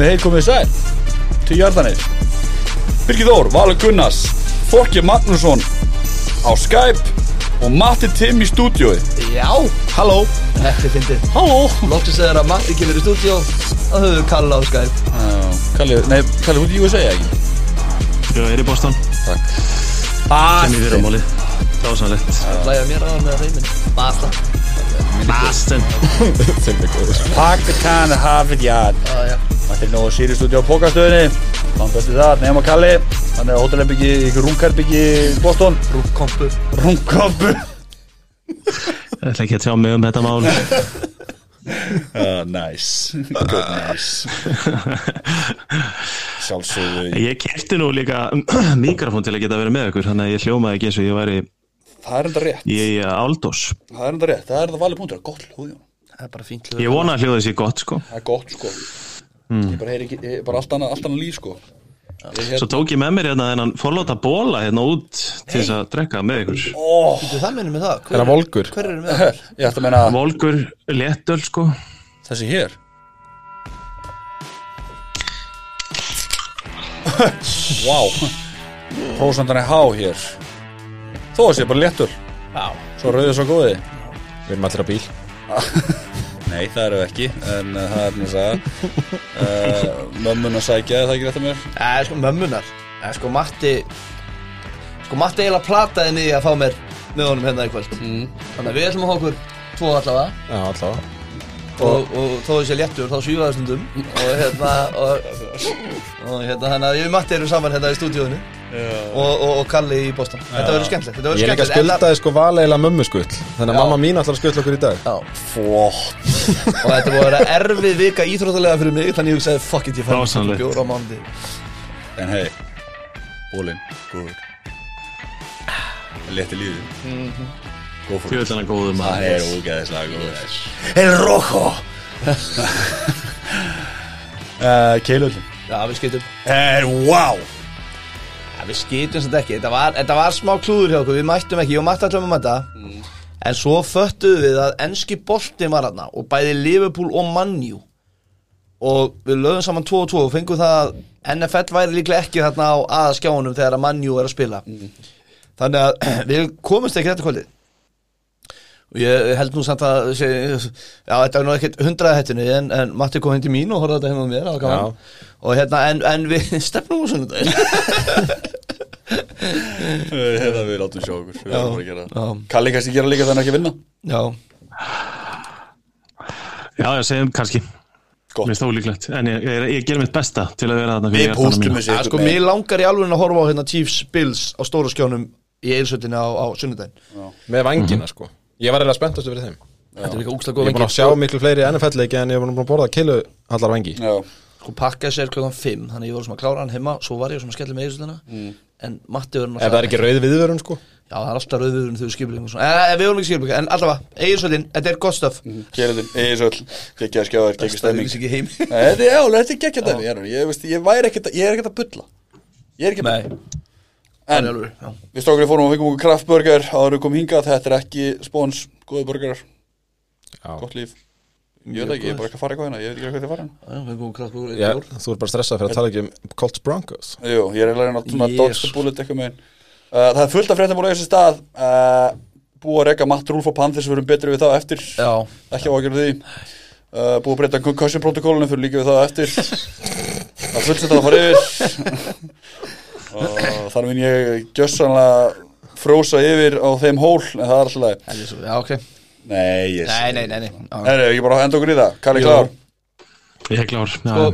Komið heil, komið sæl Til Jardanir Birgir Þór, Valur Gunnars Þorki Magnússon á Skype og Matti Timm í stúdiói Já, Halló. Þetta er fyndið. Halló. Lóttis þegar að Matti kemur í stúdíó þá höfum við Kalla á Skype. Kalli, nei, Kalli, hún er í USA ekki? Já, er í Boston. Takk. Sem í fyrramáli Dásanlegt Læða mér hann með reymin Basta. Boston Sem er góður. Pakistan, Harvard Yard Já, já Matti er nú stúdió á Pókastöðinni Þannig besti það, nema Kalli. Hann er á hótelherbyggi, ykkur rungherbyggi í Boston. Rúkkompu Rungkompu Ég ætla ekki að tjá mig um þetta mál. Uh, Nice. Good nice. Sjálfsögðu Ég kefti nú líka mikrofón til að geta verið með ykkur Þannig að ég hljómaði ekki eins og ég væri Það er enda rétt. í Aldós. Það er enda rétt, það er það valið punktur. Gott hljóð, Jón. Það er bara fínt Ég vona að hljóði sér gott sko. Það er gott, sko Ég bara heyri ekki, ég, bara allt annað, allt annað líf, sko. Ég Svo tók ég með mér hérna þennan forláta bóla hérna út til þess að drekka með ykkur. Þú það minnum með það. Er það volgur? Hver eru með það? Ég ætti að meina Volgur, léttöl sko. Þessi hér. Vá. Prósandan er há hér. Þó að sé bara léttur Já. Svo rauðið svo góði. Við erum allir á bíl Nei, það eru ekki En uh, það er mjög sagða uh, Mömmun að sækja, er það ekki rétt að mér? Það er sko mömmunar. Er sko Matti Sko Matti eiginlega plataði mig í að fá mér með honum hérna í kvöld. Mm. Þannig að við ætlum að okkur tvo allavega. Já, allavega og, og þó þessi léttur þá svífaði stundum. Og hérna og, og hérna þannig að ég og Matti erum saman hérna í stúdíóinu. Og, og, og Kalli í Boston. Þetta verður skemmtilegt Þetta verður Ég er líka skemmtilegt. Skuldaði sko valeilega mömmu skull Þannig að mamma mín ætlar að skulla okkur í dag. Já, Flott. Og þetta búið að vera erfið vika íþróttalega fyrir mig þannig ég hugsaði fuck it ég fær mér Dásamlegt. bjór á mánuði En hei, bólinn, góður. Létti lífið Góð fyrir Fjöldana góðum Það að er ógeðislega góður. El Rojo. Uh, Keilöldin Já, við skeitum Er, wow. Já, við sem þetta ekki. Þetta var, þetta var smá klúður hjá okkur, við mættum ekki. Ég og Matti ætlum að mæta En svo föttuðum við að enski bolti var þarna Og bæði Liverpool og Manju Og við lögum saman 2 og 2 Og fengum það að NFL væri líklega ekki þarna á aðaskjáunum Þegar að Manju er að spila. Þannig að við komumst ekki þetta kvöldið ég held nú samt að sé, já, þetta er nú ekkert hundraða hættinu en, en Matti kom hindi mín og horfði þetta heima með mér og hérna, en, en við stefnum úr sunnudaginn Þetta við látum sjá okkur. Við Já, Kalli kannski gera líka þannig ekki að vinna? Já, Já, ég segjum kannski. Gott. Mér stóð líklegt En ég, ég, ég ger mitt besta til að vera þarna fyrir Við mína. þessi sko, mér langar í alveg að horfa á hérna Chiefs Bills á stóra skjánum í eilsöldinu á, á sunnudaginn. Með vangina sko Ég var eiginlega spenntastu fyrir þeim. Þetta er líka Ég góð er búin að sjá miklu fleiri NFL-leiki en ég er búin að borða kilu allar vangi Já, sko pakka sér klokkan 5 þannig ég var svona að klára hann heima svo var ég svona að skella með eilsöldina en Matti verður Ef það er ekki rauð viðvörun sko. Já, það er alltaf rauðurinn þegar við skipilum og svona. Eh, við vorum ekki skipilum, en allavega eilsöldin, þetta er gott stöf keilöldin, Eirsöld Gekkja skjáður, gekkja stemming Stæðis ekki heim Nei, Þetta er, er gekkja dæmi Ég, ég, veist, ég væri ekkert, ég er ekkert að bulla. Ég er ekki að Nei, bulla það En er alveg, já. við strákurinn fórum og fengum okkur kraftburger áður við komum hingað, þetta er ekki spóns góði burgerar, Já, gott líf. Ég veit ekki, ég er bara ekki að fara eitthvað hérna. Ég veit ekki hvað þið fara hérna. Þú er bara stressað fyrir að tala ekki um Colts Broncos. Jú, ég er eiginlega að dodge the bullet eitthvað megin. Uh, Það er fullt af fréttum úr þessu stað. Uh, Búið að reyka Matt Rúlf og Panthers Við erum betri við það eftir. Já, Ekki á að gera því. Uh, Búið að breyta concussion protokolinu Fyrir líka við það eftir Það er að þar minn ég gjössanlega frósa yfir á þeim hól En það er alltaf það er já, ok. Nei, ég Nei, nei, nei, nei. Já. Herri, ekki bara enda okkur í það. Kalli klár? Ég er klár Sko,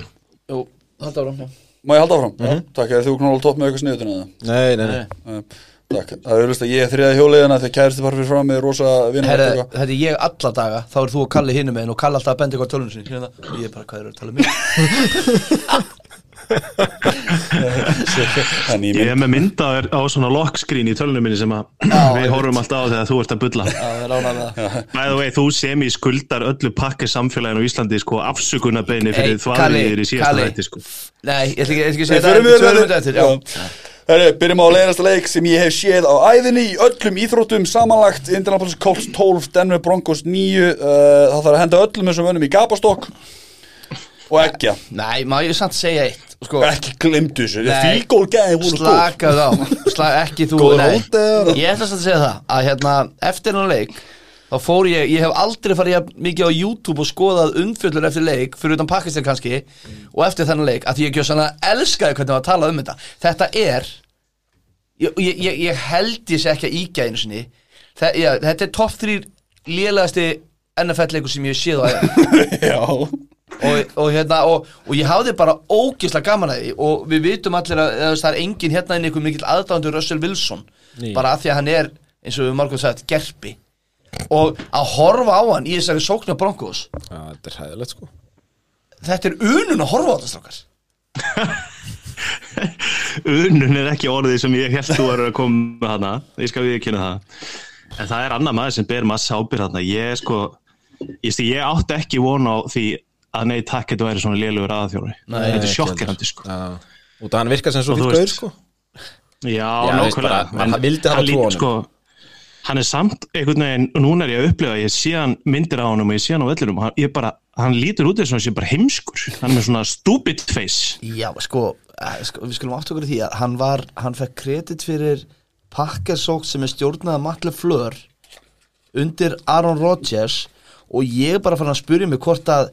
jú, halda áram, já. Má ég halda áfram? Já, takk, er þú knóla tótt með eitthvað sniðutuna það? Nei, nei, nei. Takk, það er auðvitað að ég er þriða hjóliðina þegar kærasti bara fyrir fram með rosa Herra, þetta er ég alla daga, þá er þú að kalli hinum meginn og kalli alltaf að benda hérna. og ég er með myndaður á svona lock screen í tölunum minni sem að við horfum alltaf á þegar þú ert að bulla. Er By the way, þú sem í skuldar öllu pakki samfélaginu á Íslandi sko afsökunarbeini Hey, fyrir Kalli, þvarriðir í síðasta hætti sko. Nei, ég ætla ekki, að Við segja það. við þetta eftir, já. Herri, byrjum á leiðasta leik sem ég hef séð á æðinni í öllum íþróttum samanlagt. Indianapolis Colts 12, Denver Broncos 9 uh, Það þarf að henda öllum þessum önum í gapastokk og ekki Nei, má ég samt segja eitt sko, ekki glemdu þessu, fílgól gæði góð. Slakað á. Slag, Ekki þú hóndi eða? Ég ætla samt að segja það Að hérna, eftir hennar leik Þá fór ég, ég hef aldrei farið mikið á YouTube og skoðað umfjöllur eftir leik fyrir utan Pakistan kannski og eftir þennan leik að ég ekki svona elskaði hvernig það var að tala um þetta. Þetta er ég, ég, ég, held ég sé ekki að íkja einu sinni. Já, þetta er topp þrýr lélegasti NFL-leikur sem ég séð á og, og, hérna, og, og ég hafði bara ógislega gaman að því. Og við vitum allir að, að það er engin hérna inn einhver mikill aðdándur Russell Wilson. Ný. bara að því að hann er eins og við margum sagt gerpi. Og að horfa á hann í þessari sóknu Broncos. Já, þetta er hæðilegt sko. Þetta er unun að horfa á þetta strákar. Unun er ekki orðið sem ég held þú eru að koma með hana Ég skal við kynna það. En það er annar maður sem ber massa ábyrð hana Ég sko Ég, sti, ég átti ekki von á því að nei takk þetta væri svona lélugur aðþjóri Þetta er ekki sjokkerandi sko. Já, út af hann virkar sem svo Og fyrir gauð sko. Já, nákvæmlega. hann hann sko, Hann er samt einhvern veginn og núna er ég að upplifa, ég sé hann myndir á honum og ég sé hann á vellinum, hann, ég bara, hann lítur út eins og hann sé bara heimskur. Hann er með svona stupid face. Já sko, eh, sko við skulum átt okkur í því að hann var hann fekk kredit fyrir pakkersók sem er stjórnað að Matle Fleur undir Aaron Rodgers og ég bara fann að spyrja mig hvort að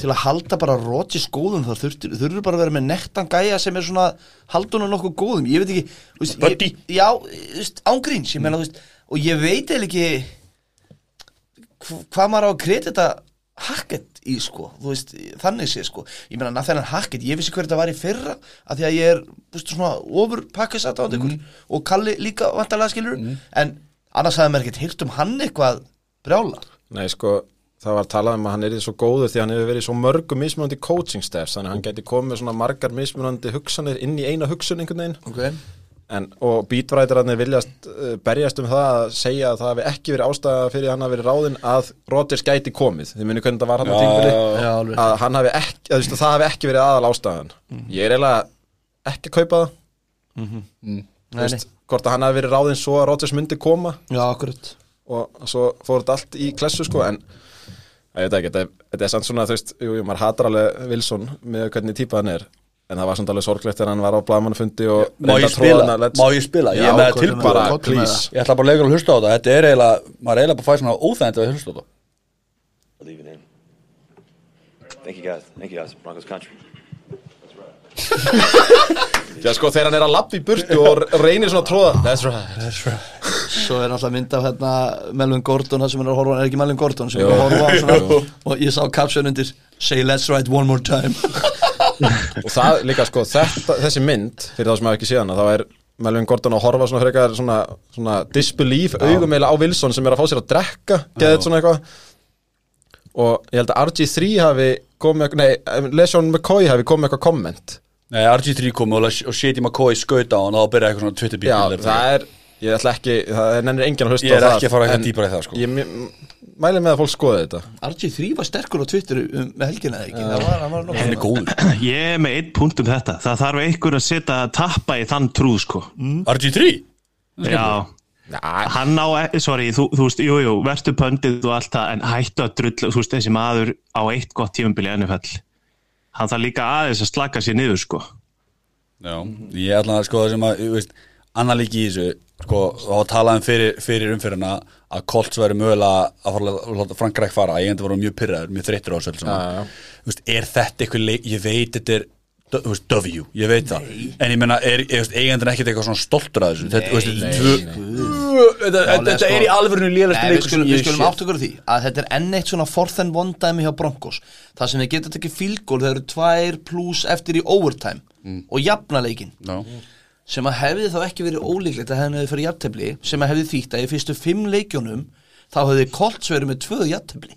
til að halda bara Rodgers góðum þá þurftur, þurfur bara að vera með nektan gæja sem er svona haldunum nokkuð góðum. Ég veit ekki, þú veist, ég, já, ángríns ég meina, þú veist, og ég veit eða ekki hv- hvað maður á að kredita Hackett í sko, þú veist, þannig sé sko. Ég meina Nathan Hackett, ég vissi hver þetta var í fyrra að því að ég er, þú veist, svona ofur pakkisat á ykkur og Kalli líka vantarlega skilur, en annars hafði maður ekkert hýrt um hann eitthvað brjála. Nei, sko, það var talað um að hann er svo góður því að hann hefur verið í svo mörgum mismunandi coaching staffs, þannig að hann geti komið með svona margar mismunandi hugsanir inn í eina hugsun einhvern veginn. Okay. en, og beatwriterarnir viljast uh, berjast um það að segja að það hafi ekki verið ástæða fyrir að hann hafi verið ráðinn að Rodgers gæti komið, þið muni hvernig það var hann á Já, tímbili að hann hafi ekki, að, að það hafi ekki verið aðal ástæðan. Ég er eiginlega ekki að kaupa það. Nei, Þú veist, hvort að hann hafi verið ráðinn svo að Rodgers myndi koma. Já, og svo fór þetta allt í klessu sko en ég veit ekki, þetta er, er samt svona þú veist, jú, jú, maður hatar alveg Wilson með hvernig típa hann er en það var samt alveg sorglegt þegar hann var á blaðmannafundi og má ég að spila, má ég spila ég er með það, með please ég ætla bara að lega að hlusta á þetta þetta er eiginlega, maður er eiginlega bara fæst svona óþægndi að hlusta á þetta Believe it in. Thank you guys. Thank you guys. Broncos country. Já sko, þegar hann er að lappa í burtu og reynir svona að tróða That's right. Svo er alltaf mynd af hérna Melvin Gordon það sem er að horfa, er ekki Melvin Gordon sem er að horfa á svona, og ég sá caption undir Say let's ride one more time. Og það líka sko, þetta, þessi mynd fyrir þá sem hafa ekki séð hana, þá er Melvin Gordon að horfa svona frekar svona, svona disbelief augum eiginlega á Wilson sem er að fá sér að drekka geðið svona eitthvað. Og ég held að RG3 hafi komið nei, Lesjón McCoy hafi komið eitthvað komment Nei, RG3 kom og, og Shady McCoy skaut á hann og þá byrjaði eitthvað svona Já, Twitter-bíl það er, ég ætla ekki, það er nennir enginn að hlusta Ég er á það. ekki að fara eitthvað dýpra í það, sko. Ég mæli með að fólk skoði þetta. RG3 var sterkur á Twitter um, með helgina eða ekki? Það var, hann var nokkuð Hann er góður. Ég er með einn punkt um þetta. Það þarf einhver að setja tappa í þann trúð sko. RG3? Já. Hann á, e- sorry, þú, þú veist, jú, jú, verstu pöndið og allt það, en hættu að drull, þú veist, þessi maður á eitt gott tímabili NFL. Hann þarf líka aðeins að slaka sér niður, sko. Já, ég ætla að sko það sem að, þú veist, annar líki í þessu, sko, þá var talað um fyrir, fyrir umfyrirna að Colts væri mögulega að fara að láta Frank Reich fara, ég endur voru mjög pyrraður, mjög þreyttur á þessu. Þú veist, er þetta eitthvað leik, ég veit þetta er, W, ég veit það, en ég er, veist, eigandur ekkert eitthvað svona stoltur að þessu, þetta, er í Nei, við leikur skulum, sem við ég skulum sé. átt okkur því að þetta er enn eitt svona fourth and one dæmi hjá Broncos. Það sem við getum tekið fílgól þegar eru tvær pluss eftir í overtime og jafna leikin Já. sem að hefði þá ekki verið ólíklegt að hefði fyrir jafntefli sem að hefði þýtt að í fyrstu fimm leikjónum þá hefði Colts verið með tvöðu jafntefli.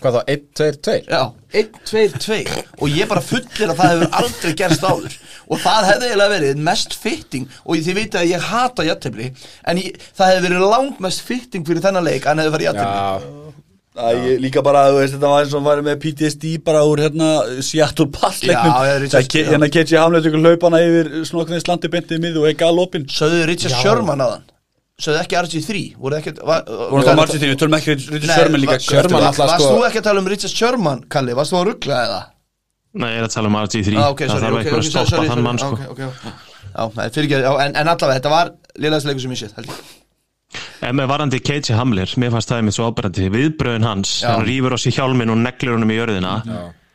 Hvað þá, 1, 2, 2 Já, 1, 2, 2 og ég bara fullir að það hefur aldrei gerst áður. Og það hefði eiginlega verið mest fitting og þið veitir að ég hata jafntefli en ég, það hefði verið langt mest fitting fyrir þennan leik að hann hefði jafntefli. Já, Æ, ég, líka bara, þú veist, þetta var eins og var með PTSD bara úr hérna Seattle Richard- Það ke- Hérna Ketsi Hamlet ykkur laupana yfir snokkurinn slandi bentið miðu og ekki galopin Sögðu Richard Sherman á Sögðu ekki RG3 voru ekki var, Og það margir því, við tölum ekki Richard Sherman líka Sherman alltaf Varst sko- þú ekki að tala um Richard Sherman, Kalli? Varst þú að ruggla eða? Nei, ég er að tala um RG3 ah, ok, Það sorry, þarf ok, að stoppa þann mann sko. Já, ekki, já, en, en allavega, þetta var liðlæðis leikur sem ég séð, held ég. En með varandi KJ Hamler, mér fannst það með svo ábærandi viðbröðin hans, Já. hann rýfur á sig hjálmin og neglir honum í jörðina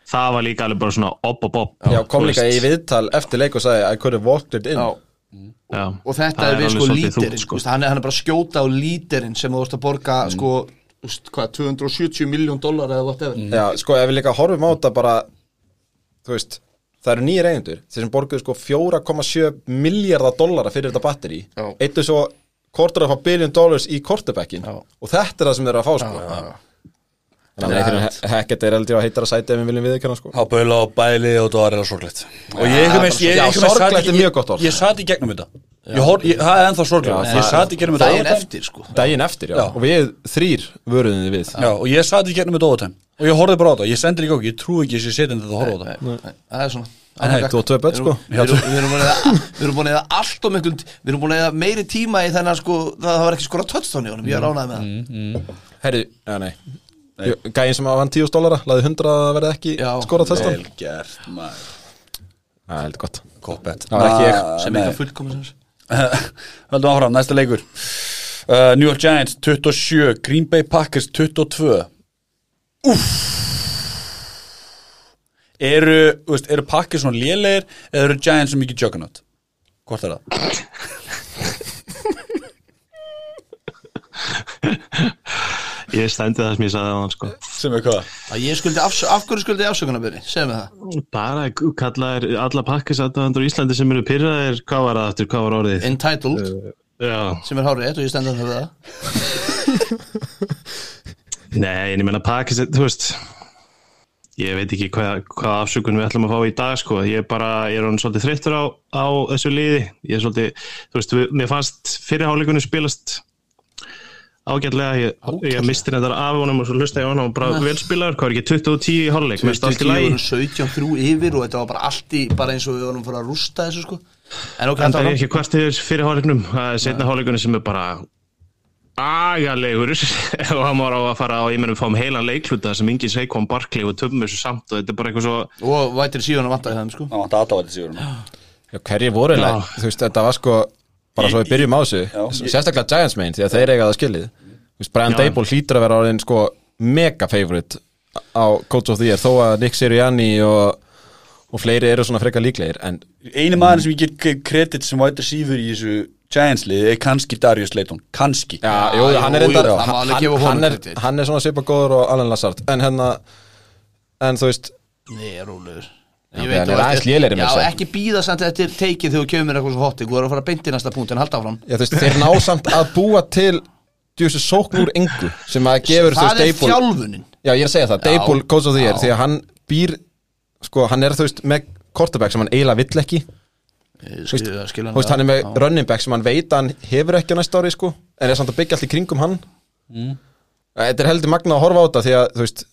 það var líka alveg bara svona op op op. Já, kom líka í viðtal eftir leik og sagði I could have walked it in Já, Já. og þetta Það er við sko lítirinn, sko. hann, hann er bara að skjóta á lítirinn sem þú vorst að borga, sko, úst, hvað, 270 miljón dólar eða whatever Já, sko, ef við líka horfum á þetta bara þú veist, það eru nýjir eigendur þeir sem borguðu sko 4,7 miljardar dollara fyrir þetta batteri Já. eittu svo quarter of a billion dollars í quarterbackin Já. og þetta er það sem þeir eru að fá sko Þannig að Hackett er heldur að heitar að sæti ef við viljum viðkjanna sko. Há bölu á bæli og það var eða sorglegt. Og ég ég- veginn sat sorglegt ekki- er mjög gott orð. Ég sat í gegnum þetta. Ég ég- Það er ennþá sorglegt. Ég það- sat í gegnum þetta. Daginn overtime. eftir, sko. Daginn eftir, já, og við þrýr vöruðum því við. Já, og ég sat í gegnum þetta overtime. Og ég horfði bara á þetta. Ég sendi líka okkur. Ég trú ekki þetta að horfa á þetta. Nei, það er svona En hey, Þú og tvö börn, sko. Við erum við erum búin að við eða allt og miklum Við erum búin að eða meiri tíma í þennan sko Það það var ekki skora honum, ég er ánægð með það. Herri, já, nei Gæinn sem á hann 10 dólara, laði 100 að verða ekki skorað þess Vel gert maður. Það er heldur gott. Ekki ég. Sem eitthvað fullkomið sem Höldum áfram, næsta leikur. Uh, New York Giants 27 Green Bay Packers 22 Úff. Eru, veist, eru Packers svona lélegir eða eru Giants sem mikið juggernaut? Hvort er það? ég stendi það sem ég sagði á hann sko. Sem er hvað? Að ég skuldi afsö Af hverju skuldi ég afsökunarbyrði? Segðu mig það. Bara kallaðir alla pakkisatöndur í Íslandi sem eru pyrraðir hvað var það aftur, hvað var orðið? Entitled. Já, Sem er hárið og ég stendur það. Nei, en ég meina pakkisat þú veist ég veit ekki hvað, hvað afsökun við ætlum að fá í dag sko, ég er bara, ég er hann svolítið þreyttur á, á þessu liði. Ég er svolítið, þú veist, við, mér fannst fyrirháleikunni spilast ágætlega, ég, ég misti þetta af honum og svo hlusta ég á hann og bara velspilaður, hvað er ekki 2010 í í lagi. 17-3 yfir og þetta var bara allt í Bara eins og við vorum fyrir að rústa þessu sko. En ok, En það er ekki hvert yfir fyrir hálfleiknum Það er setna hálfleikunni sem er bara agalegur. Og hann var á að fara á, ég mennum, fáum heilan leikluta sem engin Seikon Barkley og töfum þessu samt og þetta er bara eitthvað svo Og vætir síðan að vantaði þeim sko. Það vant að þetta sigur Já, hverju voru eiginlega, þú veist, þetta var sko bara svo við byrjum á þessu. Sérstaklega Giants megin, því að þeir eiga það skilið Brian. Dable hlýtur að vera orðin sko mega favorite á Coach of the Year, þó að Nick Sirianni og, og fleiri eru svona frekar líklegir en Einu maður sem ég get kredit sem white receiver í þessu Giants liði er kannski Darius Layton Kannski. Já, jú, hann er alveg hann, hann, er, hann er svona svipa góður og Alan Lazard. En hérna en þú veist, Nei, rólegur. Er að- ekki býða samt eftir teikið þegar þú kemur eitthvað svo hotti Þú er að fara að beinti næsta punkt en halda áfram. Já, veist þeir ná samt að búa til djúsi sókn úr engu sem að gefur þú Það veist er Dable þjálfunin. Já, ég er að segja það. Dable Coach of the Year því að hann býr, sko, hann er þú veist með quarterback sem hann eiginlega vill ekki. Skilja Þú veist, hann er með running back sem hann veit að hann hefur ekki á næsta ári, sko en er samt að byggja allt í kringum hann. Þetta er heldur magna að horfa á þetta því að, þú veist,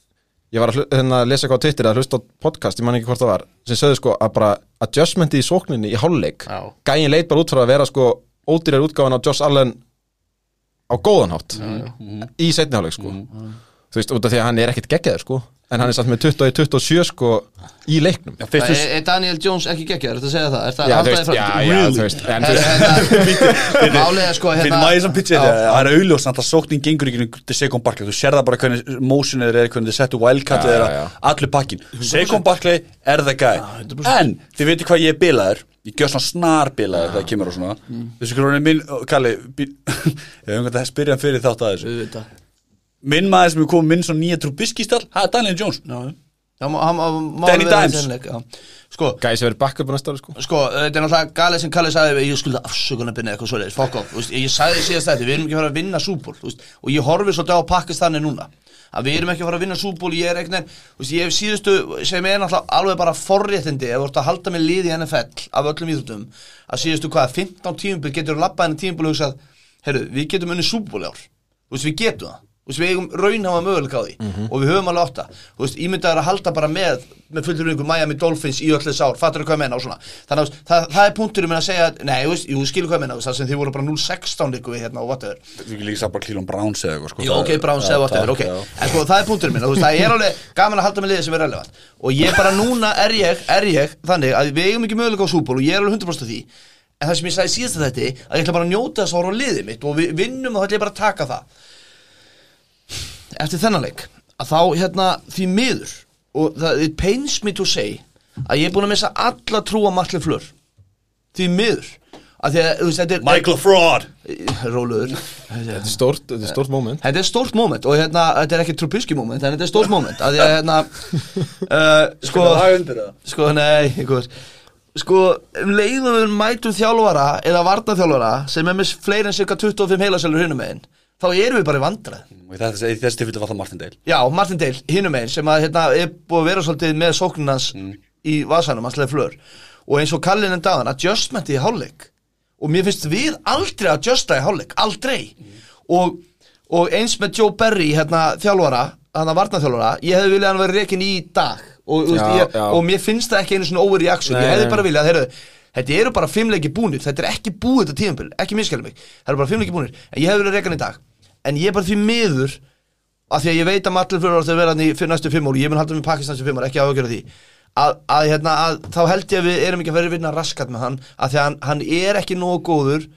ég var að, hérna, að lesa eitthvað á Twitter að hlusta á podcast, ég man ekki hvort það var sem sögðu sko að bara adjustmenti í sókninni í hálfleik, Já. gæin leit bara út frá að vera sko ódýrar útgáfan á Josh Allen á góðan hátt. Í setni hálfleik sko. Þú veist, út af því að hann er ekkert geggjaður sko en hann er samt með 20-27 sko í leiknum. Já, fyrstu Er er Daniel Jones ekki geggjaður, að segja það? Er það Já, halda þú þér veist, fram? er sko hérna maður sem pitchið Já, þetta, það er auðljóst að sóknin gengur ekki til Seikon Barkley, þú sér það bara hvernig motionið er, hvernig þið settu já, já. allir pakkin, Seikon Barkley er það gæ, 100%. en þið veitir hvað ég er bilaður, ég gjör svona snar bilaður þegar það kemur og svona, Mm. þessu hvernig minn, Kalli, ég hef veginn að spyrja hann fyrir þátt að þessu, Auðvitað. Minn maður sem er komið minn svona nýja trúbiskistall, það er Daniel Jones, Já, já, má- hann- hann- má Danny Dimes. Sko, gæsi verið backup á næsta ári sko. Sko, þetta er náttúrulega galið sem Kalli sagði ég skulda afsökunarbyrni eitthvað off þú veist, ég sagði síðast þetta, við erum ekki að fara að vinna súból og ég horfi svolítið á Pakistani núna að við erum ekki að fara að vinna súból ég er eitthvað, ég hef síðustu sem er náttúrulega alveg bara forréttindi ef þú ert að halda með lið í NFL af öllum íþjóttum að síðustu hvað, 15 tímubil getur labbað henni tímubil og hugsað, herru, við getum unni súból ár þú veist, við getum það Þú veist, við eigum raunhafa möguleika á því. Og við höfum alveg átta. Þú veist, ímyndaður að halda bara með með fullur yngur Miami Dolphins í öllu sár fattur hvað ég menna og svona. Þannig að þú það, það er punkturinn minn að segja nei, þú veist, jú, skilur hvað ég menna þú það sem þið voru bara 0-16 líku við hérna og Þú ekki líka sá bara Cleveland Browns eða eitthvað sko. Jú, ok, Browns eða whatever, ok. En sko, það er þú veist, það er alveg gaman að halda með liðið sem er relevant. Og ég bara núna er ég, er ég þannig að við eigum ekki möguleika á súból og ég er alveg 100% af því. En það sem ég sagði síðast að þetta að ég ætla bara að njóta þess að horfa á liðið mitt og við vinnum og þá ætla ég bara að taka það Eftir þennan leik að þá hérna því miður og það it pains me to say að ég er búin að missa alla trú á Marley Fleur. Því miður. Að því að, þú veist, þetta er Michael Fraud. Róluður Þetta er stórt, þetta er stórt moment. Þetta er stórt moment og hérna, þetta er ekki Trubisky moment en þetta er stórt moment. Að því að hérna uh, sko, sko, nei, einhver. Sko, um leiðum við mætum þjálfara eða varnaþjálfara sem er með fleiri en cirka 25 heilasælur hinum megin þá erum við bara í vandrað Þessi þessi tilfelli var það Martin Dale. Já, Martin Dale, hinum megin sem að hérna, er búið að vera svolítið með sóknunans í vasanum, hans leið flör. Og eins og Kallin en dagan, adjustmenti í hálfleik. Og mér finnst við aldrei að adjusta í hálfleik, aldrei. Og, og eins með Joe Berry hérna, þjálfara, hann að varnaþjálfara ég hefði viljað að hann verið reikin í dag. Og, þú Já, veist, ég, og mér finnst það ekki einu svona overreaction, ég Nei, hefði bara viljað heyrðu, þetta eru bara fimmleiki búnir, þetta er ekki búið þetta tíðanbíl, ekki miskæli mig. Það eru bara fimmleiki búnir, en ég hefði viljað reikin í dag en ég er bara því miður af því að ég veit að Matlur fyrir ára þegar vera í fyrir næstu fimm ári, ég mun halda með Pakistan sem fimm ári, ekki áhugjörða því. Að, að, hérna, að þá held ég að við erum ekki að vera vinna raskat með hann, að því að hann, hann er ekki nógu góður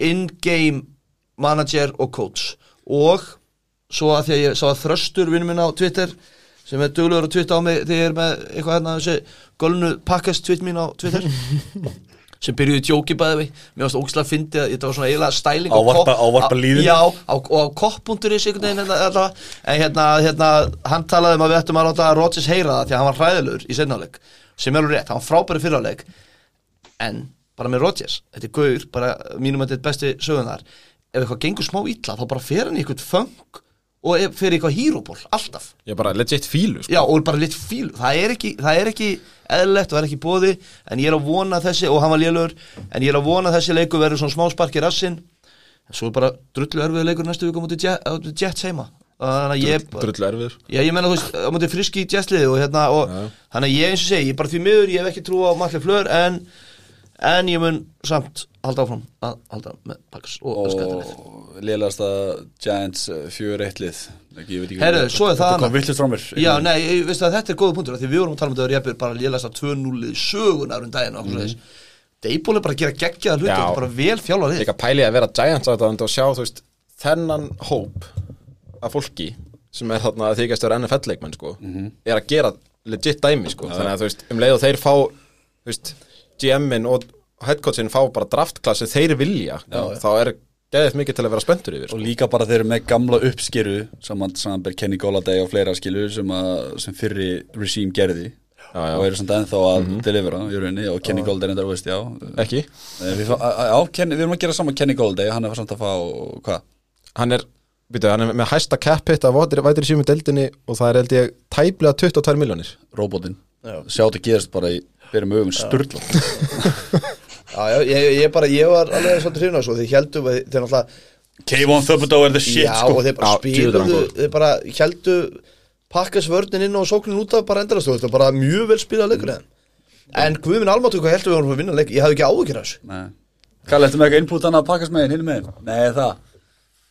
in-game manager og coach. Og svo að því að ég sá að þröstur vinnum minn á Twitter sem er duglegur að twitta á mig þegar ég er með eitthvað hérna þessi gölnu pakkast twitt mín á Twitter sem byrjuði djóki bæði við mér varst ógslag að fyndi að þetta var svona eiginlega stæling Ávarpa- kopp- ávarpa líðinn. já, á, og á veginn hérna, allavega. en hérna, hérna hann talaði um að við ættum að láta Rodgers heyra það því að hann var hræðilegur í seinnáleik sem er alveg rétt, hann var frábæri fyrirleik en bara með Rodgers þetta er gaur, bara mínum að þetta er besti sögunar ef eitthvað gengur smá illa þá bara fer hann í eitthvað feng og er- í eitthvað hýróból, alltaf. Ég er bara legit fílu sko. Já, og bara lit fíl það er ekki, það er ekki eðlilegt og það er ekki bóði en ég er að vona þessi, og hann var lélur en ég er að vona þessi leikur verður svona smá spark í rassinn. En svo er bara drullu erfiður leikur næstu viku á móti Jet- Jets heima. Ég Drullu erfiður. Já, ég menna þú veist, á móti friski Jetsliði og hérna, og þannig að ég eins og segi, ég bara því miður, ég hef ekki trú á Matli Flör en, en ég mun samt halda áfram að halda með Packers og, og skættanið Og lélegasta Giants uh, fjögur eitt lið. Ekki, ég veit ekki Herru, svo er það mér. Já, nei, ég veist að þetta er góða punktur af Því við vorum að tala um þetta að Rebjör bara lélast að 2-0 sögunar um daginn og mm. mm. Deipól er bara að gera geggjaða hluti og bara vel þjálfa þig Líka pæli að vera Giants á þetta og sjá þú veist þennan hóp af fólki sem er þarna að þykast vera NFL-leikmenn sko, er að gera legit dæmi sko, þannig að þú veist um leið og þeir fá þú veist, GM-in og headcoachin fá bara draftklassi þeir vilja, þá er geðið mikið til að vera spenntur yfir Og sko. líka bara þeir eru með gamla uppskeru saman, saman ber Kenny Golladay og fleira skilur sem, að, sem fyrri regime gerði. Já, já. og eru samt ennþá að delivera í rauninni og Kenny Golladay reyndar, veist, já. Ekki, Eh, Við, fá- á, Kenny, við erum að gera saman Kenny Golladay hann er samt að fá, hvað? hann er Býtu, hann er með hæsta cap hit af vætir í sjömi deildinni og það er held ég tæplega 22 miljónir Róbotinn Sjá þetta gerist bara í byrjum augun sturla. Já, já, ég, ég bara, ég var alveg svolítið hrifna svo Þeir heldu, þeir náttúrulega Kayvon Thibodeau er the shit Já, sko. og þeir bara spiluðu. Þeir bara heldu pakkas vörnin inn og sóknin út af bara endast Þetta var bara mjög vel spilað leikur mm. En Guðminn Almáttu, hvað heldur við vorum að vinna leik? Ég hafði ekki áhugir þessu. Nei. Kalli, eftir með eitthvað input hann að pakkast með? Hinn með Nei, það?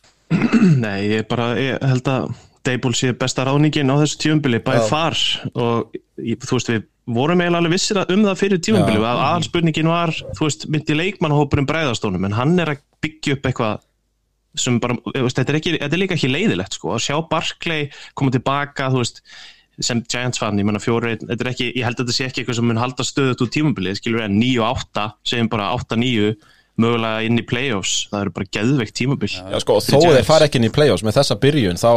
Nei, ég bara, ég held að Dable sé besta ráðningin á þessu tíumbili bæði far og ég, þú veist við vorum eiginlega alveg vissir að- um það fyrir tíumbili að aðalspurningin var, þú veist, myndi leikmannhópurinn bregðastónum en hann er að byggja upp eitthvað sem bara, veist, þetta er, ekki, þetta er líka ekki leiðilegt sko, að sjá Barclay koma tilbaka, þú veist sem Giants fan, ég menna fjóri, þetta er ekki ég held að þetta sé ekki eitthvað sem mun halda stöðut úr tímumbilið, skilur en 9 og 8 segjum bara 8-9, mögulega inn í playoffs, það eru bara geðveikt tímabil. Já, sko, þó þeir fara ekki inn í playoffs með þessa byrjun þá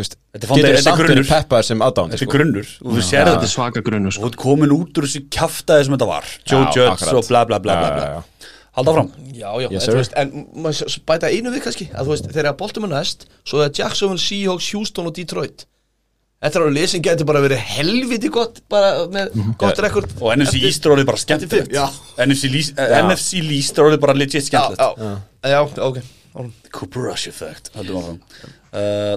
veist, er getur samt verið grunnur. peppaður sem aðdándi Þetta er sko. grunnur og þú sér þetta er svaka grunnu og sko. þú ert komin út úr þessu kjaftaði sem þetta var Joe akkurat. og bla bla bla. Halda fram Já, já, Yes, en, sir. þú veist, en maður bæta einu við kannski þú að boltum er næst svo er Jacksonville, Seahawks, Houston og Detroit Þetta er alveg lið sem getur bara verið helviti gott bara með gott rekord og NFC East er orðið bara skemmtilegt. NFC Least er orðið bara legit skemmtilegt já, ok. Cooper Rush effect uh,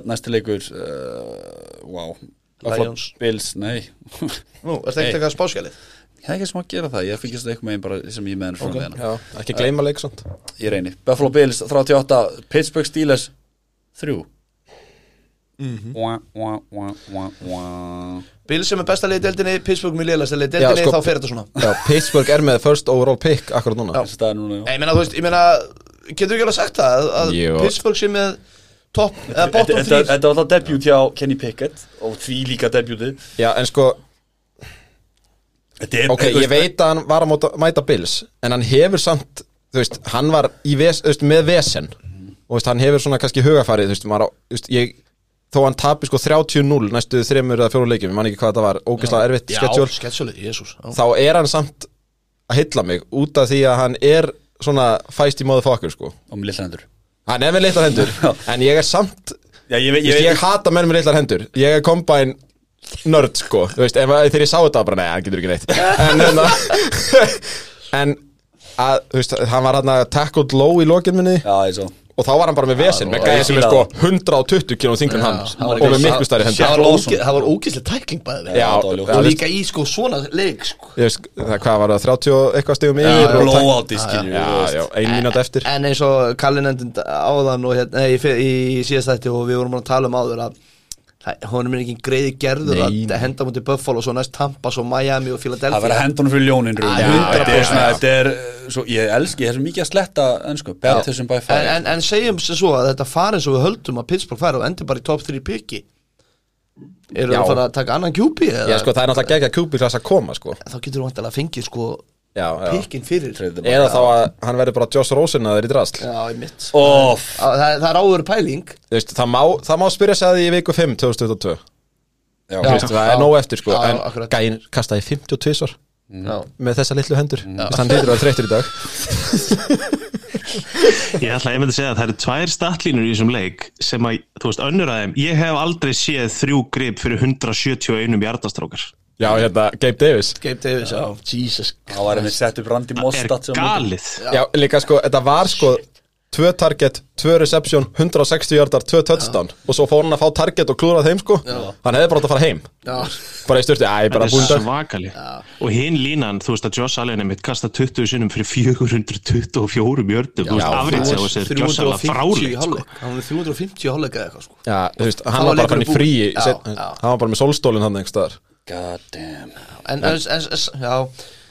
Næsti leikur uh, Wow. Lions. Bills, nei. Nú, er þetta ekki eitthvað spáskjalið? Ég hef ekki smá að gera það, ég fylgist eitthvað meginn bara sem ég meðan frá okay. með Já, ekki gleyma leik samt. Ég reyni. Buffalo Bills 38 Pittsburgh Steelers 3 Mhm. Wah, wah, wah, wah, wah. Bill sem er besta liðið deildinni, Pittsburgh mjög liðlega liðið Já, deildinni, sko- þá fer þetta svona. Já, Pittsburgh er með first overall pick akkurat núna. Ég meina, þú veist, ég meina Getur ekki alveg sagt það að. Pittsburgh sé með topp, eða bottom þetta- 3 þetta var alltaf debut hjá Kenny Pickett og því líka debutið. Já, en sko, Þetta er ok, ég veit að hann var að móta, mæta Bills En hann hefur samt, þú veist, hann var í ves, veist, með vesen. Og þú veist, hann hefur svona kannski hugafarið, þú veist, maður, á- ég Þó hann tapi sko 30-0 næstu þreymur eða fjóru leikjum, ég man ekki hvað þetta var, ógeðslega erfitt Já, schedule sketsjólið, jésús Þá er hann samt að hylla mig út af því að hann er svona fæst í móðu fokkur sko. Og með lilla hendur. Hann er með litlar hendur, en ég er samt Já, ég Ég, ég, hata menn með litlar hendur. Ég er kombæn nörd sko. Þú veist, ef, þegar ég sá þetta bara, nei, hann getur ekki neitt. En, en, en að, þú veist, hann var hann að tackled low í lokin minni. Já, ég svo Og þá var hann bara með vesen. Með gæði sem er sko 120 kg þingur en hann. Og með miklu stærri hendur. Það var ógæslega tækling bæði Já, það var ljótt. Og líka í sko svona leik sko. Hvað var það, 30 og eitthvað stigum Já, yfir ein mínúti eftir. En eins og Kallin endund áðan og hérna, í, í, í síðast þætti og við vorum að tala um áður að honum er ekki greiði gerður Nei. að henda mútið Buffalo og svo næst Tampa, svo Miami og Það verður Philadelphia hendunum fyrir ljónin Já, Þetta er 100%. svona, þetta er svo, Ég elski, ég er svo mikið að sletta ennsku Baptism by en, fire en, en segjum sem svo að þetta fari eins og við höldum að Pittsburgh fari og endur bara í top 3 piki Eru það að fara að taka annan eða? Já, sko, það er náttúrulega geggjað kjúpi klass að koma, sko. Þá getur þú vantilega að fengið sko pikkin fyrir. Eða þá að hann verður bara Josh Rosen að þeir í drasl. Óf það, það er áður pæling. Þú veist, það má, það má spyrja sig að því í viku 5 2022 Já, Þú veist, það er nóg eftir sko. Já, En akkurat. gæinn kastaði 52 svar Já, Með þessa litlu hendur. Hann hýtur að þreyttur í dag. Ég ætla að ég myndi segja að það eru tvær statlínur í þessum leik sem að, þú veist, önnur að þeim ég hef aldrei séð þrjú grip fyrir 171 hjartastrákar Já, hérna, Gabe Davis. Gabe Davis, já, Jesus Það var einmitt sett upp Randy er Mostat sem- galið. Já, líka sko, þetta var sko Tvö target, tvö reception, 160 hjartar, tvö touchdown. Og svo fór hann að fá target og klúrað þeim sko. Hann hefði bara átt að fara heim. Já, Bara í styrti, æ, bara búin er dag svakali og hinn línan, þú veist að Josh Allen er mitt kasta 20 sinnum fyrir 424 mjördum, þú veist, afrið á þessi Josh Allen 350 í fráleitt sko. Hann er 350 í hálfleik eða eitthvað sko. Já, þú veist, hann var bara fann í frí. Já, já. Hann var bara með solstólinn hann einhver staðar God damn En, en, en, já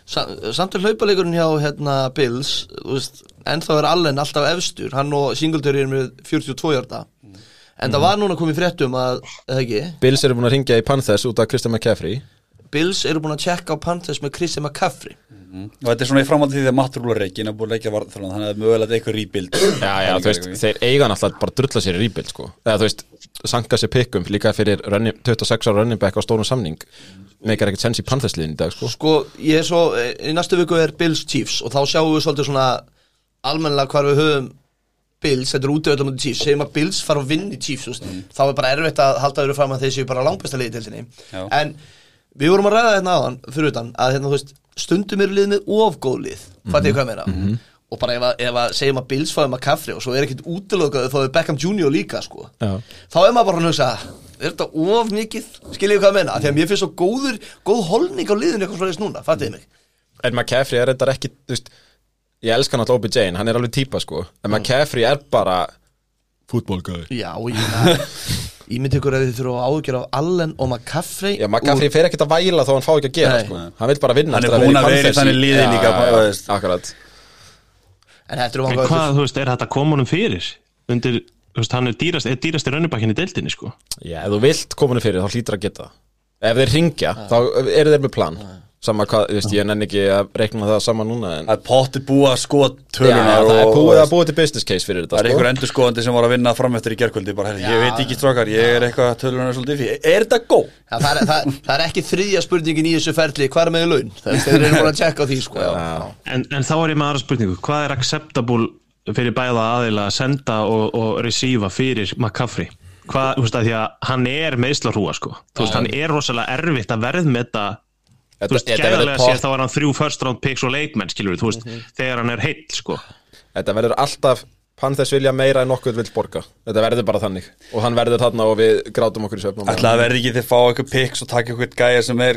sa- Samt er hlaupaleikurinn hjá hérna Bills veist, en þá er Allen alltaf efstur. Hann og Singletary er með 42 hjarta En það var núna komið fréttum að, eða ekki? Bills eru búin að ringja í Panthers út af Christian McCaffrey. Bills eru búin að tjekka á Panthers með Christian McCaffrey Og þetta er svona í framhaldi því að Matt Rúlar reikin er búin að leggja varðþjóðan Þannig að mögulega eitthvað rebuild. Já, já, þú veist, þeir eiga náttúrulega bara að drulla sér í rebuild, sko. Eða þú veist, sanka sér pikkum líka fyrir running, 26 ára running back á stórum samning. Meikar ekkert sens í Panthers-liðin í dag, sko. Sko, ég er svo, í næstu viku er Bills Chiefs Og þá sjáum við svolítið svona Almennilega hvar við höfum Bills, þetta er útöðum á Chiefs. Segjum að Bills fara að vinna í Chiefs, veist. Þá er bara erfitt að halda þér fram að þeir séu bara langbesta liði til þinni Já. En við vorum að ræða hérna áðan Fyrir utan, að hérna, þú veist Stundum eru lið með ofgóð lið Fattu ég hvað ég meina Og bara ef að, ef að segjum að Bills fáið maður kaffri Og svo er ekkit útilokað Fáið Beckham Jr. líka, sko Já. Þá er maður bara að hugsa Er þetta of mikið? Skiljið hvað ég meina? Af Því að mér finnst svo góður, góð holning á liðinu eitthvað svona núna, fattuðið mig? En McCaffrey er þetta ekki, þú veist Ég elska náttúrulega Obi Jane, hann er alveg típa, sko En McCaffrey er bara Fútbólgæður Já, ég Ímynd ykkur að þið þurfa að ágjör af Allen og McCaffrey Já, McCaffrey fer ekkert að væla þó hann fá ekki að gera, sko. Hann vil bara vinna Hann er búinn að vera í þannig liði líka, veist. Akkurat. En En hvað, þú veist, er þetta honum fyrir? Undir, þú veist, hann er dýrast, er dýrasti rönnubakinn í deildinni, sko. Já, ef þú vilt koma henni fyrir, þá hlýtur að geta Ef þeir ringja, þá eru þeir með plan Sama hvað, þú veist, ég nenni ekki að reikna það saman núna en... Það er pottið búið að skoða Já, tölunar það er búið að búið til business case fyrir Það þetta er einhver endur skoðandi sem var að vinna fram eftir í gerkvöldi bara, herri, ég veit ekki strókar, ég er eitthvað tölunar svolítið fyrir Er þetta góð? Já, það, er, það, það er ekki þriðja spurningin í þessu ferli Hvað er með laun? Það er- Þeir eru búin að tjekka því sko. En, en þá er ég með aðra spurningu, hvað er acceptable fyrir bæða aðila að senda og, og receiva fyrir McCaffrey? Hvað, þú veist, að því að hann er meðslarhúa, sko Þú veist, hann er rosalega erfitt að verð með þetta Þú veist, verður gæðarlega séð pott- þá er hann þrjú first round picks og leikmenn, skilur við, þú veist, þegar hann er heill, sko. Þetta verður alltaf Panthers vilja meira en nokkuð vill borga. Þetta verður bara þannig. Og hann verður þarna og við grátum okkur í svefnum Ætla að verði ekki þið fá eitthvað picks og taka eitthvað gæja sem er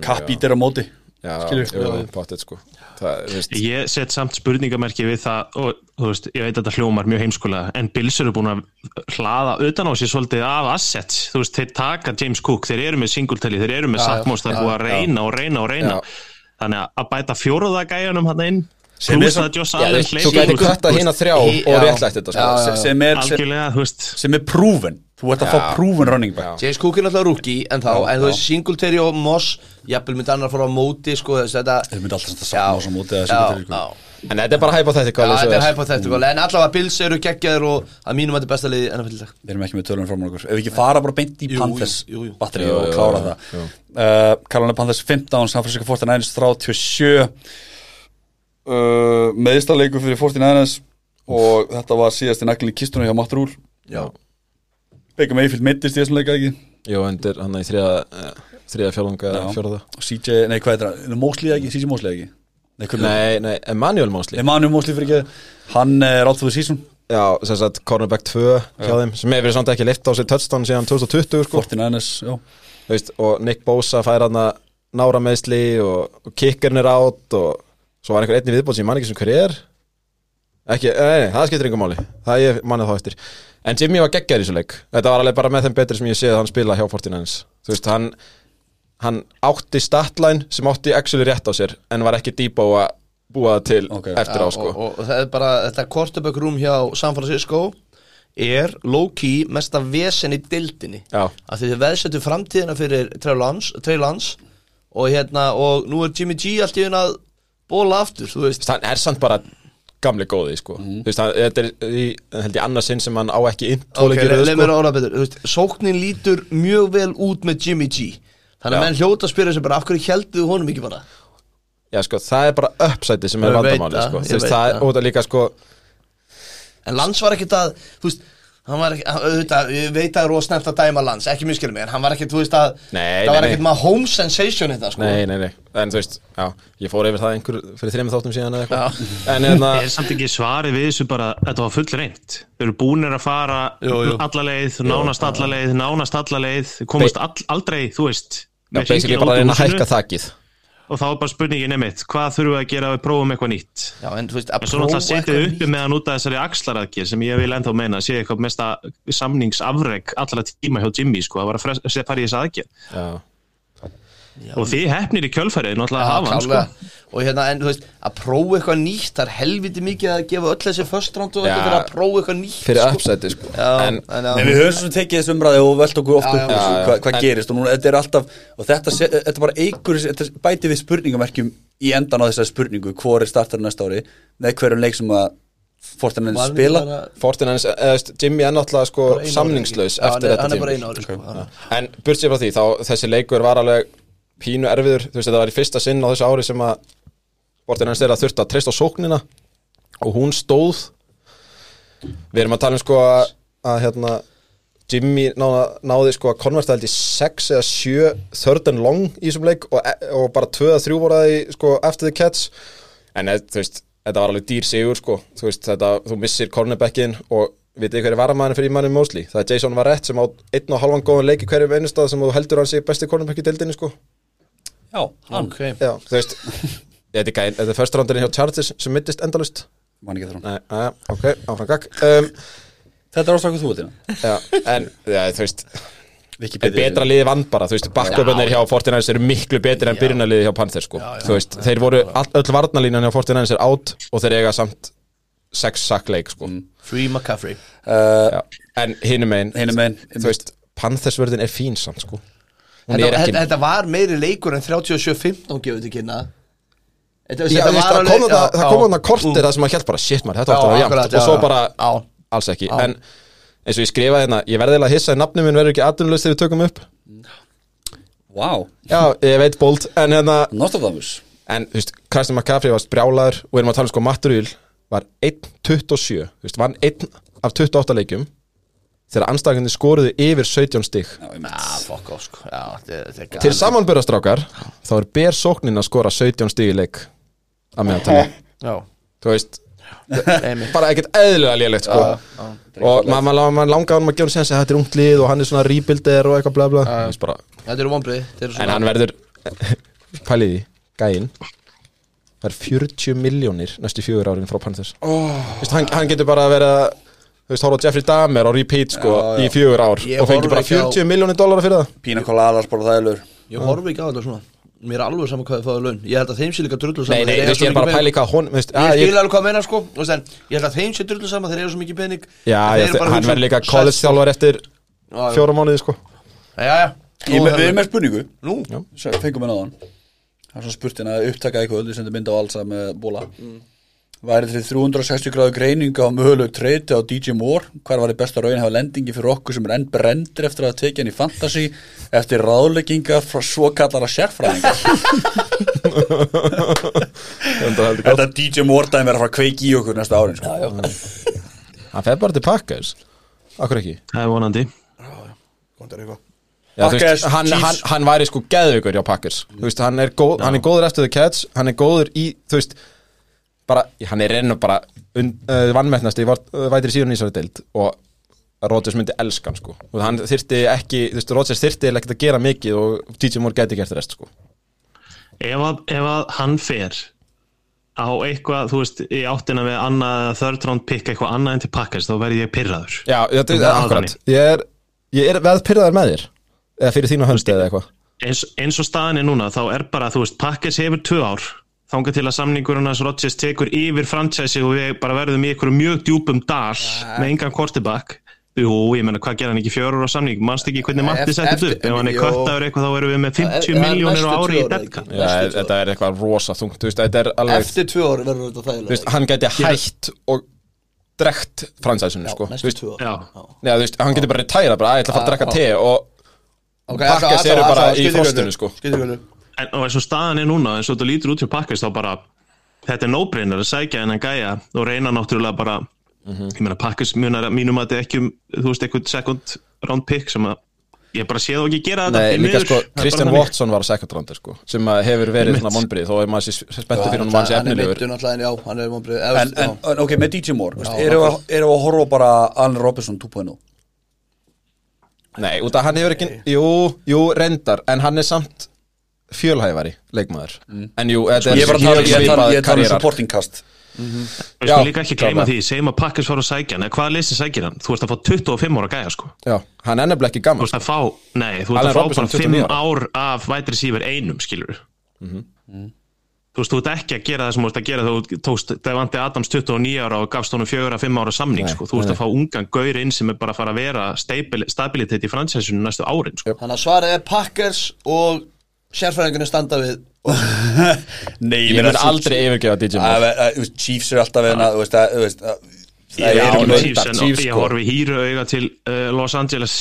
kappítir á móti Já, Skilur. jú, pottet sko Það, Ég set samt spurningamerki við það og veist, ég veit að þetta hljómar mjög heimskulega en Bills eru búin að hlaða utan á sér svolítið af assets. Þú veist, þeir taka James Cook, þeir eru með singletali þeir eru með Já, Sackmos, það er já, búið að reyna og reyna og reyna. Já. þannig að bæta fjóruða gæjanum hann inn Sem er pluss svo- að Josh Já, Allen þú kvætta hinn að þrjá og réttlætt þetta sko. Sem, er, sem, algjörlega, þú veist. sem er proven. Þú ert að fá Já. proven running back. James Cook er náttúrulega rookie en þá, en þú veist Singletary og Moss jafnvel myndi annar fara á móti sko þess að þetta Þeir myndi alltaf að Já, sakna á móti sko. En þetta er bara hypothetical þetta er hypothetical. En allavega Bills eru geggjaður og að mínum að þetta er besta liði NFL Við erum ekki með tölunum fram á okkur. Ef við ekki fara bara beint í Panthers batteri og klára það. uh, Carolina Panthers 15 San Francisco 49ers 37 uh, meðistarleiku fyrir 49ers og þetta var síðast í naglinn í kistunum hjá Matt Rúl Já, Baker Mayfield mittist í þessum leika ekki? Jú, endur hann í þriða eh, þriða Já. fjórða. Og CJ, nei hvað er það, Mosley ekki, CJ Mosley ekki? Nei, Nei, nei, Emmanuel Mosley. Emmanuel Mosley fyrir ekki. Hann er átt fyrir sísón Já, sem sagt, cornerback 2 hjá þeim sem hefur samt ekki lift á sig touchdown síðan 2020 sko. 49ers, já. Þú veist, og Nick Bosa fær hann að nára meðsli og, og kickerinn er átt og svo var einhver einni viðbót sem ég man ekki sem hver er. Ekki, nei, nei, það skiptir yngur máli. Það ég manið þá eftir. En Jimmy var geggjar í svo leik. Þetta var alveg bara með þeim betri sem ég séð hann spila hjá 49ers þú veist, hann hann átti statline sem átti actually rétt á sér en var ekki dýbá að búa það til Ok. eftir á sko. og, og, og það er bara, þetta room hjá San Francisco er low-key mesta vesen í dildinni Já. að þið veðsettu framtíðina fyrir Trey Lance, Trey Lance og hérna, og nú er Jimmy G allt í að bóla aftur, þú veist hann er samt bara gamli góði sko. þú veist, hann, þetta er í, held ég annars sinn sem hann á ekki inn Ok, leið mér sko. að orða betur Þú veist, Sóknin lítur mjög vel út með Jimmy G Þannig að menn hljóta að spyrja sig bara Af hverju heldur honum ekki bara Já, sko, það er bara uppsæti sem er vandamáli það, sko. Þú veist, það er það. út að líka sko, En Lans var ekkert að Þú veist, hann var ekki hann- auðvitað, Ég veit að það er snemt að dæma Lans Ekki miskilum mig En hann var ekkert, þú veist að Nei, Það var nei. ekkert maður home sensation þetta sko. Nei, nei, nei, en þú veist, já, ég fór yfir það einhver fyrir þreim þáttum síðan eða eitthvað. En hérna, er samt ekki svarið við þessu bara þetta var full reynd þeir eru búinir að fara Jú, jú. alla leið, nánast alla leið nánast alla leið, komast all, aldrei þú veist já, með basically hringinn bara að út úr reyna að húsinu. Og þá er bara spurningin emitt, hvað þurfum við að gera að við prófum eitthvað nýtt? Já, en veist, en svo náttúrulega setið eitthvað uppi með hann út af þessari axlaraðgjör sem ég vil ennþá meina sé eitthvað mesta samningsafreg allra tíma hjá Jimmy sko, að fara í þessa aðgjör Já, og þið hefnir í kjölfærið náttúrulega að hafa hann sko. Og hérna, en þú veist, að prófa eitthvað nýtt Það er helviti mikið að gefa öll þessi first round og ekki fyrir að prófa eitthvað nýtt fyrir sko. uppsæti sko Já, En, en, Nei, við höfum svo tekið þessu umræði og velt okkur oft Já, upp hvað, hvað En- gerist og núna þetta er alltaf og þetta, þetta bara eigur þetta bæti við spurningamerkjum í endan á þessari spurningu hvor er startar næsta ári með hverjum leik sem að Fortin Var hann spila eða, veist, Jimmy er náttúrulega sko samningslaus eftir er- þetta er ári sko. Já. En burt sér frá því, þá þessi leikur var alveg pínu erfiður, þú veist, þetta var í fyrsta sinn á þessu ári sem að Fortinans er að þurft að treysta á sóknina og hún stóð. Við erum að tala um sko að, að hérna, Jimmy náða, náði sko að konverta held í 6 eða 7 third and long í þessum leik og, og bara 2 eða 3 voru það í sko after the catch. En eð, þú veist, þetta var alveg dýr sigur sko, þú veist, þetta, þú missir cornerbackin og vitið hverju varamæðin fyrir Immanuel Mosley? Það er Jason Varett sem á einn og halvan góðan leik í hverjum einustad sem þú heldur hann sé besti cornerback í deildinni sko Já, hann. Ok. Já, þú veist, þetta er, gæn, þetta er first roundirinn hjá Chargers sem mittist endalust Man ekki hann Nei, aðja, ok, áfram gag um, Þetta er ástækuð þú þetta Já, en já, þú veist Wikipedia. betra liði vann bara, þú veist, backupinir hjá Fortinæns eru miklu betri en byrjunarliði hjá Panther sko. þú veist, þeir voru, all, öll varnalínan hjá Fortinæns er átt og þeir eiga samt sex sackleik sko. Free McCaffrey. Uh, Já, en hinum einn, þú veist Panthersvörðin er fín samt sko. Þetta, ekki þetta, þetta var meiri leikur en 37-15 gefur til kynna. Þetta, Já, þú veist, það kom þarna- það kom þarna kortir það sem að hjælt bara, shit maður, þetta var jæmt og svo bara, alls ekki. En eins og ég skrifaði hérna, ég verði eiginlega að hissa að nafnum minn verður ekki atvinnulegst þegar við tökum upp. Wow, Já, ég veit bold, en hérna Nostradamus. En, þú veist, Kristján McCaffrey var brjálaður og við erum að tala um sko Matturul var 1.27, þú veist, vann 1 af 28 leikjum þegar anstakandi skoruðu yfir 17 stig. Já, ég Já, fuck off sko. Já, þetta þetta er Til galið. samanbörðastrákar, þá er ber sóknin að skora 17 stig í leik að meðan tala Já, Þú veist, bara ekkert eðlilega lélegt sko. og maður ma ma langaði hann að gefa séns að þetta er ungt lið og hann er svona rebuilder og eitthvað bla bla. Bara, Þetta eru vonbrið eru en hann verður pæliði, gæinn. Það er 40 miljónir næstu fjögur árin frá Panthers. Oh. veist, hann, hann getur bara að vera þú veist, hóra Jeffrey Dahmer á repeat sko, Já, já. í fjögur ár Ég og fengi horfi bara ekki á- 40 miljónir dólarar fyrir það. Pína koladas bara þægilegur. Ég horfi ekki á þetta svona. Mér er alveg saman hvað þið fáið laun. Ég held að þeim sé líka drullu nei, saman nei, þeir þú eiga veist, svo ég er bara að mikið pæli hvað hún veist, Ég að, skil ég, alveg hvað meina sko þú veist, en Ég held að þeim sé drullu saman Þeir eru svo mikið pening. Já, þeir ég, eru bara að hann hugsa verður um líka sess college þjálfar eftir Já, já. fjóra mánuði sko. Já, já. Ég með- Við erum með spurningu. Nú, Sem Fengum við náðan. Það er svona spurt hérna upptaka í kvöld Við sendum mynd á alls með bóla Væri þið 360 gráðu greining á mögulegu treyti á DJ Moore? Hvar var þið besta raun hafa lendingi fyrir okkur sem er enn brendur eftir að tekja hann í fantasy eftir ráðlegginga frá svo kallara sérfræðinga Þetta DJ Moore dæmi er að fara að kveiki í okkur næsta árin sko. hann fer bara til Packers. Akkur ekki? Það er vonandi. Já, veist, hann, hann, hann væri sko geðveikur hjá Packers. Þú veist, hann, er góð, hann er góður eftir the catch Hann er góður í, þú veist bara, Hann er reynur bara uh, vannmettnast í uh, vætri síðan í þessari deild Og Rodgers myndi elska hann sko. Og hann þyrfti ekki, þú veist, Rodgers þyrfti ekkert að gera mikið Og DJ Moore gæti gert rest sko. Ef að, ef að hann fer á eitthvað, þú veist, í áttina við annað third round pick eitthvað annað en til pakkast þá verði ég pyrraður Já, þetta er akkurat. Ég er, ég er veð pyrraðar með þér. Eða fyrir þínu hönd eða eitthvað. eins, eins og staðan er núna þá er bara, þú veist, pakkast hefur tvö ár þangað til að samningurinn hans Rodgers tekur yfir franchise og við bara verðum í einhverju mjög djúpum dal með engan quarterback. Jú, ég menna, hvað gera hann ekki fjörur á samning? Mannst ekki hvernig Matti eftir- upp? Ef hann er jú. köttaður eitthvað þá erum við með 50 Það er miljónir á ári í tvö þetta er eitthvað rosa þungt. Þú veist, þetta er alveg Eftir tvö ár verður þetta Þú þægilega veist, hann gæti hætt og drekt fransæsinu sko. Þú Næstu veist, tvö ár. Já. Já, þú veist, hann getur bara retæra bara, að ég ætla að fara að drekka te og eru alltaf- bara í skiptir En og eins og staðan er núna, eins og þetta lítur út hjá pakkast þá bara, þetta er no-brainer að sækja hennan gæja og reyna náttúrulega bara ég meina pakkast munar að mínum að þetta ekki um, þú veist, eitthvað second round pick sem að ég bara sé þá ekki gera þetta Nei, því líka sko, er Christian. Watson var second rounder sko sem að hefur verið svona vonbrið þó er maður sér spenntið fyrir hann mann sér Hann er efnilegur en já, hann er vonbrið en, en, en ok, með DJ Moore erum við að- erum við að horfa bara Allen Robinson 2.0 Nei, út af hann hefur ekki, jú, jú, reyndar en hann er samt fjölhæfari leikmaður. En jú, þetta ég er mjög ég er að tala, svipað ég er að tala um karriérar. supporting cast. Við sko líka ekki gleyma því, segjum að pakkast fara að sækja hann, eða hvaða leysi sækir hann? Þú veist að fá 25 ára gæja sko. Já, hann er nefnilega ekki Þú gammal veist að fá, nei, þú Allen að fá bara 5 29 ára. ár af vætri sífur einum, skilur Þú veist, þú ert ekki að gera það sem þú ert að gera þú tókst Devante Adams 29 ára og gafst honum 4-5 ára samning, Nei, sko. Þú nei, að fá ungan gaur inn sem er bara að fara að vera stabil, stabilitet í fransæsinu næstu árin, sko. Þannig sérfræðingunni standa við. Nei, Ég mun aldrei yfirgefa DJ Moore. Chiefs er alltaf hérna, þú veist, að- Ég það er ekki Chiefs, en Chiefs, ég sko. horfi hýru auga til uh, Los Angeles.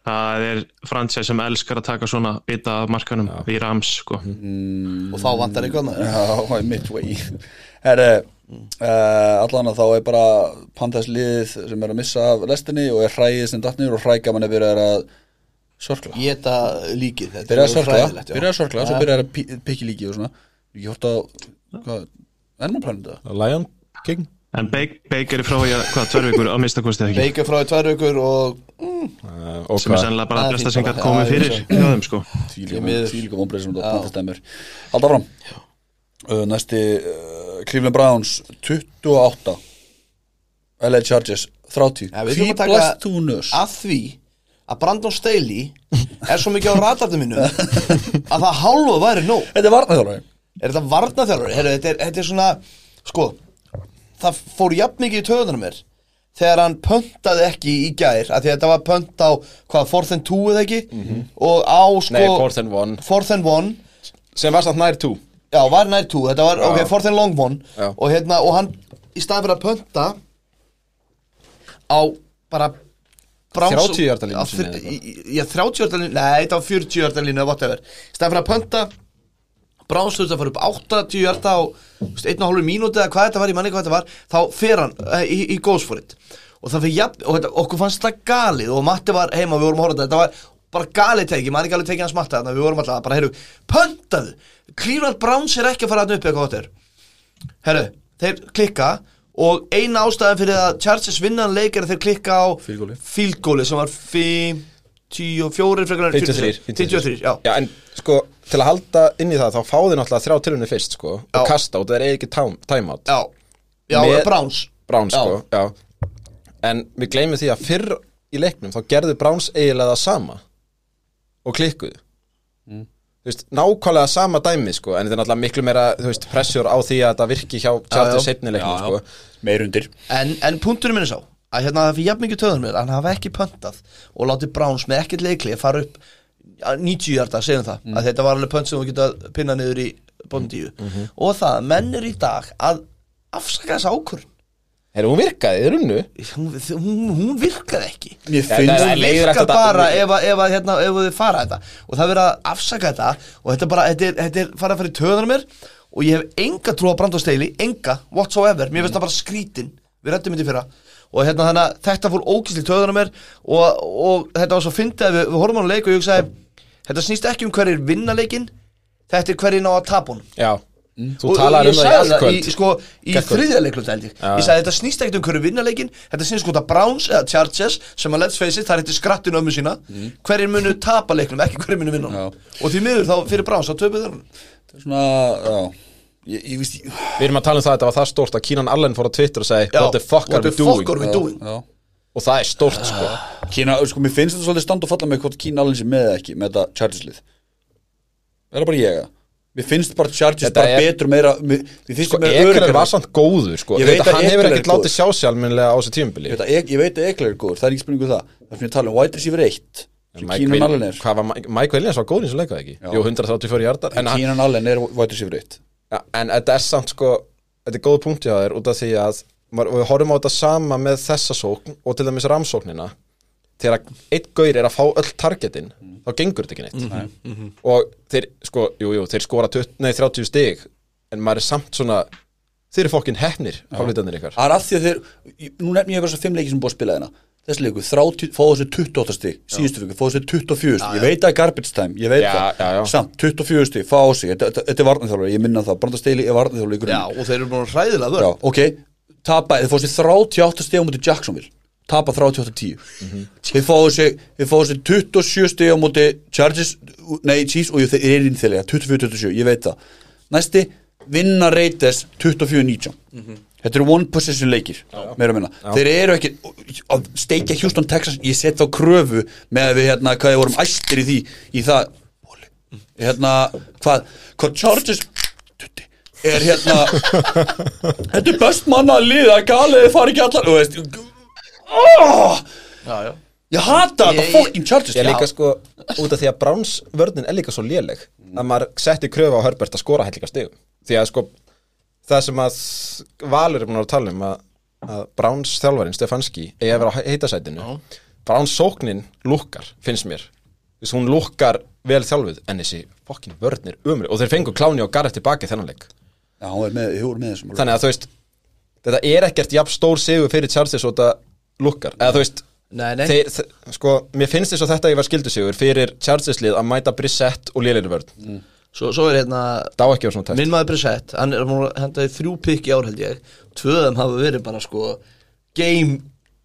Það er fransæs sem elskar að taka svona bita af markanum í Rams, sko. Og þá vantar annað. Já, midway. Herre, uh, allan að þá er bara Panthers liðið sem er að missa af lestinni og er hræðið sem dattnir og hrægaman er byrjað að sörkla Geta líkið þetta Byrjað að er sörkla, hræðilegt, já. byrjað að sörkla svo Já. byrjað að pí- pikki líki og svona. Ég hort á, planið það? Lion King? En Bake, Bake er frá í að, hvað, tvær vikur á minnstakosti eða ekki? Beika frá í tvær vikur og uh, og sem er sennilega bara er besta sem gætt komið fyrir hjá þeim, sko. Þvílíka vonbreið sem þetta dæmur Alltaf fram uh, Næsti uh, Cleveland Browns 28 LA Chargers 30 Ja, við Hví að blast þú nös? að því að Brandon Staley er svo mikið á ratartum mínum að það hálfa væri nóg. Þetta er varnaþjálfari Er þetta varnaþjálfur? Heru, þetta, er, þetta er svona, sko, það fór jafn mikið í töðunum mér þegar hann pöntaði ekki í gær af því að þetta var pönt á, hvað, fourth and two eða ekki? Og á, sko Nei, fourth and one. fourth and one. Sem var samt nær 2 já, var nær two, þetta var, ok, fourth and long one. Já. og hérna, og hann í staðan fyrir að pönta á bara Browns- 30 yarda línu á sinni þr- eða eitthvað? í- í- Já, 30 yarda línu, nei, þetta var 40 yarda línu eða whatever. Í staðan fyrir að pönta Browns þurfti að fara upp 80 yarda á 1,5 mínúti eða hvað þetta var, ég manni hvað þetta var þá fer hann uh, í, í it og það fyrir jafn, og þetta, okkur fannst það galið og Matti var heima, við vorum að horfa þetta þetta var bara galið teki, maður ekki alveg tekið hans Matti þannig að við vorum alltaf bara, heyrðu, pöntaðu Cleveland Browns er ekki að fara að upp eitthvað þetta er Herru, þeir klikka og eina ástæðan fyrir að Chargers vinnan leik er að þeir klikka á goali sem var 54 frekar en 53 53, já, Já, en sko, til að halda inn í það þá fáði náttúrulega þrjá tilunni fyrst sko, Já. og kasta út, það er ekki time- timeout já, já, Með- Browns. Browns Já. sko, já. En við gleymum því að fyrr í leiknum þá gerðu Browns eiginlega það sama og klikkuðu. Mm. Þú veist, nákvæmlega sama dæmi sko, en þetta er náttúrulega miklu meira, þú veist, pressjur á því að þetta virki hjá já. Chargers setni leiknum Já, sko. meir undir En, en punkturinn minn er sá að hérna það fyrir jafn mikið töðunum mér hann hafa ekki pöntað og látið Browns með ekkert leikli að fara upp ja, 90 hjarta, segjum það, Mm. að þetta var alveg pönt sem þú geta pinna niður í bóndíu Mhm. og það, að menn er í dag að afsaka þessa ákvörn Herru, hún virkaði, þið runnu? Hún, hún, hún virkaði ekki. Mér það finnst virkar eftir þetta- bara ef, að- ef, að, hérna, ef þið fara þetta. Og það er verið að afsaka þetta og þetta bara, þetta er, þetta er fara að fara í töðunar mér og ég hef enga trú á brandasteili enga, whatsoever, mér finnst það bara skrítin. Við rættum þetta í fyrra. Og hérna þannig að þetta fór ógæsli töðunar mér og, og þetta var svo fyndið að við, við horfum á leik og ég hugsaði þetta snýst ekki um hverjir vinna leikin þetta er hverjir ná að tapa honum. Já, þú Og- talar og um það í sagði allt kvöld. í, sko, í Gærkvöld. þriðja leiklund held ég. Ég sagði þetta snýst ekkert um hverju vinnaleikin Þetta snýst sko að Browns eða Chargers sem að let's face it, það er eftir skrattinu ömmu sína Hverjir munu tapa leiknum, ekki hverjir munu vinna. Og því miður þá fyrir Browns, þá töpuð þeir honum. Það er svona, já. Ég, ég veist, ég, Við erum að tala um það að þetta var það stórt að Kínan Allen fór á Twitter og segi What the fuck are what we the fuck doing? are we doing? Og það er stórt sko. Kína, sko, mér finnst þetta svolítið stand og falla með hvort Kína alveg sé með ekki með þetta Chargers-lið Það er bara ég að Mér finnst bara Chargers bara er- betur meira Mér Sko, það Ekler var samt góður sko. Ég veit að Hann hefur er ekkert látið sjá sér almennilega á þessu tímubili Ég veit að- Ekler er góður, það er ekki spurningu um það. Það er fyrir að tala um White Receiver 1 sem Mike er. Williams var góður eins og leikaði ekki. Jú, 134 hjartar en, Kínan Allen er White Receiver 1 ja, en þetta er samt sko Þetta er góð punkt hjá þér út af því að Við horfum á þetta sama með þessa sókn Og til dæmis ramsóknina Þegar eitt gaur er að fá öll targetin Þá gengur þetta ekki neitt. Og þeir, sko, jú, jú, þeir skora 20, nei, 30 stig En maður er samt svona Þeir eru fokkin hefnir, hálfleitarnir ykkar. Það er að því að þeir Nú nefnir ég eitthvað svo fimm leiki sem búið að spila þeirna Þessi leiku, þrá- fá þessi 28 stig Síðustu viku, fá þessi 24 stig. Ég veit að garbage time, ég veit Já, það. já, já. Samt, 24 stig, fá sig Þetta er varnarþjálfur, ég minna það. Brandasteili er varnarþjálfur í Já, grunni og þeir eru að hræðilega Já, vörð ok Tapa, þeir fá sér 38 stig á múti Jacksonville Tapa 38-10 Þeir fá sér Þeir fá sér 27 stig á múti Chargers Nei, Chiefs og þeir eru inn þeirlega 24-27, ég veit það. Næsti, vinna Raiders 24-19 Þetta eru one possession leikir meira að minna, þeir eru ekki að steikja Houston, Texas, ég set þá kröfu með að við hérna, hvað við vorum æstir í því í það hérna, hvað, hvað Chargers er hérna þetta er best manna að liða galið þið fari ekki allar þú veist oh, Já, já. Ég hata þetta fucking Chargers Ég er líka sko, út af því að Browns vörnin er líka svo léleg að maður setti kröfu á Herbert að skora hættlíka stigum því að sko, það sem að Valur er búin að tala um að, að Browns þjálfarinn Stefanski eigi að vera á heitasætinu. Browns sóknin lukkar, finnst mér. Þess, hún lukkar vel þjálfuð en þessi fokkin vörnir umri og þeir fengu Kláni og Garrett tilbaki þennan leik. Já, hún er með, hún er með þessum þannig að þú veist þetta er ekkert jafn stór sigur fyrir Chargers og þetta lukkar. Eða þú veist Nei, nei. Þeir, þe- sko, mér finnst þess að þetta ég var skildusigur fyrir Chargers lið að mæta Brissett og Lélir vörn Svo, svo er hérna að tæft Minn maður Brissett, hann er múin að henda í þrjú pikk í ár held ég. Tvöðum hafa verið bara sko Game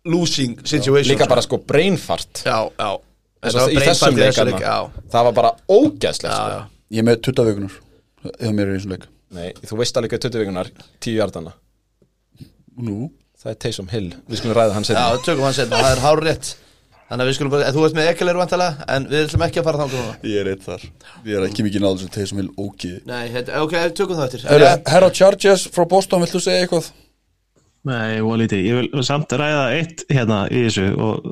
losing situation Líka bara sko brainfart. Já, já. Þess að í brainfart þessum leikarna leik, Það var bara ógæðslegt já, sko. já. Ég er með 20 vikunar ef mér er í þessum leik. Nei, þú veist alveg hvað 20 vikunar 10 hjartana nú Það er Taysom Hill. Við skulum ræða hann Já, setna tökum hann setna, það er hár rétt. Þannig að við skulum bara, þú veist með ekkilegur vantalega En við ætlum ekki að fara þangað núna. Ég er eitt þar. Ég er ekki mikið náður sem þeir sem vil ógiði Nei, þetta, ok, tökum það eftir. Herra, herra Chargers frá Boston, viltu segja eitthvað? Nei, og lítið, ég vil samt ræða eitt hérna í þessu og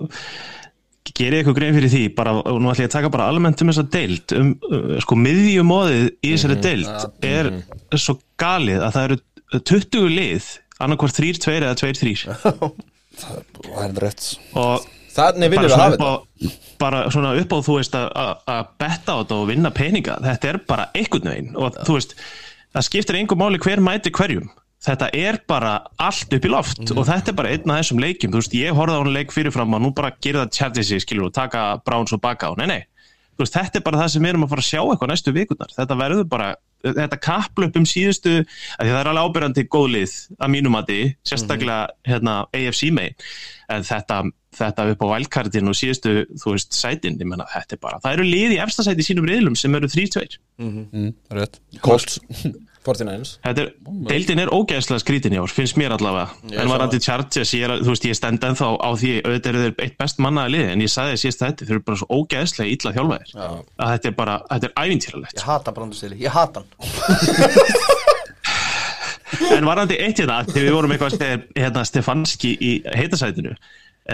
gerið eitthvað grein fyrir því. Bara, og nú ætlum ég að taka bara almennt um þessa deild. Um, uh, sko miðjumóðið í þessari deild er svo galið að það eru 20 lið annarkvort 3-2 eða 2-3 það er rétt. Og Þannig viljum við hafa þetta bara svona upp á þú veist að- betta á þetta og vinna peninga þetta er bara einhvern veginn. Og þú veist það skiptir einhver máli hver mæti hverjum. Þetta er bara allt upp í loft Mhm. og þetta er bara einn af þessum leikjum. Þú veist ég horfði á hún leik fyrirfram og nú bara gera það Chargersi skilur og taka Browns og baka á nei nei veist, þetta er bara það sem við erum að fara að sjá eitthvað næstu vikunar, þetta verður bara þetta kaplöpum síðustu það er alveg ábyrjandi góðlið að mínumati, sérstaklega mm -hmm. hérna, AFC mei, en þetta þetta upp á valkartin og síðustu þú veist, sætin, ég menna, þetta er bara það eru lið í efstasæti sínum riðlum sem eru 3-2 mm -hmm. mm, Rött, kolt 49ers. Deildin er ógæðslega skrítin í ár, finnst mér allavega. Ég en varandi Chargers, ég, er, veist, ég stend ennþá á því auðvitað eru þeir eitt best mannaði lið en ég sagði að síðast þetta, þeir eru bara svo ógæðslega illa þjálfaðir. Að þetta er bara, þetta er ævintýralegt. Ég hata brandustili, ég hata hann. En varandi eitt í það, þegar við vorum eitthvað stef, hérna, Stefanski í heitasætinu uh,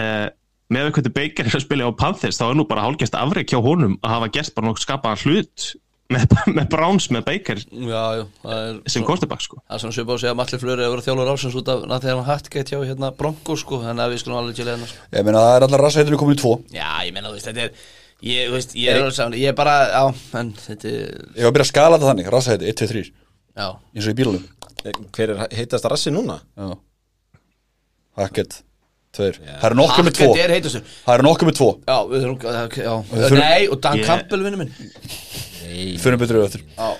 eh, með eitthvað til Baker að spila á Panthers, þá er nú bara hálfgæst afreik hjá honum að hafa gert bara nokkuð skapaðan hlut með, með Browns með Baker Já, já, það er sem quarterback sko. Það er svona svipað að segja að Matli Flöri hefur verið þjálfur ásins út af þegar hann hætt gett hjá hérna Bronco sko, þannig að við skulum alveg til hérna sko. Ég meina það er allar rassætinu komin í tvo. Já, ég meina, þú veist, þetta er ég, þú veist, ég er alveg ég er bara, já, en þetta er, Ég var að byrja að skala þetta þannig, rassæti 1, 2, 3 já. Eins og í bílunum. Hver er heitast að rassi núna? Já. Hackett, tveir. Það eru nokkuð með tvo. er Það eru nokkuð með tvo. Já, við þurfum, já, nei, og Dan Campbell vinnu minn Fyrir betur auðvitað Já,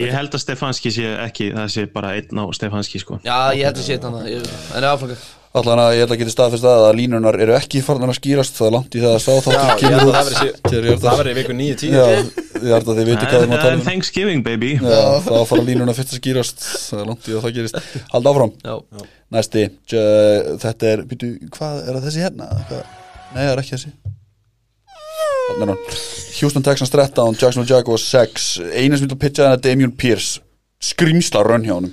Ég held að Stefanski sé ekki, það sé bara einn á Stefanski sko. Já, ég held að sé þetta ég- En er áflanga Allan að ég ætla að geta staðfest að að línunar eru ekki farnar að skýrast það er langt í það að sá Já, þáttur ég held kemur að það verði er það það viku 9-10 Já, ég held að þið veitir hvað Það það er um. Thanksgiving baby. Já, þá fara línuna fyrst að skýrast Það er langt í að það gerist. Hald áfram. Já, Næsti, tjö, þetta er, býtu, hvað er það þessi hérna? Hvað? Nei, það er ekki þessi. Houston Texans 13, Jacksonville Jaguars 6 Einu sem vil pitcha það er Damian Pierce. Skrimsla rönn hjá honum.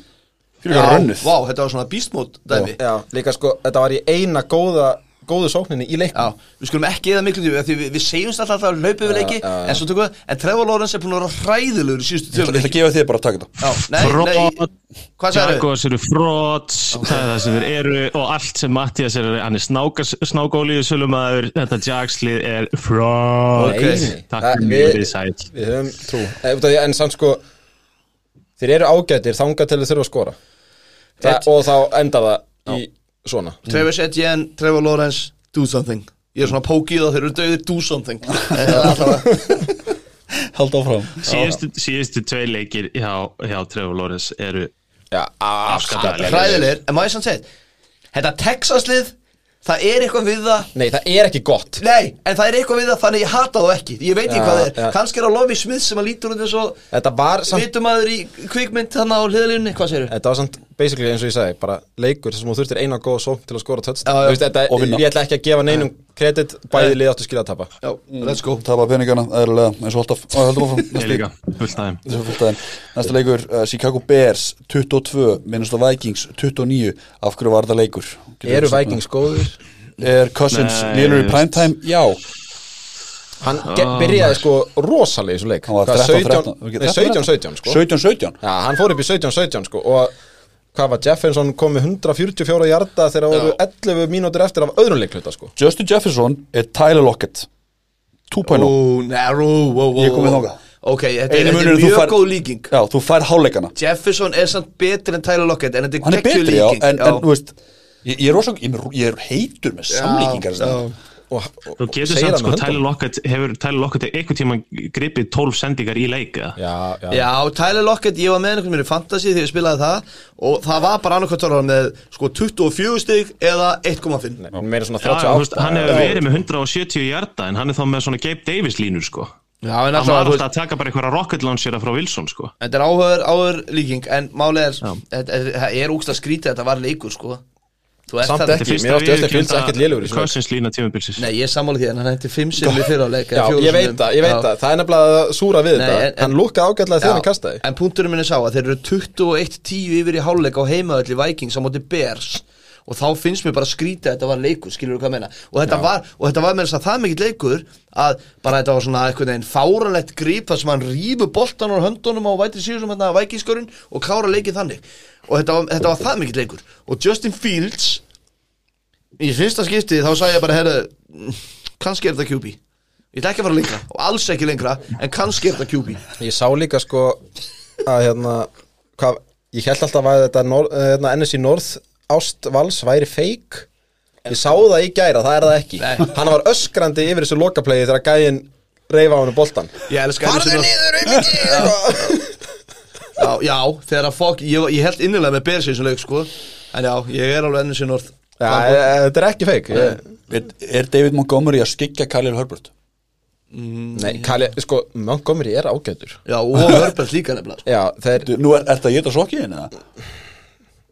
Fyrir hvað rönnið vá, þetta var svona beastmode dæmi. Já, líka sko, þetta var í eina góða góðu sókninni í leiknum. Já, við skulum ekki eða miklu Því við, við segjum alltaf að það hlaupið við leiki já, já. En svo tökum við, en Trevor Lawrence er búin að vera hræðilegur í síðustu tjóðum ég ætla að gefa þér bara að taka þetta. Já, nei, nei, hvað sagði þau? Jaguars eru frots það er það sem þeir eru og allt sem Mattias er hann er snákólíu sölumæður þetta Jagslið er frots Ok. Nei, nei. Takk Það- fyrir mjög sæl. Við höfum trú. Eh, En samt sko Þeir eru ágætir þangað til þeir þurfa að skora. Og þá enda það í svona. Travis Etienne, Trevor Lawrence, do something. Ég er svona pókið og þeir eru döðir, do something. Er alltaf- Hald áfram. Síðustu, síðustu tvei leikir hjá, hjá Trevor Lawrence eru Já, Afskaplega. Hræðilegir, en má ég samt segja Þetta Texaslið, það er eitthvað við það. Nei, það er ekki gott. Nei, en það er eitthvað við það þannig ég hata þá ekki. Ég veit ekki hvað það er, kannski er á Lofi Smith sem að lítur eins og Þetta var samt Vitumæður í kvikmynd þannig á hliðalínu, hvað segirðu? Þetta var samt basically eins og ég segi bara leikur sem þú þurftir eina góð sókn til að skora Og vinna. Ég ætla ekki að gefa neinum kredit bæði lið áttu skilja að tapa. Já, let's go. Tapa peningana, eðlilega, eins og alltaf Ó, Haldum áfram. Næsta leikur, uh, Chicago Bears 22, Minnesota Vikings 29, af hverju var þetta leikur? Getur Eru Vikings góður? Er Cousins lélur í primetime? Já. Hann ge- byrjaði sko rosalega í þessu leik. Hann var Hvað, 13, 17 13, Nei, 17-17 sko. 17-17 Já, hann fór upp í 17-17 sko og hvað var Jefferson kom með 144 hjarta þegar það voru 11 mínútur eftir af öðrum leikluta sko? Justin Jefferson er Tyler Lockett. 2.0 Ó, narrow, wow, wow Ég er kominn þangað. Ok, þetta er, mjög fær- góð líking. Já, þú fær háleikana Jefferson er samt betri en Tyler Lockett En þetta Hann er er geggjuð betri, já, líking. en, en veist Ég, ég, er rosa, ég, er- ég er heitur með samlíkingar já. Og, og, Þú getur samt sko, Tyler. Lockett hefur Tyler Lockett einhvern tíma gripið 12 sendingar í leik eða? Já, já, Já, Tyler Lockett, ég var með einhvern veginn í Fantasy þegar ég spilaði það og það var bara annarkvæmt tólar með sko 24 stig eða 1,5 Nei, meira svona Já, þú veist, 38 hann hefur verið með 170 hjarta en hann er þá með svona Gabe Davis línur sko. Já, en hann alltaf, var alltaf að taka bara einhverja rocket launchera frá Wilson sko. Þetta er áhugur, áhugur líking En málið er, þetta er, er úksla skrítið Þetta var leikur sko Samt ekki. mér átti Justin Fields ekkert lélegur í þessu leik. Cousins lína tímabilsis Nei, ég sammála því en hann hætti fimm sem við fyrir á leik Já, ég veit það, ég veit það, það er nefnilega að súra við þetta. Hann lúkkaði ágætlega þegar hann kastaði. En punkturinn minn er sá að þeir eru 21-10 yfir í hálfleik á heimaðall í Vikings á móti Bears. Og þá finnst mér bara skrítið að þetta var leikur skilur þú hvað ég meina? Og þetta, var, og þetta var með þess að það mikill leikur að bara þetta var svona eitthvað neginn fáranlegt gríp þar sem hann rýfur boltan á höndunum á vætri síðusum hérna Vikingskurinn og klára leikið þannig og þetta var, þetta var það mikill leikur. Og Justin Fields í fyrsta skiptið þá sagði ég bara herru, kannski er þetta QB ég ætla ekki að fara lengra og alls ekki lengra en kannski er þetta QB Ég sá líka sko að hérna hvað, Ég held alltaf að þetta nor, hérna, NSC North Ást Vals væri fake. Ég sá það í gæra, það er það ekki. Nei. Hann var öskrandi yfir þessu lokaplegi þegar gæinn reyfa á hennu boltan sinni- niður, auðvitað Já, já, þegar að fokk Ég, ég held innilega með leik sko. En já, ég er alveg ennum sér norð. Já, e- þetta er ekki feik ég, Er, er David Montgomery að skikja Khalil Herbert? Nei, Kali, sko, Montgomery er ágætur. Já, og Herbert líka nefnilega sko. Já, þeir Du, Nú er, er þetta að geta sokkiðin eða?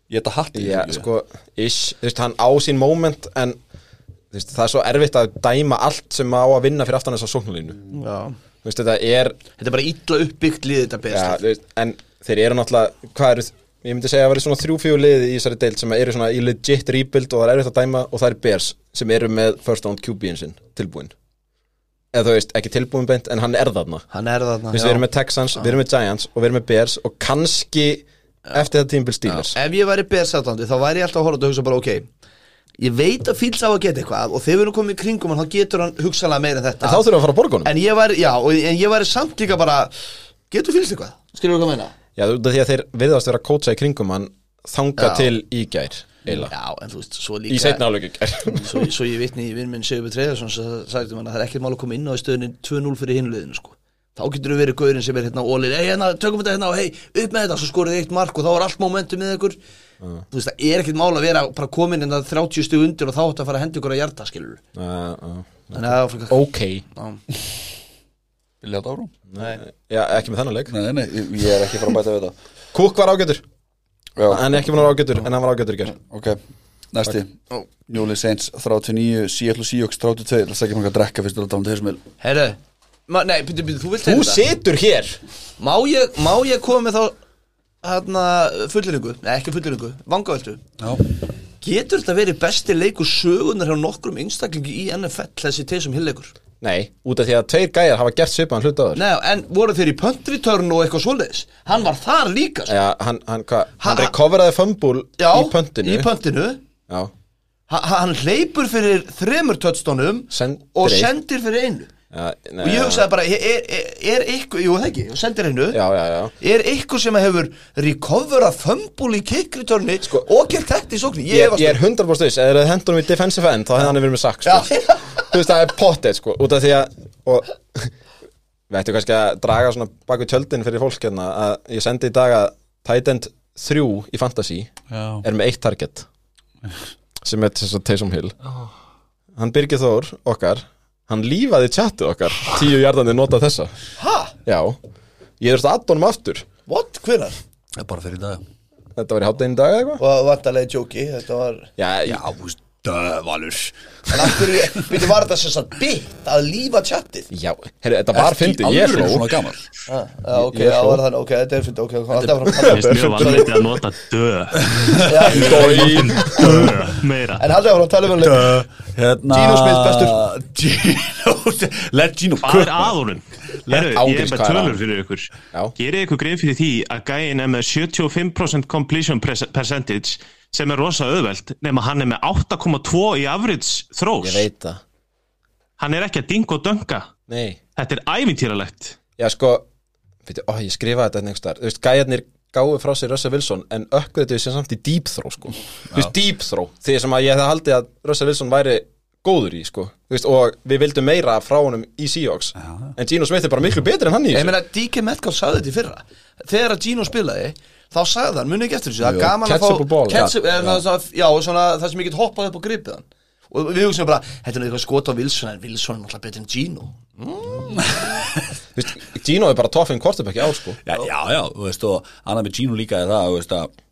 Ég þetta hatti Já, sko, ish, þú veist, hann á sín moment En þú veist, það er svo erfitt að dæma allt sem á að vinna fyrir aftan þess að sóknulínu Já. Þú veist, þetta er Þetta er bara illa uppbyggt lið þetta þú veist, En þeir eru náttúrulega, hvað eru Ég myndi segja að vera svona þrjú-fjögur liði í þessari deild sem eru svona í legit rebuild og það er erfitt að dæma og það er Bears sem eru með first round QB-in sinn tilbúin. Eða þú veist, ekki tilbúin beint en hann er þarna. Hann er þarna Við já. erum með Texans, við erum með Giants og við erum með Bears og kannski eftir þetta tímabil Steelers. Ef ég væri Bears aðlandi þá væri ég alltaf að horfa og hugsa bara ok Ég veit að Fields á að geta eitthvað og þegar við erum komið í kringum hann þá getur hann hugsalega meira en þetta. En þá þurfum við að fara að borgunum. En ég væri, já, og, en ég væri samt líka bara Getur Fields eitthvað? Skilur þú hvað að meina? Já, þú veit að því að þeir viðast vera að kótsa í kringum hann þanga Já. til í gær eiginlega. Já, en þú veist, svo líka Í setna áleik í gær. Svo, svo ég vitni í vinn minn Sigur Treyðarsson sagði hann að það er ekkert mál að koma inn á í stöðunni 2-0 fyrir hinulegðinu sko. Þá getur þú verið gaurinn sem er hérna ólir hei, hérna, tökum þetta hérna og hei, upp með þetta. Svo skorið eitt mark og þá er allt momentum með ykkur. Þú veist, það er ekkert mál að vera bara komin inn að 30 stug undir og þá ætti að fara að henda ykkur að hjarta, skilur uh, uh. það er Ok Vilja þetta árum? Já, ekki með þennan leik. Nei, nei, ég- er ekki fara að bæta við þetta Cook var ágætur. Já, Hann er ekki búin að vera ágætur En hann var ágætur í gær. Ok Næsti. Jóli Saints 39 Seattle Seahawks 32 Það er ekki mjög að drekka fyrst að tala um þeir herru, ma, nei, byrju, byrju, þú vilt Þú þetta? situr hér. Má ég, má ég koma með þá hérna fulliringu, nei ekki fulliringu vangaveltu Já. Getur þetta verið besti leikur sögunar hjá nokkrum einstaklingi í NFL þessi Taysom Hill leikur? Nei, út af því að tveir gæjar hafa gert svipaðan hlut áður. Nei, en voru þeir í punt return og eitthvað svoleiðis? Hann var þar líka sko. Já, hann, hann, hva, hann Ha- recoveraði fumble Já, í pöntinu. í pöntinu. Já, ha, Hann hleypur fyrir þremur Sendir og sendir fyrir einu já, nei, Og ég hugsaði bara, er, er, er eitthvað, jú það ekki, og sendir einu Já, já, já. Er eitthvað sem hefur recoverað fumble í kick returni Sko- og gert þetta í sókni? Ég, ég er um- 100% viss, eða hann í defensive end þá hefði hann verið með sack sko. Þú veist, það er pottet sko, út af því að og, Við ættum kannski að draga svona bak við tjöldin fyrir fólk hérna að ég sendi í dag að Tight End 3 í Fantasy Já. er með eitt target sem er þess að Taysom Hill. Hann Birgir Þór, okkar hann lífaði chatið okkar. Tíu hjartandi nota þessa. Ha? Já, ég þurfti að addonum aftur. What? Er bara fyrir í dag. Þetta var í háttegin dag eða eitthvað? Og vantarlega jóki, þetta var Já, Já, þú veist Dövalur. En af hverju, byrju var þetta sem sagt bytt að lífa tjattið? já, herri, þetta var fyndið, ég hló svona gammal Já, já, ok, Ég já, var það, ok, þetta er fyndið, ok, hvað er Mér finnst mjög það vanlítið að nota dö. Dö Meira. En haldið að að tala um leik Hérna Gino Smith, bestur. Gino Let Gino Hvað er að honum? Herru, ég er með að? tölur fyrir ykkur. Já. Gerið ykkur grein fyrir því að gæin er með 75% completion percentage sem er rosa auðvelt nema hann er með 8,2 í average throws. Ég veit það. Hann er ekki að dinga og dönga Nei. Þetta er ævintýralegt. Já, sko, veitir, ó, ég skrifaði þetta einhvers þar Þú veist, gæjarnir gáðu frá sér Russell Wilson en uppgöðu sem samt í deep throw, sko. Þú veist, deep throw, því sem að ég hefði haldið að Russell Wilson væri góður í, sko. Þú veist, og við vildum meira frá honum í Seahawks. En Gino Smith er bara miklu betri en hann í Ég þessu meina, DK Metcalf sagði þetta í fyrra. Þegar að Gino spilaði Þá sagði hann, muni ekki eftir þessu Það er gaman að fá já. eða svona- Já, svona það sem ég get hoppað upp og gripið hann Og við hugsaum bara, þetta er eitthvað skot á Wilson En Wilson er náttúrulega betur en Gino Þú veist, Gino er bara toffin quarterback í ár, sko Já, já, já, þú veist og annað með Gino líka er það, þú veist að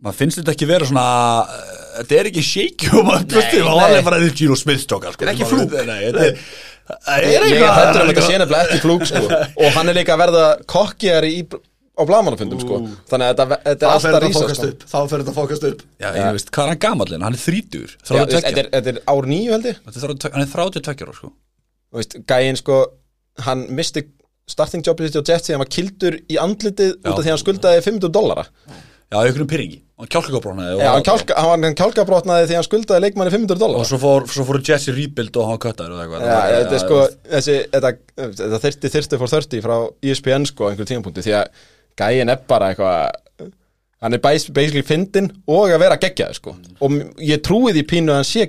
maður finnst þetta ekki vera svona uh, þetta er ekki shake og maður bjósti og nei. alveg bara þetta er Gino Smith stókar sko. Þetta er ekki flúk. Nei, þetta er það er Ég er eitthvað þetta nefnilega ekki flúk, sko Og hann er líka að verða kokkjari í á blamannafundum, sko. Þannig að þetta, þetta er alltaf rísa, sko. Þá fer þetta fókast upp. Já, ég veist, hvað er hann gamallin? Hann er þrítur, Já, þú veist, 32 Þetta er, þetta er ár nýju, held ég. Þetta er 32 Hann er 32 ára, sko. Þú veist, gæinn sko hann misti starting jobið sitt á Jets því hann var kildur í andlitið út af því að hann skuldaði 500 dollara. Já, ykkur um pyrringi Hann kjálkagóbrónaði Já, hann, kjálka, hann, hann kjálkabrotnaði því að hann skuldaði leikmanni 500 Og dollara. Svo fór, svo fóru Jesse rebuild og hann og Já, þetta er sko þessi, þetta, þetta þyrsti þyrsti fór 30 frá ESPN sko á einhverjum tímapunkti því að gæinn er bara eitthvað hann er bas- basically fyndin og að vera geggjaður sko. Og ég trúi því pínu að hann sé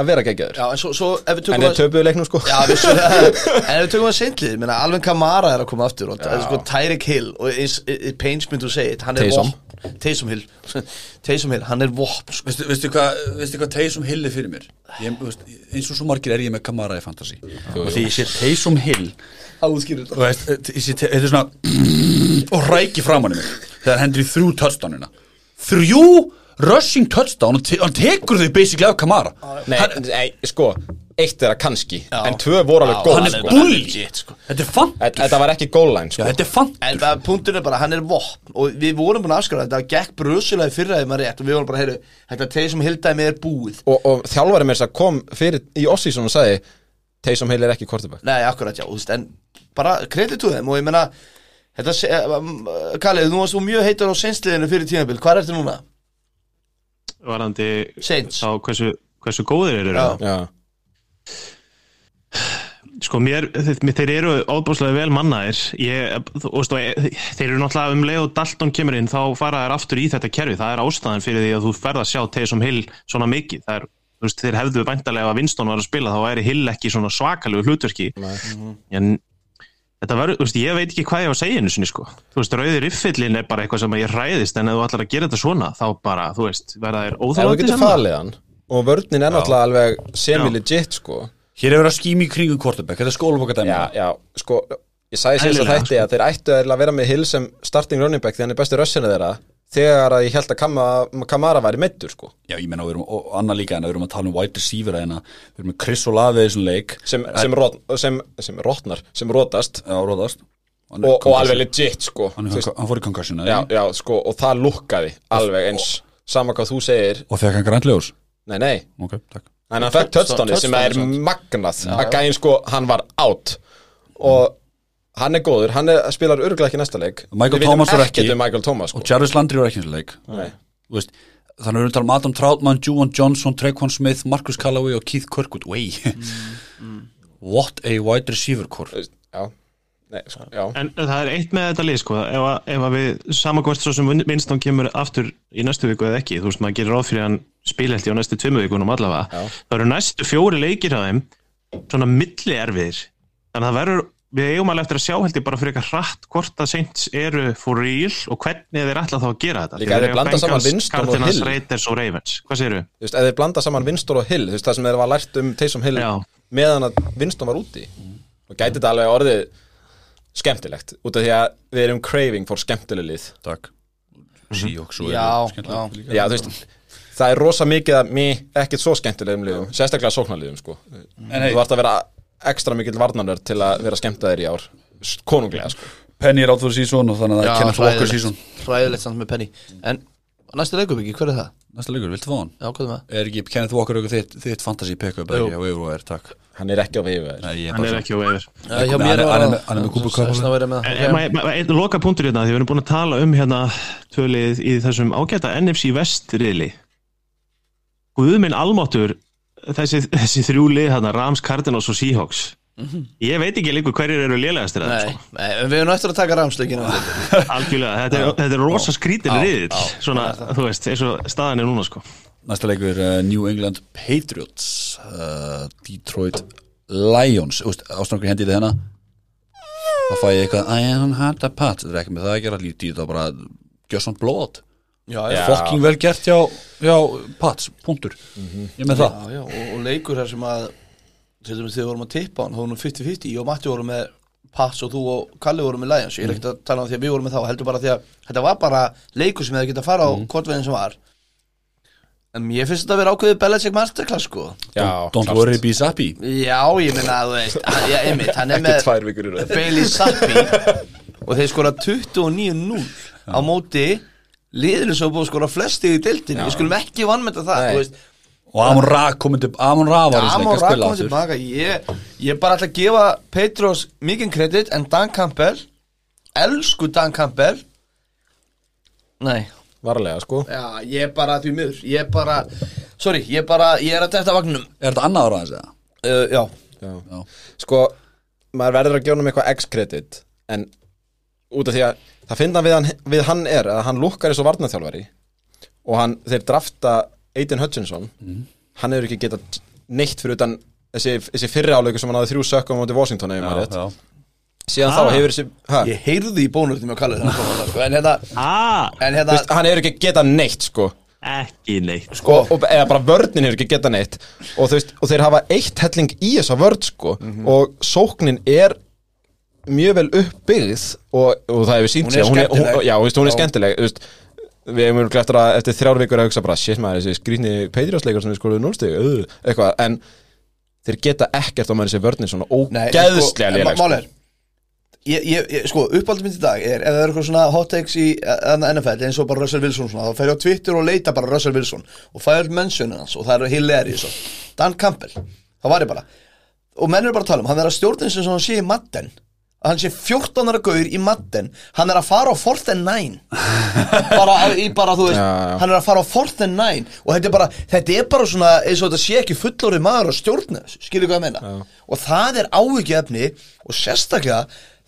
að vera geggjaður. Já, en svo, svo ef við En þeir töpuðu leiknum sko. Já, vissulega En ef við tökum að seintlið, Alvin Kamara er að koma aftur sko Tyreek Hill og eins, it pains me to say it, hann er Taysom. Hill Taysom Hill, hann er vopn sko. Veistu, veistu hvað, hvað Taysom Hill er fyrir mér? Ég, veist, eins og svo margir er ég með Kamara í fantasy og því ég sé Taysom Hill þetta er svona og ræki framan í mig þegar hann hendur í þrjú touchdownina þrjú rushing touchdown og hann tekur þau basically af Kamara Nei, hann, nei, sko, eitt er að kannski Já. En tvö voru alveg góð hann er er sko. sko. þetta er fant Þetta var ekki goal line Já, sko. þetta er fant En það, punkturinn er bara, hann er vopn og við vorum búin að afskrifa þetta, það gekk bröðslega í fyrra ef maður rétt og við vorum bara, heyru, þetta Taysom Hill dæmi er búið og, og þjálfari mér þess að kom fyrir í Ossísson og sagði Taysom Hill er ekki quarterback Nei, akkurat, já, veist, en bara kredit to þeim og ég meina Þetta, se- eh, Kallið, þú varst mjög heitur á seinsliðinu fyrir tímabil, hvað er þetta núna? varandi Saints. þá hversu, hversu góðir eru Já. Sko mér, þeir, þeir eru óbúslega vel mannaðir. Ég, og ég- þeir eru náttúrulega um leið og Dalton kemur inn þá fara þær aftur í þetta kerfi. Það er ástæðan fyrir því að þú ferð að sjá Taysom Hill svona mikið, það er veist, þeir hefðu væntalega að Winston var að spila þá væri Hill ekki svona svakalegu hlutverki. En þetta verður, ég veit ekki hvað ég á að segja einu sinni sko, þú veist, rauði riffillin er bara eitthvað sem ég ræðist en ef þú ætlar að gera þetta svona þá bara, þú veist, verða þær ef Og vörnin er náttúrulega alveg semi-legit sko. Hér er verið að skými í kringum quarterback. Þetta er skólabokadæmi Já, já, sko Ég sagði síðan Eðlilega, þætti að þeir ættu að vera með Hill sem starting running back því hann er besti rössinu þeirra þegar að ég held að Kama- Kamara væri meittur sko. Já, ég menna, og annað líka en við erum að tala um wide receiver en við erum með Chris Olave þessum leik. Sem, sem, rot, sem, sem rotnar, sem rotast. Já, róðast og, og alveg legit sko. Hann, hann fór í concussion já, já, sko, og það lukkaði alveg eins. Sama hvað þú segir. Og fekk hann grænljós Nei, nei, Ok, takk. En hann fekk touchdownið sem er magnað. Að gæinn sko, hann var out. Og hann er góður, hann er, spilar örgulega ekki næsta leik. Michael Thomas ekkert ekki. Michael Thomas sko. og Jarvis Landry var ekki og leik. Nei. Þú veist, þannig að við erum að tala um Adam Troutman, Juwan Johnson, Traquan Smith Marcus Callaway og Keith Kirkwood. Wey. What a wide receiver core. Já, nei, sko, En það er eitt með þetta lið sko, ef, að, ef að við samakvæmst svo sem Winston kemur aftur í næstu viku eða ekki, þú veist maður gerir ráð fyrir að hann spilhelti á næstu tvimu vikunum allavega. Já. það eru næstu fjóri leikir á þeim svona milli erfiðir þannig að það verður, við eigum alveg eftir að sjá held ég bara fyrir eitthvað hratt hvort að Saints eru for real og hvernig þeir ætla þá að gera þetta. Líka þeir blanda saman Winston og Hill. Ef þeir blanda saman Winston og Hill þú veist, það sem þeir var lært um Taysom Hill Já. meðan að Winston var úti. Og gæti þetta alveg orðið skemmtilegt út af því að við erum craving for skemmtileg lið Takk Seahawks og Já, eru skemmtilega já. líka. Já, þú veist, það er rosa mikið að mér ekkert svo skemmtilegum liðum, sérstaklega sóknarliðum sko. hey. þú vart að vera ekstra mikill varnarnör til að vera skemmtaðir í ár konunglega sko. Penny er átt fyrir sísón og þannig að það er Kenneth Walker sísón hræðilegt samt með Penny En næstu leikubiki, hver er það? Næsta leikur, viltu fá hann? Já, hvað er það? Er ekki Kenneth Walker eitthvað þitt, þitt fantasy pick-up Jú. ekki á yfir og er, takk hann er ekki á veifu Nei, ég er Hann bara er ekki á veifir Já, hjá Hann mér er- var hann er það- með- hann er með Cooper Cup. Þess vegna verið með En, það. en maður- maður- einn loka punktur hérna, því við erum búin að tala um hérna tölið í þessum ágæta NFC West riðli Guðminn almáttur þessi, þessi þrjú lið hérna, Rams, Cardinals og Seahawks ég veit ekki líka hverjir eru lélegastir Nei, sko. nei, við erum eftir að taka rámsleikina algjörlega, þetta er, þetta er rosa skrítin riðil svona, þú veist, eins og staðan er núna sko. Næsta leikur uh, New England Patriots uh, Detroit Lions. Ástrangur hendi þetta hérna. Þá fæ ég eitthvað I am had a pat þetta er ekki með það að gera. Lítið þetta bara Gjössan blóð Já, Já. fokking vel gert hjá, hjá Pats, punktur. Ég er með það. Já, já, og, og leikur þar sem að til dæmis þegar við vorum að tippa hann, þá vorum 50-50 ég og Matti vorum með Pats og þú og Kalli vorum með Lions. Ég er ekkert að tala um því að við vorum með þá heldur bara því að þetta var bara leikur sem hefði getað að fara á mm. kortveginn sem var. En ég finnst þetta að vera ákveðið Belichick Masterclass sko. Já, Don't klárt. worry be sappy. Já, ég minna að þú veist að, já, einmitt, hann er með tvær vikur í röð. Bailey Zappi og þeir skora 29-0 á móti liðinu sem búið að skora flesti í deildinu, við skulum ekki vannmynda það Nei. þú veist og Amon Ra komið til Amon Ra var í Amon sleik að Ra spila komið aftur. tilbaka ég, ég bara ætla að gefa Petros mikinn kredit en Dan Campbell elsku Dan Campbell nei varlega sko já, ég bara því miður ég bara, sorry, ég bara ég er að þetta vagnum er þetta annað ára aðeins eða? uh, já, Já. Já. sko, maður verður að gefa hann eitthvað x-kredit en út af því að það finna við hann, við hann er að hann lukkar eins og varnaþjálfari og hann, þeir drafta Aiden Hutchinson hann hefur ekki getað neitt fyrir utan þessi, þessi fyrri áleikur sem hann hafði þrjú sökkum á móti Washington ég maður rétt já. síðan Ah. þá hefur þessi ha, Ég heyrði í bónustum að kalla þetta sko. En hérna, Ah, en hérna veist, hann hefur ekki getað neitt sko ekki neitt Sko, og, eða bara vörnin hefur ekki getað neitt og, veist, og þeir hafa eitt helling í þessa vörn sko Mhm. og sóknin er mjög vel uppbyggð og, og það hefur sínt Hún er að hún, hún, skemmtileg. Við hefum mjög eftir eftir þrjár vikur að hugsa bara shit maður þessi skrýtni Patriots-leikar sem við skoðum núlstig uh, eitthvað en þeir geta ekkert á með þessi vörnin svona ógeðslega sko, léleg mál er ég, ég, sko, uppáldum mitt í dag er ef það er eitthvað svona hot takes í uh, NFL eins og bara Russell Wilson svona, þá fer ég á Twitter og leita bara Russell Wilson og fæ öll mentionin hans og það er hilarious og Dan Campbell, þá var ég bara og menn eru bara að tala um, hann er að stjórnin sem hann sé í Madden að hann sé 14 ára gaur í Madden. Hann er að fara á 4th and 9 bara, í, bara þú veist Já, já. hann er að fara á 4th and 9 og þetta er bara, þetta er bara svona eins og þetta sé ekki fullorðið maður að stjórna þessu skilur hvað ég meina? Og það er áhyggjöfni og sérstaklega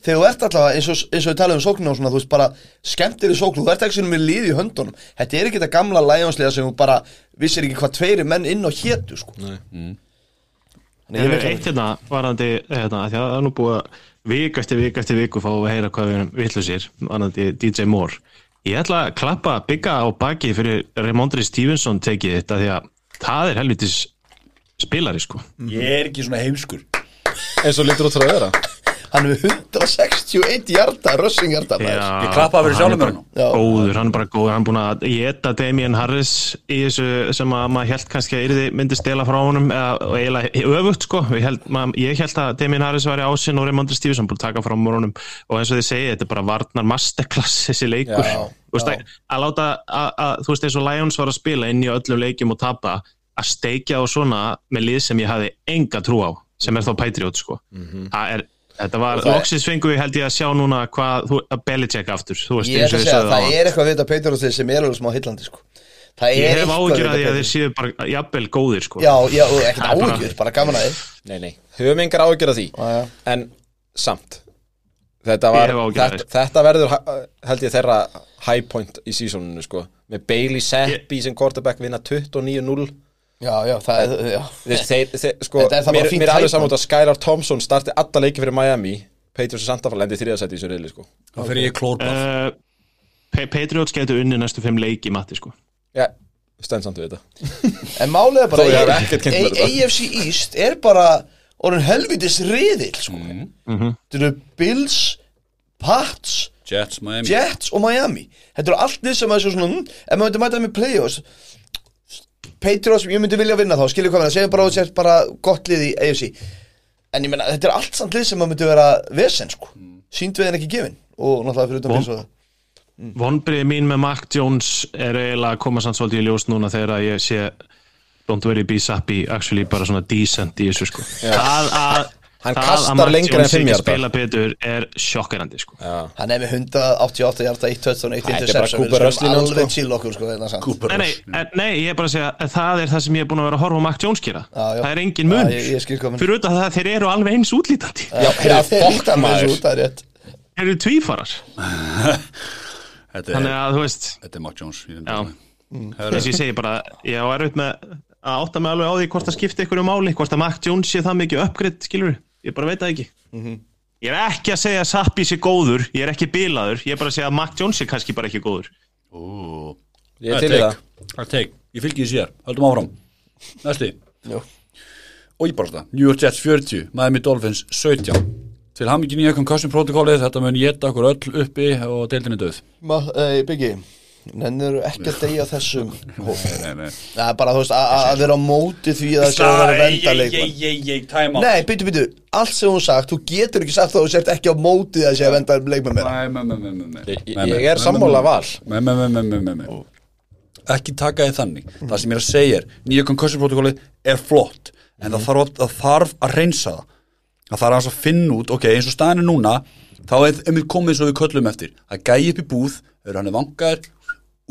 þegar þú ert allavega eins og, eins og við talaðum um sóknina og svona þú veist bara skemmtir í sóknu þú ert ekki sem með líði í höndunum. Þetta er ekki þetta gamla lægjónslega sem þú bara vissir ekki hvað tveiri menn inn á hétu sko. Þannig ég Ég veit eitt hérna varandi hérna, af því að það er nú búið að vik eftir vik eftir viku fá að heyra hvað við erum villusir varandi DJ Moore. Ég ætla að klappa bygga á baki fyrir Raymondri Stevenson tekið þetta því að það er helvitis spilari sko. Ég er ekki svona heimskur. Eins og lítur út frá að vera hann hefur 161 hjarta rushing hjarta maður. Ég klappaði fyrir sjálfum. Góður, hann er bara góður, hann er búin að geta Damien Harris í þessu sem að maður held kannski að yrði myndi stela frá honum eða og eiginlega öfugt sko. Ég held, maður, ég held að Damien Harris var í ásinn og Raymondri Stevenson búin að taka frá honum. Og eins og þið segið, þetta er bara varnar masterclass þessi leikur. Já, Þú veist, já. að, að láta, að, að, þú veist eins og Lions var að spila inn í öllum leikjum og tapa að steikja á svona með lið sem ég hafði enga trú á sem er þá Patriot sko. Það er Þetta var, er- loksins fengu við held ég að sjá núna hvað, þú, að Belichick aftur, þú veist, ég og að segja að það er eitthvað við þetta Peitur og þeir sem er alveg smá hillandi sko. það er Ég hef við að því að þeir séu bara jafnvel góðir sko. já, já, ekkert er bara- áhugjur, bara gaman að þið. Nei, nei, höfum engar ágjör af því. Já, já. En samt Þetta, var, þetta, þetta verður held ég þeirra high point í sísoninu sko. Með Bailey Seppi sem quarterback vinna 29-0 já, já, það er já. Veist, þeir, þeir, sko, Þetta er það bara mér, fínt mér er alveg saman út að Skylar Thompson starti alla leiki fyrir Miami Patriots og Santa Fe lendi þriðasætti í þessu reyli sko Það fyrir ég klórbað uh, Pa- Patriots getur unni næstu fimm leiki matti sko. Já, stend samt við þetta en málið er bara Þó ég hafi A- ekkert kynnt mér þetta. AFC East er bara orðin helvitis riðil sko. Mhm. þetta eru Bills Pats, Jets, Miami Jets og Miami þetta eru allt lið sem er svo svona hm, ef maður myndi mæta með playoffs Patriots, ég myndi vilja vinna þá skilja hvað með það, segjum bara að þú sért bara gott lið í AFC en ég meina, þetta er allt samt lið sem maður myndi vera vesen sko, sínd við en ekki gefin og náttúrulega fyrir utan Von- Bills og það Vonbrið mín með Mac Jones er eiginlega að koma sann svolítið í ljós núna þegar að ég sé Don't worry be sappy actually bara svona decent í þessu sko. það að Hann það kastar að Mac lengra en Jones fimm ekki yarda. spila betur er sjokkerandi sko. hann er með 188 hjarta, 1 touchdown, 1 Þetta er bara interception Cooper við Rush skulum línan, alveg sko. chill okkur sko, hérna Nei, nei, nei, ég er bara að segja að það er það sem ég er búin að vera að horfa á Mac Jones gera Já, já. það er engin mun Já, ég- ég skil hvað mun. fyrir það að þeir eru alveg eins útlítandi Já, þeir líta með þessu út, það er rétt þeir eru tvífarar Þetta þannig er, að þú veist þetta er Mark Jones þess að ég segi bara, ég á erfitt með að átta mig alveg á því hvort það skipti ykkur um máli hvort að Mac Jones sé það mikið uppgridd skilur ég bara veit það ekki. Ég er ekki að segja að Sappi sé góður ég er ekki bilaður, ég er bara að segja að Mac Jones sé kannski bara ekki góður. Ú, Ég er til í það. Ég fylgi því sér, höldum áfram. Næsti. Jú. Og ég bara þetta, New York Jets 40 Miami Dolphins 17 Til hamingi nýja concussion protokollið Þetta mun geta okkur öll uppi og deildinni döð Ma, uh, Biggi, nennir ekki að deyja þessum hóp. Nei, nei Það er bara, þú veist, að- vera á móti því að það sé að vera venda leikmann ég, ég, ég, time out. Nei, byttu, byttu, allt sem hún sagt, þú getur ekki sagt þá þú sért ekki á móti því að sé að venda leikmann meira. Nei, nei, nei, nei, nei. Ég- er sammála Val. Nei, nei, nei, nei, nei, nei. Ekki taka þið þannig. Það sem ég er að segja er Nýja concussion protokollið er flott En það, þarf, að- það þarf að reynsa það. Það þarf aðeins að finna út Ok, eins og staðan er núna Þá er einmitt komið svo við köllum eftir. Að gæja upp í búð Þegar hann vangaður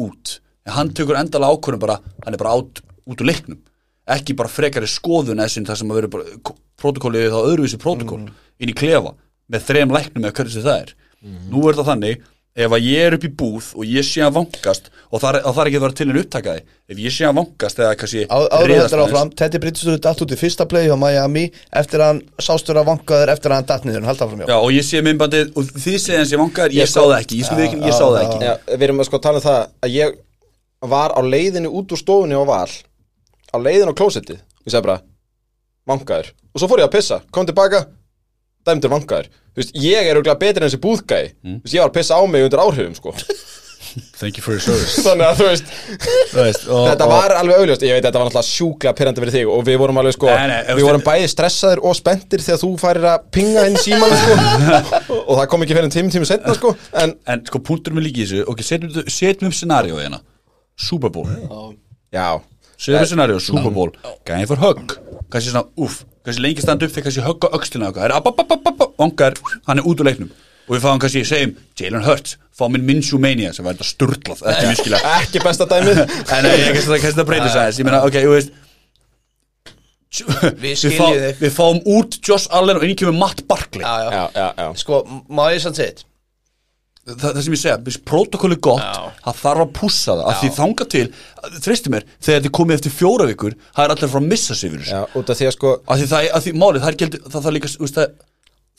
út. En hann tekur endalega ákvörðum bara Hann er bara át, út úr leiknum. Ekki bara frekari skoðun eða sem það sem að vera Protokollið þá öðruvísi protokoll Inn í klefa með þrejum læknum eða hvernig það er. Nú er það þannig ef að ég er upp í búð og ég sé að vangast og það er, er ekki að vera til en upptakaði ef ég sé að vangast eða kannski Á- Áður áfram, Teddy Bridgestur datt út í fyrsta play hjá Miami eftir að hann sástur að vankaður eftir að hann datt niður, halda áfram hjá Já, og ég sé myndbandið og þið segja hans ég vangaður, ég, Ég sá sko- það ekki, ég sko ekki, ég sá það ekki. Já, við erum að sko tala um það að ég var á leiðinu út úr stofunni og val á leiðinu á klósettið ég segi bara, vangaður og svo fór ég að pissa, kom tilbaka dæmdur vangaður, þú veist, ég er auðvitað betri en þessi búðgæði, þú veist, ég var að pissa á mig undir áhrifum, sko, Thank you for your service. Þannig að þú veist Þú veist, og, þetta var alveg augljóst, ég veit þetta var náttúrulega sjúklega pyrrandi fyrir þig og við vorum alveg sko, Nei, nei, við þú- vorum bæði stressaðir og spenntir þegar þú færir að pinga inn síman sko, og það kom ekki fyrir en tími tími setna sko, en En sko punktur með líki í þessu Ok, setjum, setjum upp scenaríu hérna. Super Bowl. Já, Setjum upp scenaríu, Super Bowl. Gæði fyrir högg Kannski svona, uff Kannski lengi standa upp þegar kannski högg á öxlina okkar. Það er ababababab Ongar, hann er út úr leiknum. Og við fáum kannski, segjum, Jalen Hurts Fáum minn Minshew Mania sem var þetta sturlað Ekki miskilega ekki besta dæmið. En ég kannski það kannski það breytir sæðis Ég meina, ok, þú veist Við skiljum fá, þig. Við fáum út Josh Allen og inn kemur Matt Barkley. Já, já, já, já, já. Sko, má ég sann segja það, það sem ég segja, hvis protokóli gott Já. það þarf að pússa það, af því þanga til þreisti mér, þegar þið komið eftir fjóra vikur það er allir frá að missa sig fyrir þessu. Já, út af því að sko af því það, af því málið, það er heldur- það, það, líka, úst, það,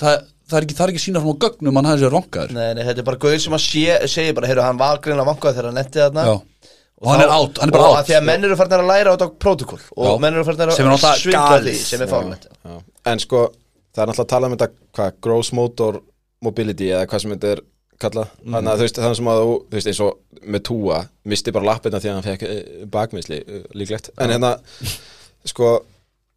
það, það er ekki, það er ekki sína frá gögnum hann hafði sér rongaður Nei, nei, þetta er bara gauð sem að sé, segja bara, heyrðu, hann var greinlega vankaður þegar hann netti þarna. Já. og hann þá- er átt, hann er bara og að átt því að menn eru farin að læra á þetta protokól og menn eru farin Sem er að svindla því sem er fárlegt já. En sko, það er náttúrulega að tala um þetta hvað, gross motor mobility eða hvað sem þetta er kallað. Þannig að þú veist, þannig sem að þú, þú veist, eins og með túa, misti bara lappirna því að hann fekk eh, bakmisli, eh, líklegt. En hérna, sko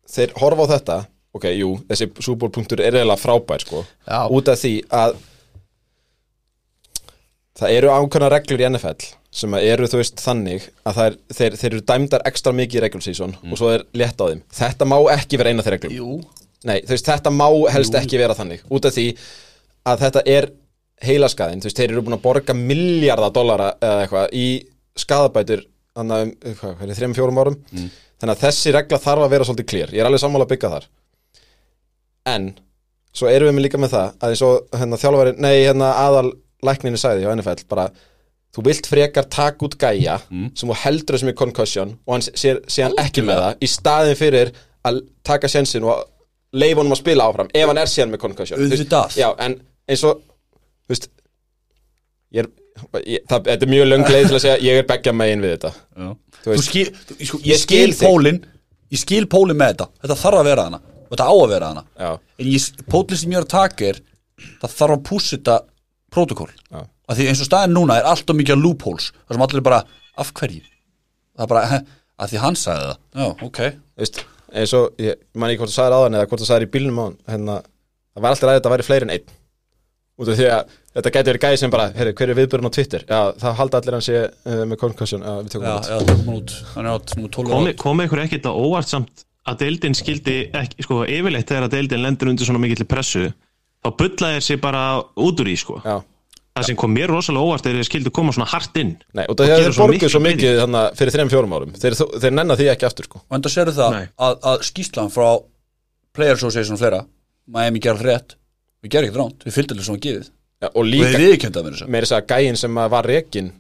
þeir horfa á þetta, ok, jú þessi súbólpunktur er eiginlega frábær, sko. Já. út af því að það eru ákveðna reglur í NFL sem eru, þú veist, þannig að er, þeir, þeir eru dæmdar ekstra mikið í regular season og svo er létt á þeim. Þetta má ekki vera eina þeir reglum. Jú, Nei, þú veist, þetta má helst ekki vera þannig. Út af því að þetta er heilaskaðin, þú veist, þeir eru búin að borga miljardar dollara eða eitthvað í skadabætur þannig að, um, er þrejum fjórum árum. Þannig að þessi regla þarf að vera svolítið klýr ég er alveg sammála að byggja þar. En, svo erum við með líka með það að eins og hérna þjálfari, nei, hérna aðal lækninu sagði hjá NFL bara þú vilt frekar taka út gæja sem þú heldur þessum í concussion og hann sé, sé hann ekki með það í staðin fyrir að taka sjensin og leifa honum að spila áfram ef hann er síðan með concussion. Þú veist, já, en eins og þú veist ég er, ég, það, þetta er mjög löng leið til að segja ég er beggja megin við þetta. Þú, Þú veist, skil, sko, ég ég skil skil þig. pólin ég skil pólin með þetta. Þetta þarf að vera hana og þetta á að vera hana. Já. en ég, pólin sem ég er að taka er það þarf að pússa þetta protokól af því eins og staðin núna er alltaf mikið loopholes þar sem allir er bara, af hverju? Það er bara, af því hann sagði það. Já, ok, Þú veist, eins og, ég man ekki hvort þú sagðir áðan eða hvort þú sagðir í bílnum á hann hérna, það var alltaf að þetta væri fleiri en einn út af því að þetta gæti verið gæði sem bara heyrðu, hver er viðbörun á Twitter, já, það halda allir hann sé uh, með concussion, já, við tökum já, það já, tökum hann út. Hann er átt nú 12 Komi, ára komi ykkur ekkert á óvart samt að deildin skildi ekki, sko, yfirleitt þegar að deildin lendur undir svona mikill pressu þá bullaði sér bara út úr í, sko. Já, það sem kom mér rosalega óvart er að þeir skildu koma svona hart inn. Nei, út Og að þeir svo borguð svo mikið þannig, fyrir þreim fjórum árum, þeir, þeir nenna því ekki aftur sko. og enda sérðu það Nei. að, að skýslan frá Player Association og fleira Miami gerði rétt, við gerðum ekkert ránt við fylgdum þess að gefið. Já, og við líka, viðkjönda með þessu meiri þess að gæin sem að var rekin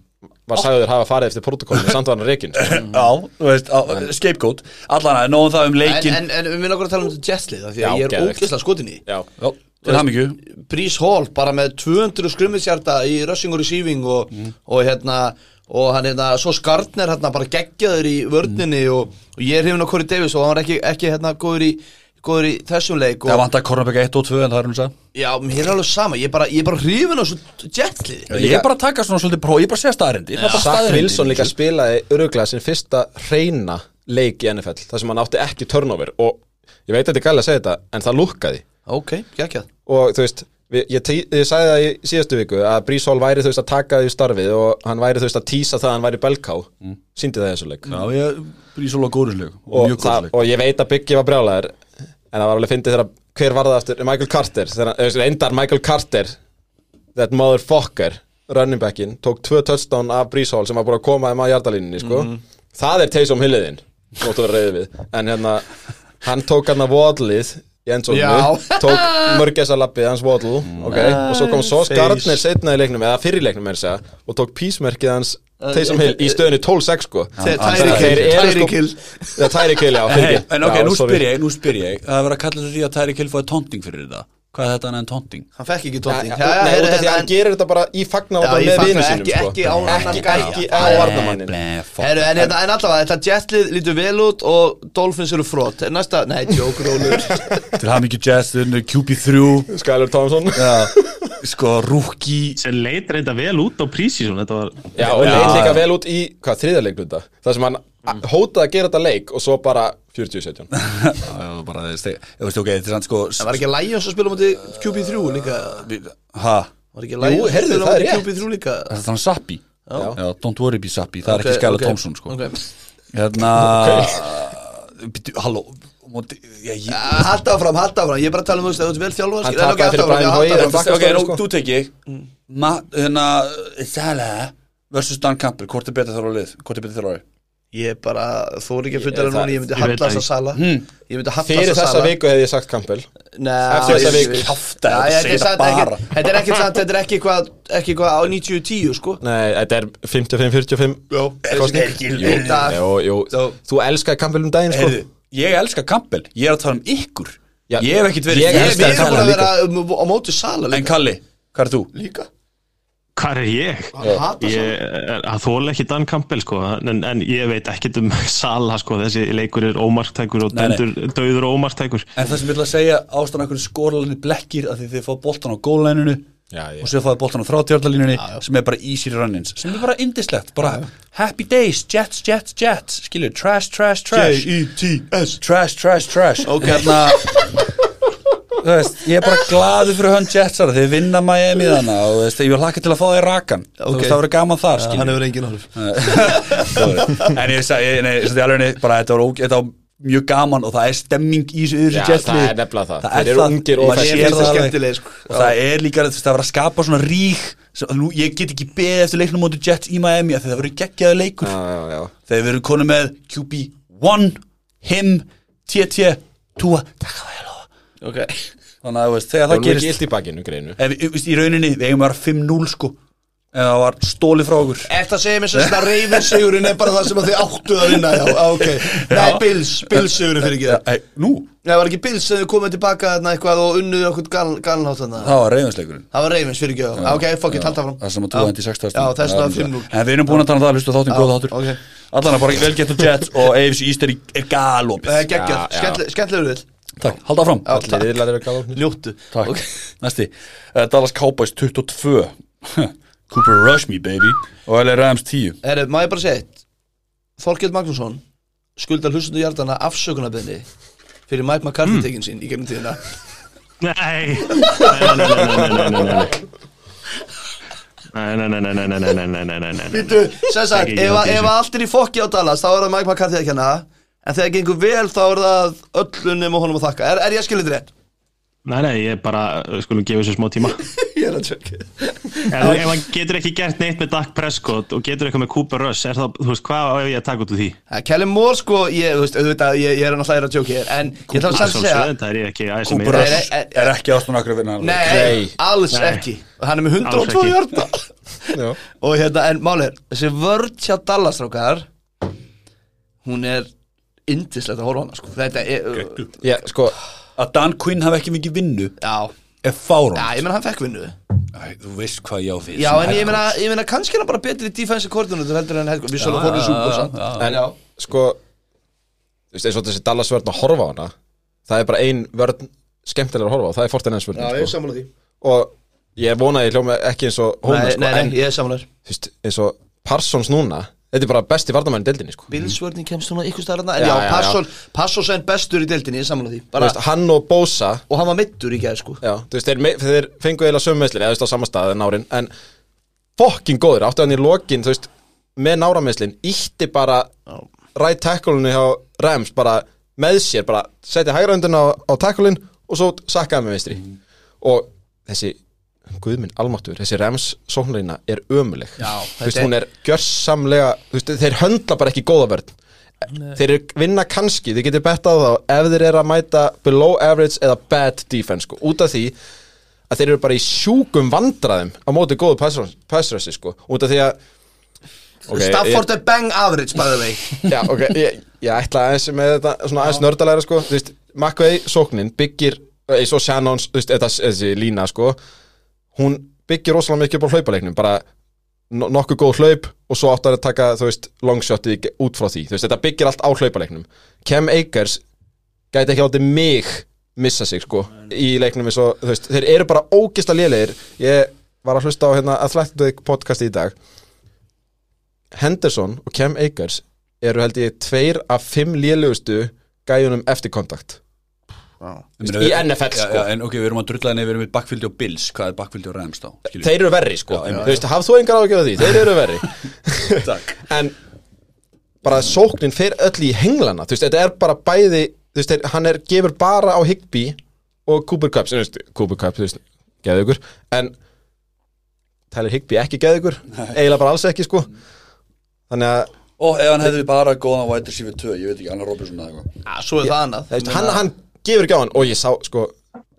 var sagður hafa farið eftir protokollinu samt var hann rekin. Já, þú veist, á, scapegoat. Allan að nóðum það um en, leikin en, en við minna okkur að tala um þetta jetslið af því Já, að ég er geðveikt. ógeðslega skotin í já, Já, til hamingju. Breeze Hall bara með 200 skrimmitsjarta í rushing og receiving og, og hérna og hann hérna, svo Skartner hérna bara geggjaður í vörninni og, og ég er hrifin á Corey Davis og hann var ekki, ekki hérna góður í, góður í þessum leik Það og vantar Kornabæk 1 og 2 en það er hún sagði já, mér er alveg sama, ég er bara, ég er bara hrifin á svo jetlið Ég er bara að taka svona svolítið próf, ég er bara að segja staðarendi Zach Wilson líka spilaði öruglega sin fyrsta reyna leik í NFL þar sem hann átti ekki turnover og ég veit að þetta er gæli að segja þetta en það lukkaði ok, geggjað. Og þú veist, við, ég, tí- ég sagði það í síðastu viku að Hall væri þú veist að taka því starfið og hann væri þú veist að tísa það að hann væri belká. Mm. síndi það í þessu leik. Já, ég brýr svolítið góðurslegu og og, mjög það, góðurslegu og ég veit að Biggie var brjálæður en það var alveg fyndið þegar hver var það aftur Michael Carter, þegar, veist, reyndar Michael Carter that motherfucker running backin, tók tvö touchdown af Breeze Hall sem var búin að koma þeim að hjartalínunni sko. það er Taysom Hilliðin nóttu að vera reyðið við en hérna, hann tók hann að vodlið í endzónu Já. tók mörgæsa lappið hans Waddle okay. og svo kom Sos. Gardner setna í leiknum, eða fyrir leiknum er segja, og tók písmerkið hans Taysom Hill í stöðinu 12-6 sko. Tærikill Tærikill, já En ok, nú spyr ég, nú spyr ég. Það var að kalla þetta því að Tærikill fóði tónting fyrir þetta. Hvað er þetta en tonting? Hann fekk ekki Nei, út af því að hann gerir þetta bara í í með vinu sínum ekki- sko. ekki á annan ekki, gæja. ekki á Nei, varnamannin Heru, en, en allavega, þetta jetlið lítur vel út og Dolphins eru frótt Er Næsta, nei, joke rólur. Til haf mikið jazz, QB3 Skyler Thompson. Sko, rookie. Sem leit reynda vel út á prísísson þetta var Já, og leit líka vel út í, hvað, þriðarleikluta Það sem hann mm. hótað að gera þetta leik og svo bara 40-17 sko, Það var ekki að læja að spila motið QB3 líka? Hæ? Jú, herðu það er rétt. Það er þannig Sappi? Don't worry be Sappi, það er ekki Skæla Tómsson sko. Hérna Halló eh, Hallta áfram, hallta áfram, ég er bara að tala um þú Það er vel þjálfað Ok, þú tekji Sala mm. hérna, versus Dan Kampur, hvort er betið þar á lið? Hvort er betið þar á lið? ég er bara, þó er ekki að funda það núna ég myndi hallast að, að sala. Hmm. ég myndi hallast að sala. fyrir þessa viku hef ég sagt Kampel eftir þessa viku þetta er ekki sant, þetta er ekki eitthvað á 90-10 sko. Nei, þetta er 55-45 þú elskar Kampel um daginn sko. Ég elskar Kampel, ég er að tala um ykkur. Ég hef ekkert verið ég er bara að vera um, á móti sala en Kalli, hvað er þú? líka? Hvað er ég? Ég er að þóla ekki Dan Campbell sko. En, en ég veit ekkert um Sala sko. Þessi leikur er ómarktækur og Nei, nei. döndur, döður og ómarktækur. En það sem ég ætla að segja ástæðan okkur skóralinni blekkir að því þið fá boltan á gólæninu og svo fáið boltan á þrátjörðalínunni sem er bara easy runnins sem er bara indislegt, bara happy days, jets, jets, jets. Skilur, trash, trash, trash. J-E-T-S trash, trash, trash. Og hérna veist, ég er bara glaður fyrir hönd jetsara þeir vinna Miami þannig og þú veist, ég vil hlaka til að fá þeir rakan. Þú Ok. veist, það verður gaman þar, Hann skilur hefur engin áhrif. En ég sagði, nei, þetta er alveg bara, þetta var, var mjög gaman og það er stemming í þessu jetli það er nefnilega það. það Þeir er eru það, ungir og það það skemmtileg, sko. og það er líka þú veist, það var að skapa svona rík nú, ég get ekki beðið eftir leiknum móti Jets í Miami af því það verður geggjaði leikur. Já, já, já. Þegar við erum konum með QB1 him, TT Tua, takk að vel á Ok. Þannig að þú veist, þegar Það það er gerist í bakinu, greinu. Ef, við- veist, í rauninni, við eigum að vera 5-0 sko. En það var stólið frá okkur. Eftir að segja mér sem svona reyfin sigurinn er bara það sem að þið áttuð að vinna? Já, á, ok. Nei, Bills, Bills sigurinn fyrir ekki ja, ei, nú, Nei, var ekki Bills sem þið komið tilbaka eitthvað og unnuð okkur galnhátt það var reyðansleikurinn Það var reyfins fyrir ekki Ok, fuck it, halda fram það sem að Tua hendi 60 Já, þess vegna 5-0 en við erum búin að tala um það, hlustu þáttum góða þáttur. allan að bara vel getur Jets og AFC East er, í- er galopið Takk, halda fram Allir, Ljóttu Takk, okay. næsti uh, Dallas Cowboys 22 Cooper Rush me baby Og L.A. Rams 10 Herru, má ég bara segja eitt Þorkjöld Magnússon skuldar hlustundu hjartana afsökunarbyrni fyrir Mike McCarthy mm. teginn sín í gegnum tíðina Nei Nei, nei, nei, nei, nei Nei, nei, nei, nei, nei Býtu, sem sagt, ef allt er í fokki á Dallas þá er það Mike McCarthy að kenna það en þegar gengur vel þá er það öllum nema honum að þakka er, er ég að skilja þetta rétt? Nei, nei, ég bara, uh, skulum gefa þessu smá tíma ég er að tjökka Ef, hann getur ekki gert neitt með Dak Prescott og getur eitthvað með Cooper Rush er það, þú veist, hvað á ég að taka út úr því? Kelly Moore sko, ég, þú veist, auðvitað, ég, ég er náttúrulega að tjóka hér en ég þarf að segja það er ekki aðeins sem Cooper ég Nei, Rush nei, er ekki ástun okkur að vinna Nei, alls Nei. ekki og hann er með Alls 102 ekki. hjarta Já. og hérna, en máli er þessi vörd indislegt að horfa á hana sko. þetta er, Já, sko Að Dan Quinn hafi ekki mikið vinnu já, Er fárán já, ég meina hann fekk vinnu. Æ, Þú veist hvað ég á fyrir Já, en ég meina, ég meina kannski er hann bara betri defensive coordinator heldur en heldur, við svolítið fórum súpa samt. En Já, sko Þú veist, eins og þessi Dallas vörn að horfa á hana Það er bara ein vörn skemmtilega að horfa á Það er Fortinens já, vörn ég er sko. samanlega því. Og ég vona að ég hljóma ekki eins og Nei, sko, nei, En nei, ég er samanlega þú veist, eins og Parsons núna Þetta er bara besti varnamæn í deildinni sko. Bilsvörning kemst hún á ykkur staðar En Já, já, já. Passol, Passol en bestur í deildinni, samanlega því. Bara, veist, Hann og Bosa Og hann var mittur í gæð, sko. Já, þú veist, þeir, me- þeir fengu eiginlega sömu meðslin eða þú veist á sama stað en nárin en fokkin góður, áttu hann í lokin þú veist, með nárameðslin ítti bara right tackle-inu hjá Rams bara með sér bara setja hægra undin á, á tackle-in og svo sakkaði með vinstri og þessi guðminn almáttur, þessi Rams sóknarina er ömuleg. Þú veist, hún er gjörsamlega þú veist, þeir höndla bara ekki góða vörn. Þeir eru vinna kannski, þið getur bett á þá ef þeir eru að mæta below average eða bad defense sko, út af því að þeir eru bara í sjúkum vandræðum á móti góðu passrössi sko, út af því að Ok, Stafford er bang average by the way. Já, ok, ég, ég ætla aðeins með þetta svona aðeins nördalæra sko. Þú veist, McVay sóknin byggir eins og Shannons, þú veist, þetta, þessi lína sko Hún byggir rosalega mikið upp á hlaupaleiknum Bara no nokkuð góð hlaup og svo áttar að taka, þú veist, longshotið út frá því. Þú veist, þetta byggir allt á hlaupaleiknum. Cam Akers gæti ekki látið mig missa sig sko Í leiknum eins og, þú veist, þeir eru bara ógista lélegir. Ég var að hlusta á hérna Athletic podcast í dag. Henderson og Cam Akers eru held ég tveir af fimm lélugustu gæjunum eftir kontakt Í NFL, sko. já, En ok, við erum að drulla henni, við erum í bakfyldi og Bills. Hvað er bakfyldi og Rams þá? Þeir eru verri sko. Já, Þú veist, hafð þú engar ágjörð því, þeir eru verri. Takk. En bara sóknin fer öll í henglana. Þú veist, þetta er bara bæði Þú veist, hann er, gefur bara á Higby og Cooper Cup, sem, þú veist, Cooper Cup, þú veist, geðu ykkur En Tyler Higby ekki geðu ykkur Eiginlega bara alls ekki sko. Þannig að Og ef hann hefði bara góðan white receiver 2 Ég veit ekki, Anna Robinson eða eitthvað. Svo er það annað. Hann, hann gefur ekki á hann. Og ég sá sko,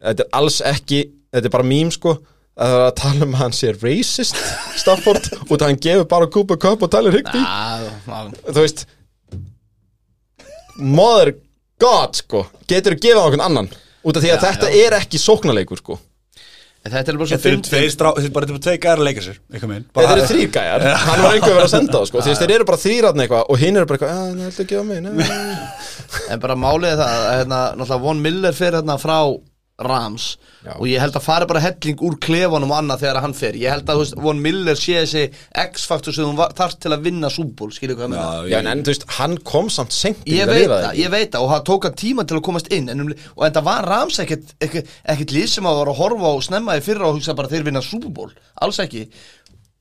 þetta er alls ekki þetta er bara mím sko að það er að tala um að hann sé racist Stafford út að hann gefur bara Cooper Cup og Higby Já, já. þú veist mother god sko getur þú gefað á okkur annan? Út af því að þetta er ekki sóknarleikur sko En Þetta er bara svo Þetta eru fyndið. þetta er bara tvei gæra að leika sér Eitthvað minn þetta eru þrýr gæjar, hann var einhver verið að senda það sko. Því að þeir eru bara þrýratni eitthvað og hinn eru bara eitthvað að það heldur ekki á mig? Nei. En bara málið er það að hérna, náttúrulega Von Miller fer hérna frá Rams. Já. og ég held að fara bara helling úr klefanum og annað þegar hann fer. Ég held að þú veist, Von Miller sé þessi X-faktor sem hún þarf til að vinna súból skilur hvað ég meina? Já, Já, en, þú veist, hann kom samt senkt Ég veit það, ég veit það og það tók hann tíma til að komast inn en um, og þetta var Rams ekkert, ekkert, ekkert lið sem að var að horfa og snemma í fyrra og hugsa bara þeir vinna Bowl, alls ekki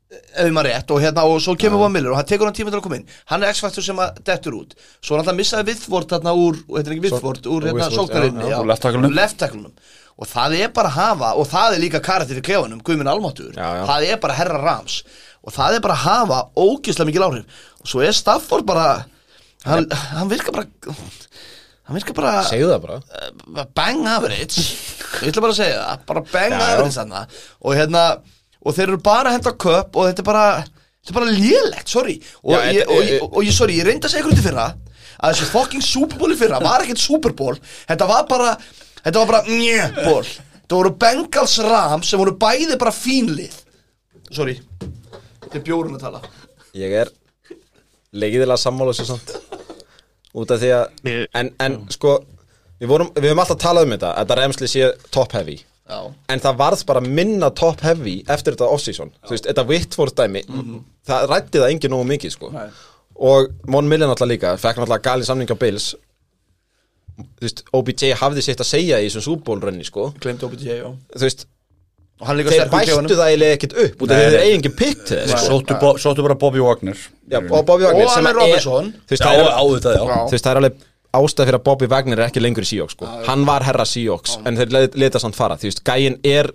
ef maður rétt og hérna og svo kemur Von Miller og hann tekur hann tíma til að koma inn. Hann er X-faktor sem að dettur út. Svo hann alltaf missaði Viðvort þarna úr, og þetta er ekki Viðvort úr hérna Whitworth, sóknarinni já, úr left tackle-num. left tackle-num. og það er bara að hafa og það er líka karakter í klefanum, Guðminn Almáttur Já, já. það er bara herra Rams. Og það er bara að hafa ógislega mikil áhrif. Og svo er Stafford bara hann, hann virkar bara hann virkar bara bara. uh, bang average. Ég ætla bara að segja bara bang Já, já. average þarna. Og hérna, og þeir eru bara að henda köp og þetta er bara, þetta er bara lélegt, sorry. Og, Já, ég, og, ég, og ég, sorry, ég reyndi að segja ykkur til fyrra að þessi fucking Super Bowl í fyrra var ekkert Super Bowl, þetta var bara þetta var bara njö ból þetta voru Bengals Rams sem voru bæði bara fínlið. Sorry, þetta er bjórun að tala. Ég er leiðilega sammála þessu samt. Út af því að en, en sko við, vorum, við höfum alltaf talað um þetta að þetta remsli sé top heavy Já. en það varð bara minna top heavy eftir þetta off-season þú veist, þetta Whitford dæmi það rætti það engin nógu mikið sko Nei. og Von Millen alltaf líka fekk alltaf galin samning á Bills þú veist, OBJ hafði sitt að segja í þessum súbólrönni sko glemt OBJ, já þú veist, og þeir bættu það eiginlega ekkert upp því þeir nei. eigi engin pick til þess sko. Sóttu, bara Bobby Wagner Já, og Bobby Wagner Og sem Allen Robinson. er- þú veist, það er alveg ástæð fyrir að Bobby Wagner er ekki lengur í Seahawks sko. hann var herra Seahawks en þeir let- leta samt fara, þú veist, gæinn er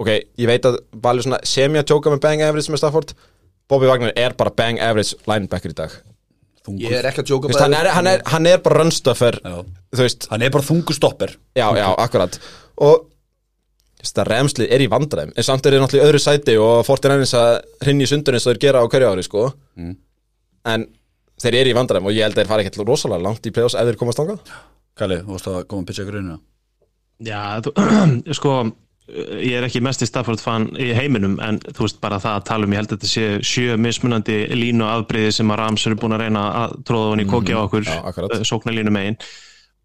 ok, ég veit að valið svona semja tjóka með bang average með Stafford. Bobby Wagner er bara bang average linebacker í dag. Þú ég er ekki að jóka veist, hann, er, hann, er, hann er bara runstuffer Já. þú veist, Hann er bara þungustopper já, já, akkurat. Og það remslið er í vandræðum en samt er þeir náttúrulega í öðru sæti og fórtir ennins að hrinni í sundur eins og þeir gera á hverju ári sko. en þeir eru í vandræðum og ég held að þeir fara ekkert rosalega langt í play-offs ef þeir komast þangað. Kalli, þú varst að koma að pitcha inn Já, þú, sko ég er ekki mest í Stafford fan í heiminum en þú veist bara það að tala um ég held að þetta sé sjö mismunandi línu afbreyði sem að Rams eru búin að reyna að tróða hann í koki á okkur já, akkurat. sóknarlínu megin.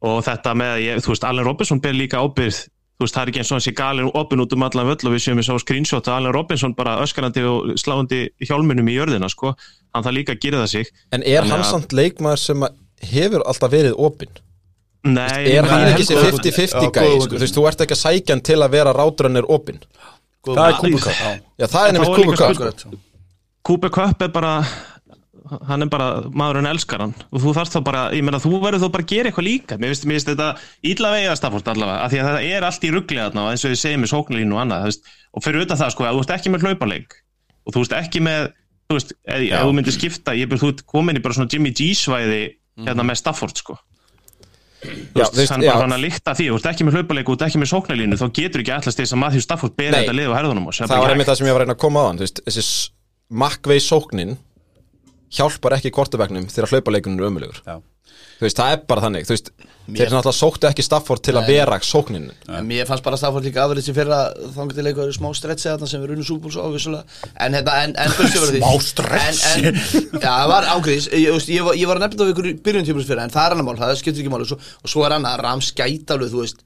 Og þetta með, ég, þú veist, Allen Robinson ber líka ábyrð þú veist, það er ekki eins og hann sé galin opin út um allan völl og við séum við sá screenshot að Allen Robinson bara öskarandi og sláandi hjálmunum í jörðina, sko. Hann það líka að gera það sig. En er hann að- samt leikmaður sem að hefur alltaf verið opinn? Nei, Er hann ekki heldur- 50-50 Já, gæi? Sko? Þú veist, þú ert ekki að sækja hann til að vera rátrönnir opinn. Það er Cooper Cup. Já, það er nefnist Cooper Cup er bara hann er bara, maðurinn elskar hann. Og þú þarfst þá bara, ég meina þú verður þá bara að gera eitthvað líka, mér finnst, mér finnst þetta ítla veiða Stafford allavega, af því að það er allt í ruggli þarna og eins og ég segi með sóknarlínu og annað veist, og fyrir auðvitað það sko, að þú ert ekki með hlaupaleik og þú ert ekki með þú veist, ef, ef þú myndir skipta ég er þú komin í bara svona Jimmy G svæði hérna með Stafford sko. Já, veist, hann já. hann að líkta því, þú ert ekki með hlaupaleik og þú ert ekki með sóknarlínu, þá getur ekki allast þess að Matthew Stafford beri Nei. þetta lið á herðunum og Það var einmitt það sem ég var að reyna að koma á hann Þessi makkvei sóknin hjálpar ekki kvortabæknum þegar hlaupaleikun er ömulegur. Þú veist, það er bara þannig veist, þeir náttúrulega sóktu ekki Stafford til að vera sóknin En Mér fannst bara Stafford líka afrið sem fyrir að þangar til eitthvað smá stretsi þarna sem við runum súbúls á vissulega En hérna, en, en Smá stretsi? Já, það var ángriðis Ég, ég, ég, var- ég var að það við ykkur í byrjun tímurs fyrir En það er annar mál, það skiptir ekki svo, Og svo er annað, Rams gæta alveg, þú veist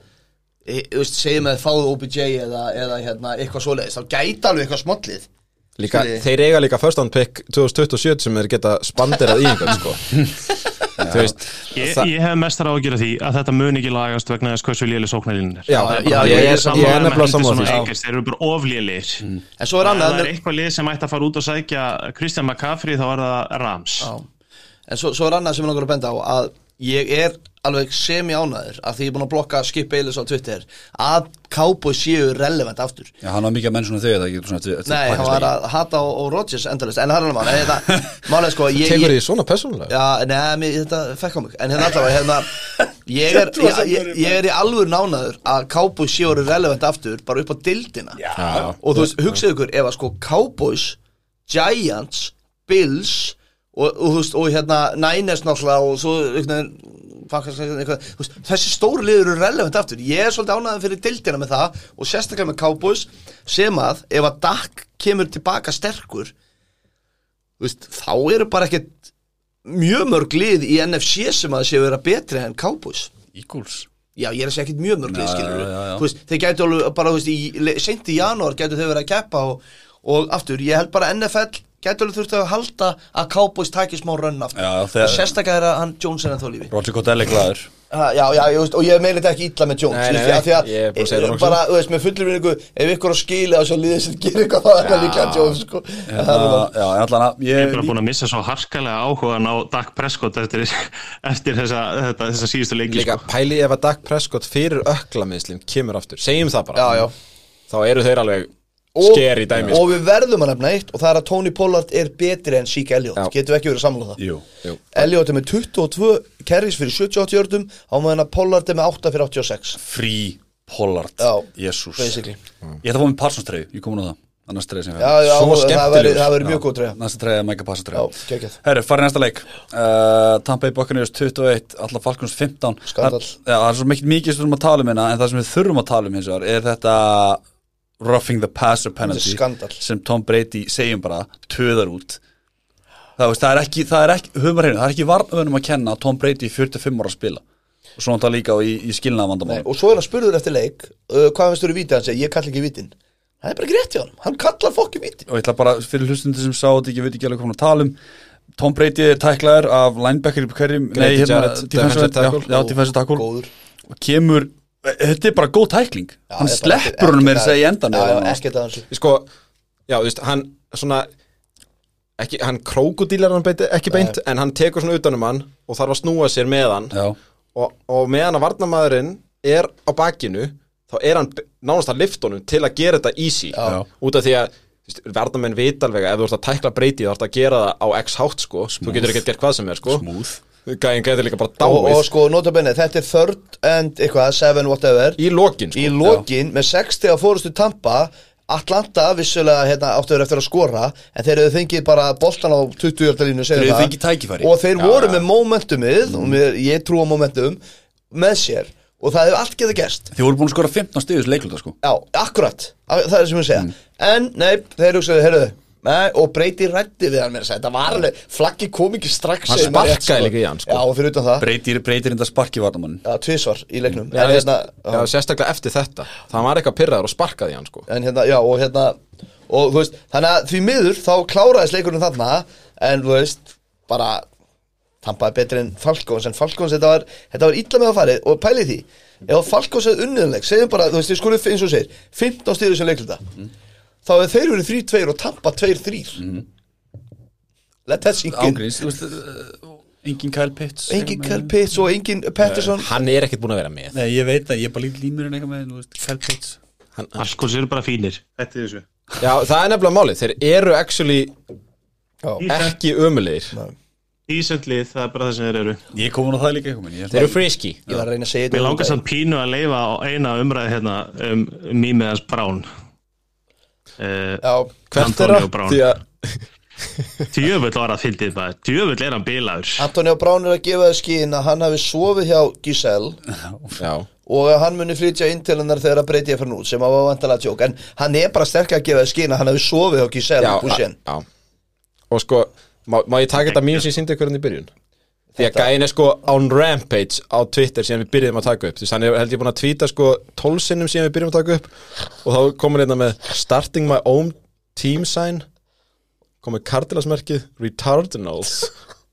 segjum að fáðu OBJ eða, eða hérna, eitthvað svoleiðis Þá gæta alveg eitthvað smollið Líka, þeir eiga líka first round pick 2027 sem þeir geta spanderað í einhvern sko. Veist Ég, það- ég hef mestar á að gera því að þetta mun ekki lagast vegna þess hversu léli sóknarlínin er Já, Já, ég, já, ég, ég er er, er nefnilega. Henry Þeir eru bara oflélir En svo er annað það er eitthvað lið sem ætti að fara út og sækja Christian McCaffrey þá er það Rams Já. En svo, svo er annað sem ég langar að benda á að ég er alveg semi ánæður að því ég er búin að blokka Skip Bayless á Twitter að Cowboys séu relevant aftur. Já, hann var mikið að menn svona þau Nei, hann var að hata á, á Rodgers endalist En það er alveg mál en þetta, Málega sko ég, Tekur ég, því svona persónulega? Já, neða, þetta fekk á mig. En hérna allavega, hérna Ég er, ég, ég, ég er í alveg nánaður að Cowboys séu relevant aftur bara upp á dildina Já, og þú veist, hugsaðu ykkur ef að sko Cowboys, Giants Bills og, og, veist, og hérna Niners náttúrulega og svo eitthvað, þú veist, þessi stóru liður eru relevant aftur. Ég er svolítið ánægðan fyrir dildina með það og sérstaklega með Cowboys sem að ef að Dak kemur tilbaka sterkur veist, þá eru bara ekkert mjög mörg lið í NFC sem að séu vera betri en Cowboys. Eagles. Já, ég er að segja ekkert mjög mörg lið, Já, skilur. Þú veist, þeir gætu alveg bara, þú veist, í, sent í janúar gætu þau verið að keppa og, og aftur, ég held bara NFL gætu alveg þurft að halda að Cowboys taki smá rönn aftur. Já, og þegar- sérstaklega er að hann Jones er ennþá lífi. Roger Goodell er glæður ha, Já, já, ég veist, og ég meina þetta ekki illa með Jones Nei, nei, af því að- ég er búin að segja það nokkuð. bara, þú veist, með fullir vinningu ef ykkur á skili að svo liðið sem gerir eitthvað þá er það líka Jones, sko. Já, Það bara- já, en allan að Ég er bara búin að missa svo harkalega áhugan á Dak Prescott eftir, eftir þessa, þetta, þessa síðustu leiki Líka sko. pæli ef að Dak Prescott fyrir öklamiðslim kemur aftur. Segjum það bara. Já, já. Þá eru þeir alveg Og- dæmi sko. Og við verðum að nefna eitt og það er að Tony Pollard er betri en Zeke Elliott. Já. Getum við ekki verið samlega það? Jú, Jú. Elliot er með 22 carries fyrir 78 jördum á meðan að Pollard er með 8 fyrir 86 frí Pollard. Jésús basically. Ég ætla að fá mér Parsons treyju, ég komin á það. Annars treyja sem já, Svo það verður mjög góð treyja. Næsta treyja er Já, treyja. Geggjað. Herru, farið næsta leik. Uh, Tampa Bay Buccaneers 21, Alla Falcons 15 Skandal. Það, er svo mikið mikið sem við þurfum að tala um hérna En það sem við þurfum að tala um hins vegar Er þetta roughing the passer penalty. Sem Tom Brady segjum bara Töðar út. Það, veist, það er ekki, það er ekki, að reyna Það er ekki varnöfunum að kenna að Tom Brady í 45 ára að spila. Og svona það líka í, í skilnaða vandamál Og svo er hann spurður eftir leik uh, Hvað finnst þú í vítið? Hann segir, ég kalla ekki vítin. Það er bara ekki rétt hjá hann Hann kallar fokki vítin og ég ætla bara fyrir hlustundir sem sá þetta, ég veit ekki alveg hvað hann að tala um. Tom Brady er tæklaður af linebacker í hverjum, Grady Jarrett, defensive defensive tackle. já, já, defensive tackle. Góður. Og kemur, þetta er bara góð tækling. Já, hann ég sleppur honum með þess að í að- endan að Sko, já, þú veist, hann svona ekki, Hann krókudílar hann beint, ekki beint En hann tekur svona utanum hann Og þarf að snúa sér með hann. Og, og meðan að varnamaðurinn er á bakinu þá er hann nánast að lifta honum til að gera þetta easy. Já. út af því að þú veist, varnamenn vita alveg að ef þú ert að tækla breyti þá ert að gera það á x hátt sko. Þú getur ekki gert hvað sem er sko. Smúð gæðin getur líka bara og, dáið. og sko, nota benni, þetta er third and eitthvað, seven, whatever. Í lokin sko. Í lokin með 60 að fórustu Tampa Atlanta vissulega hérna, áttuður eftir að skora en þeir eru fengið bara boltan á 20 hjartalínu Þeir tækifæri. og þeir voru með momentumið og mér, ég trú á momentum með sér. Og það hefur allt getað gerst. Þið voru búin að skora 15 stigus leikluta sko. Já, akkurat, það er sem ég segja. En, nei, þeir hugsaðu, heyrðu Nei, og breyti rætti við hann þess að þetta var alveg, flaggi kom ekki strax Hann sparkaði líka í hann, sko. Já, og fyrir utan það, breytir, breytir enda sparki varnamann já, tvisvar í leiknum. Já, en, hérna, já, sérstaklega eftir þetta. Það var eitthvað pyrraður og sparkaði hann sko. En hérna, já, og hérna Og þú veist, þannig að því miður þá kláraðist leikurinn þarna En þú veist, bara Tampaði betri en Falkons En Falkons, þetta var, þetta var illa með að farið Og pælið því, ef Falkons hefði unniðanleik Segjum bara, þú veist, þið skorið eins og þú segir 15 styrður sem leikluta Þá hefði þeir verið 3-2 og Tampa 2-3 Let that sink in. Ángríns, þú veist uh, engin Kyle Pitts Engin Kel Pitts og engin Pettersson. hann er ekkert búin að vera með. Nei, ég veit það, ég er bara lítið límurinn eitthvað með þú veist, Kyle Pitts. Hann, Alkos eru bara fínir. Þetta er þessu. Já, það er nefnilega málið. Þeir eru actually ekki ömulegir Decent lið, það er bara það sem þeir eru. Ég kom nú það líka einhvern veginn, ég held Þeir eru frisky. Ég var að reyna að segja Mér þetta langar samt pínu að leifa á eina umræði hérna um mýmið hans Brán uh, er Antonio það? Brown. Djöfull var að fyndið bara Djöfull er hann bilaður. Antonio Brown er að gefa þið skín að hann hafi sofið hjá Giselle. Já. Og hann muni flytja inn til hennar þegar að breyti ég fyrir nút sem að var vantalega tjók en hann er bara sterk að gefa þið skín að hann hafi sofið hjá Giselle Já, Og sko, má, má ég taka þetta mím sem ég ykkur hann í byrjun? Því að gæin er sko án rampage á Twitter síðan við byrjuðum að taka upp. Þú veist, hann er held ég búin að tvíta sko 12 sinnum síðan við byrjuðum að taka upp. Og þá komur hérna með Starting my own team sign. Komið Cardinals-merkið Retardinals.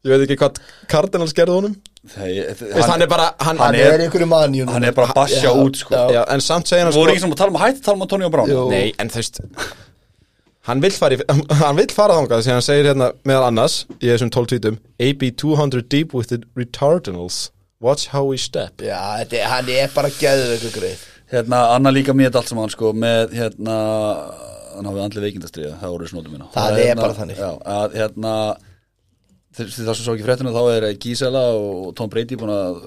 Ég veit ekki hvað Cardinals gerði honum. Veist, hann er bara hann, Hann er einhverju manjum Hann er bara að basja út sko. já. já, En samt segja hann Voru sko ekki sem að tala um að hætti tala um Antonio Brown. Nei, en þú veist Hann vill fara, í, hann vill fara þangað því hann segir hérna meðal annars í þessum 12 tweetum AB 200 deep with the retardinals. Watch how we step. Já, þetta, er- hann er bara geðið eitthvað greið Hérna, Anna líka mér allt saman sko með hérna hann hafði andli veikindastriða, það voru snótum mína. Það Og er hérna, bara þannig. Já, að hérna það sem svo ekki fréttinu þá er Gísela og Tom Brady búin að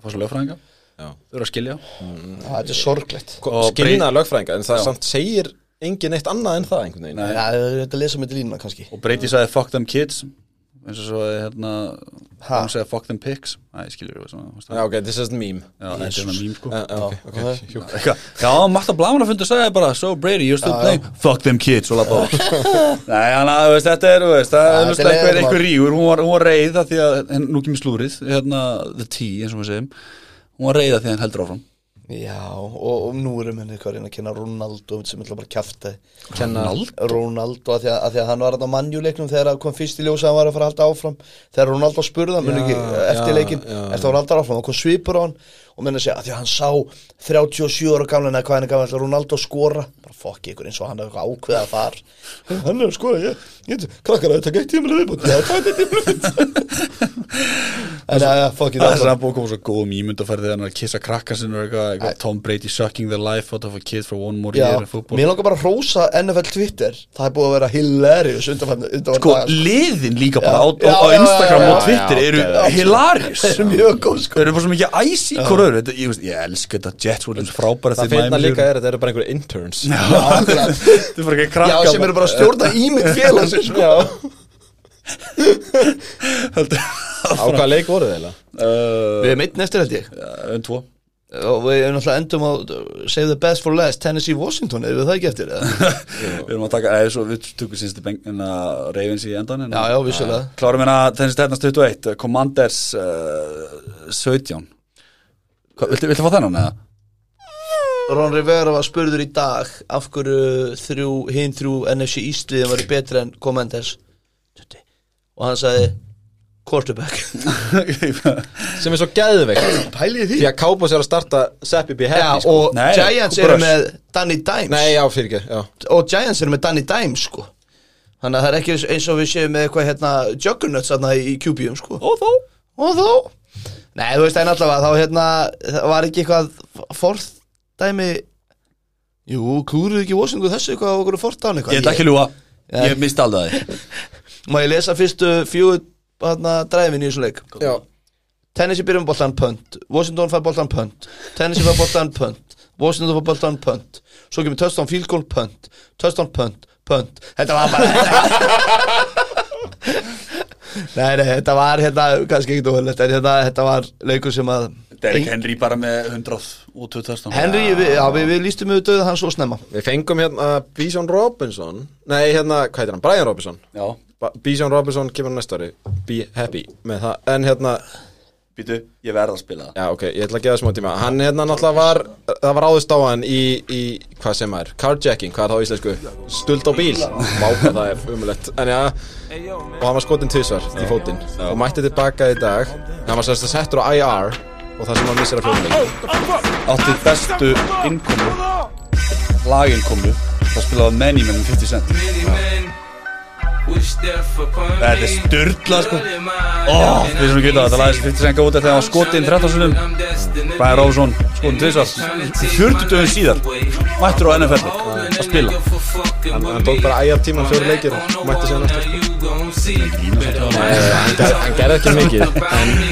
fá svo lögfræðinga. Já. þau eru að skilja. Já, Þetta er sorglegt. Og Skilnaða lögfræðinga En það Já. samt segir engin eitt annað en það einhvern veginn. Nei. Já, þetta lesa með línuna kannski. Og Brady sagði fuck them kids. Eins og svo hérna Ha? hann segði fuck them pigs. Æ, skilur við svona Já, ok, this is the meme. Já, þetta er svona mím sko. Já, ok, ok, hjúk Eitthvað, Já, Marta Blaman að fundu sagði bara So Brady, you're still playing? Fuck them kids og lappa út Nei, hann að, þú veist, þetta er, þú veist Það er þetta er einhver, leiðindamál. einhver rígur. Hún var, hún var reið að því að, en nú kemur slúrið Hérna, the tea, eins og við segjum Hún var reið að því að hann heldur áfram Já, og, og nú erum henni hvað er að kenna Ronaldo sem ætla bara að kjafta Kenna Ronaldo? Að því að, að því að hann var að manjuleiknum þegar það kom fyrst í ljósa að hann var að fara að halda áfram. Þegar Ronaldo spurði hann mun ekki eftir leikin eftir að halda áfram? Og kom svipur á hann og menn að segja að því að hann sá 37 ára gamla eða hvað hann er gamla Ronaldo skora. Bara fokk ykkur eins og hann er eitthvað ákveða þar hann er að skora ég, ég, krakkar að þetta gæti tímul viðbútt já, það er tímul viðbútt en já, já, fokk Það er svona búið að koma svo góð mýmund að færi þegar hann er að kissa krakka sinni og eitthvað, Tom Brady sucking the life out of a kid for one more year in football. Mér langar bara að hrósa NFL Twitter. Það er búið að vera hilarious undanfarn Sko, liðin líka bara á, Instagram og Twitter eru hilarious. Það er sko. Þau eru bara svo mikið æs í öðru Þetta- Ég, ég elska þetta Jets voru frábæra Það finna líka er að þetta eru bara einhverju interns. Já, er Já, sem eru bara að stjórna ímynd félagsins sko. Á hvaða leik voru þið eiginlega? uh, Við erum einn eftir held ég. En tvo. Og við erum náttúrulega endum á Save the best for last, Tennessee Washington Erum við það ekki eftir eða? Við erum að taka eða svo við tökum síðan til bengina Ravens í endan en- Já, já, vissulega. Klárum hérna Tennessee Titans 21 Commanders uh, 17 Hva, viltu, viltu fá þennan eða? Ron Rivera var spurður í dag Af hverju þrjú, hinn þrjú NFC Ísliðin var betri en Commanders Og hann sagði Quarterback Sem er svo geðveikt Pælið Því að Cowboys er að starta Seppi B. Já, Happy sko. og Nei, Giants og eru Brush. með Danny Dimes Nei, já, fyrir ekki já. og Giants eru með Danny Dimes sko Þannig að það er ekki eins og við séum með eitthvað hérna Juggernauts þarna í QB-um sko Og þó Og þó Nei, þú veist, en allavega þá hérna það var ekki eitthvað forðdæmi Jú, klúruðu ekki Washington þessu eitthvað okkur forðdæmi eitthvað? Ég ætla ekki að ljúa Já. Ég misti aldrei það Má ég lesa fyrstu fjögur hérna dræfin í þessu leik? Já. Tennessee byrjum boltan punt. Washington fær boltan punt. Tennessee fær boltan punt. Washington fær boltan punt. Svo kemur field goal punt. Touchdown punt. Punt. Þetta var bara Nei, nei, þetta var hérna kannski ekkert óhullet en hérna, þetta var leikur sem að Derek Henry bara með 120 Henry, við, já, við, við lístum við döða hans svo snemma. Við fengum hérna Bison Robinson Nei, hérna, hvað heitir hann? Brian Robinson. Já. Bison Robinson kemur næsta ári Be happy með það En hérna, Býtu, ég verð að spila það. Já ok, ég ætla að gefa smá tíma. Hann hérna náttúrulega var Það var áðust á hann í, í Hvað sem er? Carjacking, hvað er það á íslensku? Stuld á bíl. Hvað það er umulett En já Og hann var skotin tvisvar í fótinn Og mætti tilbaka í dag. Hann var sérst að settur á IR Og það sem hann missir að fjóðum Átti bestu innkomu Laginkomu Það spilaði Many Men 50 Cent Þetta er styrla sko. Ó, við sem við geta þetta lagði 50 Cent gáði út þegar hann var skotinn 13 sinum Brian Robinson skotin tvisvar. 40 dögum síðar Mættur á NFL að spila. Hann, tók bara IR tíman fjóri leikir Og mætti sér næsta sko. hann. Ger- hann gerði ekki mikið. en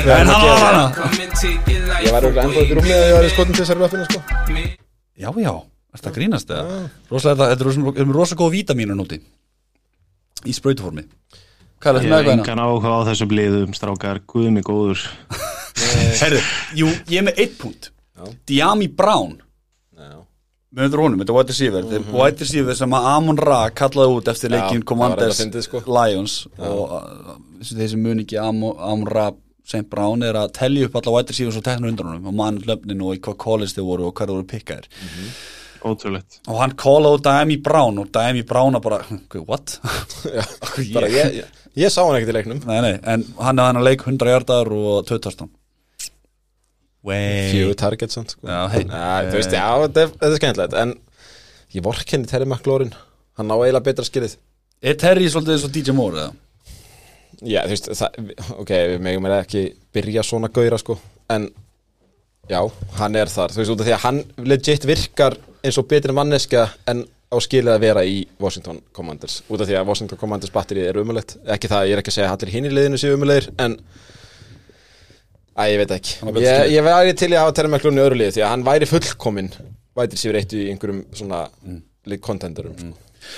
hann að var hana það ég var auðvitað ennþá upp í rúmið að ég var í skotin til þessari löfina sko. Já, já, þetta grínast þetta er er rosa góð vítamínu núti Í er Ég hef engan áhuga á þessum liðum, strákar, guðmi góður. Herðu, jú, ég er með eitt punkt. Diami Brown. Með undir honum, þetta er White Receiver. Þetta er White Receiver sem að Amon Ra kallaði út eftir Mhm. Leikin Commanders sko. Lions. Og uh, þeir sem mun ekki Amon, Amon Ra St. Brown er að telja upp alla White Receivers og tekna undan honum og mann löfnin og í hvað college þið voru og hvað þið voru pikkaðir Ótrúlegt og hann kallaði út Diami Brown og Diami Brown að bara, "Guð, what? Já, bara ég, ég, ég sá hann ekkert í leiknum nei, nei, en hann er hann að leik 100 hjartar og 2000 Wey fjögur target samt sko. Já, hey. Já, þú veist, já, þetta er, er skemmtilegt en ég vorkenni Terry McLaurin hann á eiginlega betra skilið Er Terry svolítið eins og DJ Moore eða? Já, þú veist, það, ok, við megum er ekki byrja svona gauðra sko en já, hann er þar þú veist, út af því að hann legit virkar eins og betri manneska en á skilið að vera í Washington Commanders. Út af því að Washington Commanders batterið er umulett ekki það, ég er ekki að segja að allir hinn í liðinu séu umulegir en Æ, ég veit ekki. Á ég, ég væri til að hafa Terry McLaurin í öðru liði því að hann væri fullkominn vætir sér eitt í einhverjum svona mm. contenderum. Sko.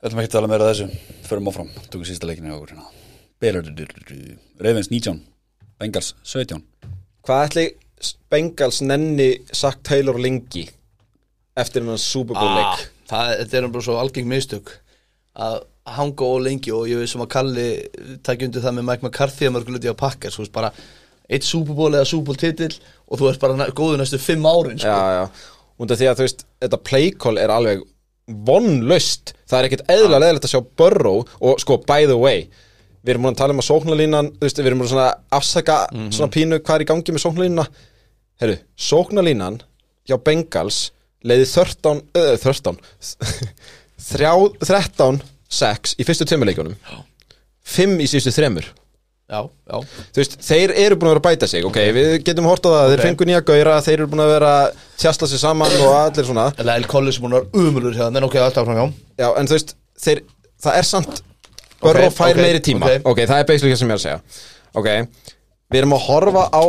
Þetta maður ekki tala meira þessu. Förum áfram, tökum sísta leikinu okkur hérna. Belar- Ravens 19 Bengals 17 Hvað ætli Bengals nenni sagt Taylor lengi eftir hennan Super Bowl ah, Þetta er bara svo algeng mistök að hanga og lengi og ég veist sem að Kalli takja undir það með Mike McCarthy að mörguleiti á pakkar þú veist bara eitt Super Bowl eða Super Bowl titill og þú ert bara góður næstu fimm árin sko. Já, já, af því að þú veist þetta play call er alveg vonlaust, það er ekkert eðla leðilegt að sjá Burrow og sko, by the way við erum múin að tala um að veist, við erum múin að afsaka svona pínu hvað er í gangi með sóknarlínuna. Herru, sóknarlínan hjá Bengals leiði 13 uh, 13 þrjá, 13 6 í fyrstu tveimurleikunum 5 í síðustu þremur. Já, já, þú veist, þeir eru búin að vera að bæta sig ok, við getum hort á það, þeir Ok. fengu nýja gauðra þeir eru búin að vera að tjastla sig saman og allir svona, eða El Collis er búin að vera umulur það, menn ok, alltaf frá hjá já, en þú veist þeir, það er samt Burrow Ok, fær meiri tíma, ok. það er basically það sem ég er að segja. Ok, við erum að horfa á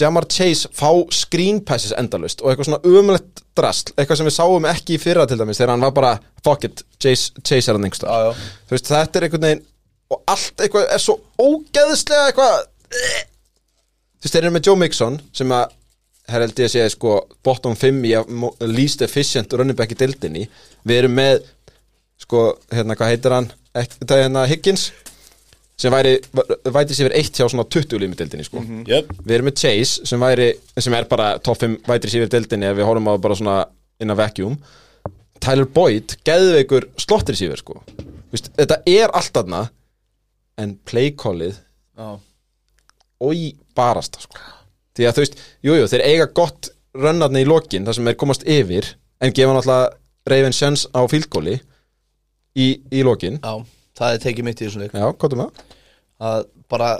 Jamar Chase fá screen passes endalust og eitthvað svona umlegt drasl, eitthvað sem við sáum ekki í fyrra til dæmis, þegar hann var bara fuck it, Chase, Chase er hann Já, já. þú veist, þetta er einhvern veginn og allt eitthvað er svo ógeðslega eitthvað þú veist, þeir eru með Joe Mixon sem að hér held ég að segja sko bottom 5 í least efficient running back í dildinni við erum með sko, hérna, hvað heitir hann? Ek, þetta er hérna Higgins sem væri, væti sér eitt hjá svona 20 lími dildinni sko. Yep. við erum með Chase sem væri sem er bara top 5 vætri sífir dildinni ef við horfum á bara svona inn á vacuum. Tyler Boyd, geðveikur slottir sífir sko. Vist, þetta er allt aðna en playkallið já. og í barasta sko. Því að þú veist, jújú, jú, þeir eiga gott rönnarni í lokin þar sem þeir komast yfir en gefa náttúrulega Raven Sjens á fílgóli í, í lokin. Já, það er tekið mitt í þessum leik. Já, hvað er með að bara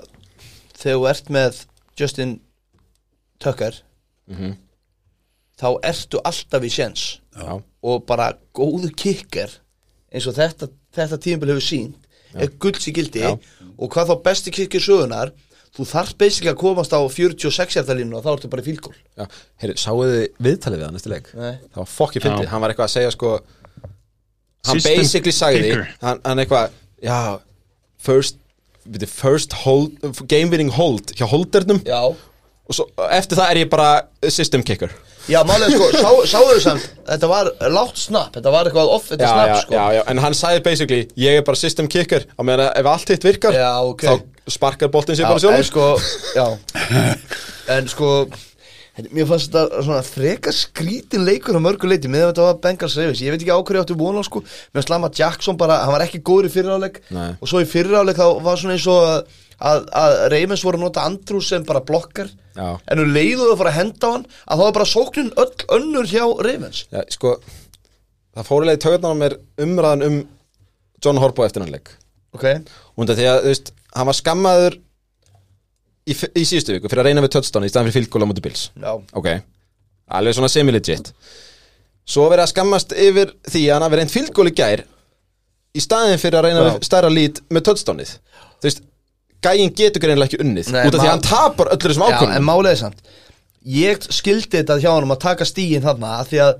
þegar þú ert með Justin Tucker Mhm. þá ertu alltaf í sjens já, og bara góðu kicker eins og þetta, þetta tímabil hefur sínt er gulds í gildi. Já. og hvað þá besti kicker sögunar þú þarf basically að komast á 46 hjartalínu og þá ertu bara í fílgól já, heyrðu, sáuðu þið viðtalið við hann eftir leik? Nei. það var fokkið fyndið, Já. hann var eitthvað að segja sko hann System basically sagði hann, hann eitthvað, já first, þið first hold, game winning hold hjá holdernum. Já, og svo, eftir það er ég bara system kicker. Já málega sko sá, sáðu samt, þetta var látt snapp þetta var eitthvað off, þetta snapp sko. já, já, en hann sagði basically ég er bara system kicker, á meðan að ef allt hitt virkar Já, ok. þá sparkar boltin sér bara sjálfur en sko, já. En sko Mér fannst þetta svona freka skrítin leikur á mörgu leiti með þetta var Bengals Ravens. Ég veit ekki á ég áttu vona sko. Mér slama Jackson bara, hann var ekki góður í fyriráleik. Og svo í fyriráleik þá var svona eins og að, að, að Ravens voru að nota Andrews sem bara blokkar. Já. En nú leiðu þau að fara að henda á hann Að þá var bara sóknin öll önnur hjá Ravens. Já, sko, það fórulega í tögurnar á mér umræðan um John Horbo eftir hann leik. Ok, og því að, þú veist, hann var skammaður í, í síðustu viku fyrir að reyna við touchdown í staðan fyrir fylgkóla á mútu bils já, ok, alveg svona semi-legit. Svo verið að skammast yfir því að hann hafi reynd fylgkóli gær í staðin fyrir að reyna Já. við stærra lít með touchdownið. Þú veist, gæinn getur greinlega ekki unnið Nei, út af því að hann tapar öllur þessum Já, en málið er samt Ég skildi þetta hjá hann að taka stígin þarna að því að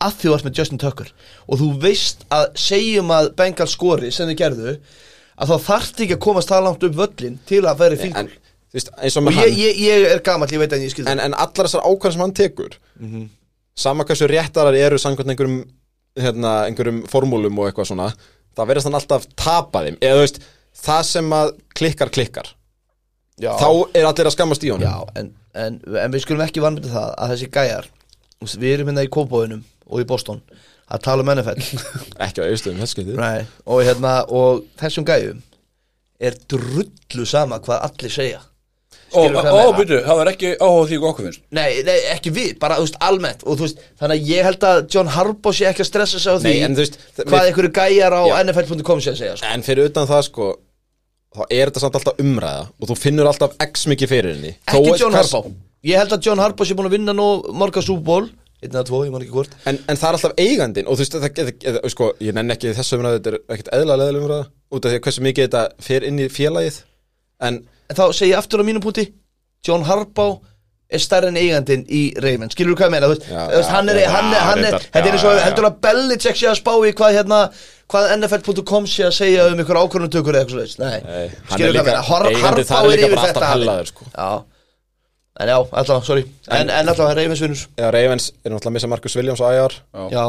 að því þú varst með Justin Tucker og þú veist að segjum að Bengal skori sem þið gerðu að þá þarft ekki að komast það langt upp völlin til að vera í en, fílgól þú veist, og ég, ég, ég er gamall, ég veit að ég skildi en, en allar þessar ákvörðum sem hann tekur sama hversu réttarar eru samkvæmt einhverjum, hérna, einhverjum formúlum og eitthvað svona það verðast hann alltaf tapa þeim. Eða þú veist, það sem að klikkar klikkar. Já. þá er allir að skammast í honum. Já, en, en, en við skulum ekki vanmynda það að þessi gæjar við erum hérna í Kópavöðunum og í Boston að tala um NFL ekki á auðstöðum, skeitir Nei, og, hérna, og þessum gæjum er drullu sama hvað allir segja Ó, byrju, það er ekki áhuga því okkur finnst? Nei, nei, ekki við, bara þú veist, almennt. Og þú veist, þannig að ég held að John Harbaugh sé ekki að stressa sig á því Nei, en þú veist, hvað við- einhverju gæjar á Já. NFL.com sé að segja sko. en fyrir utan það sko þá er þetta samt alltaf umræða og þú finnur alltaf x mikið fyrir henni. Ekki Þó- John hvers- Harbaugh. Ég held að John Harbaugh sé búin að vinna nú marga súból, einn eða tvo, ég man ekki hvort. En, en það er alltaf eigandinn og þú veist, það, það, það, sko, ég nenn ekki þessu umræðu, þetta er ekkert eðla leðileg umræða út af því að hversu mikið þetta fer inn í félagið. En en þá segi ég aftur á mínum punkti John Harbaugh er stærri en eigandinn í Ravens, skilur þú hvað ég meina? Þú veist, Já, já, hann er, já, hann er, hann er þetta er eins Já, og já, já. heldur að Belichick sé að spá í hvað hérna hvað NFL.com sé að segja um ykkur ákvörnutökur eða eitthvað svo nei, Nei, skilur þú hvað ég meina? Har- Harbaugh er yfir þetta alltaf hellaður, sko. já, en já, allavega, sorry. En, en allavega Ravens vinnur. Eða Ravens er náttúrulega að missa Marcus Williams á já,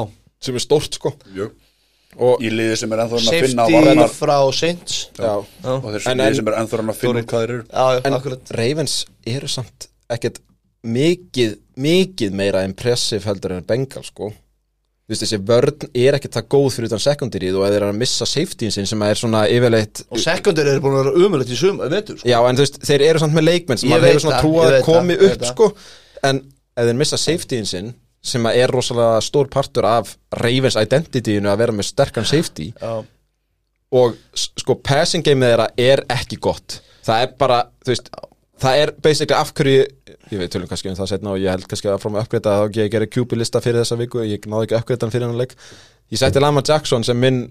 sem er stórt sko. Jöp. Og, Í liði sem er ennþá að finna safety frá Saints. Já, já, Og þessi En- liði en- sem er ennþá að finna hvað þeir eru en Ravens eru samt ekkert mikið, mikið meira impressive heldur en Bengal sko. Þú veist, þessi vörn er ekkert það góð fyrir utan sekundirið og eða þeir eru að missa safetyin sin sem er svona yfirleitt og sekundur eru búin að vera umöðlegt í sum sko. Já, en þú veist, þeir eru samt með leikmenn sem veit hefur svona það, trú ég að komi upp sko. En ef þeir missa safetyin sin sem er rosalega stór partur af Ravens identityinu að vera með sterkan safety. Já, og sko passing game þeirra er ekki gott. Það er bara, þú veist það er basically af hverju ég veit tölum kannski um það setna og ég held kannski að frá mig uppgreita að ég gerir QB lista fyrir þessa viku ég náði ekki uppgreitan fyrir hann leik. Ég setti Lamar Jackson sem minn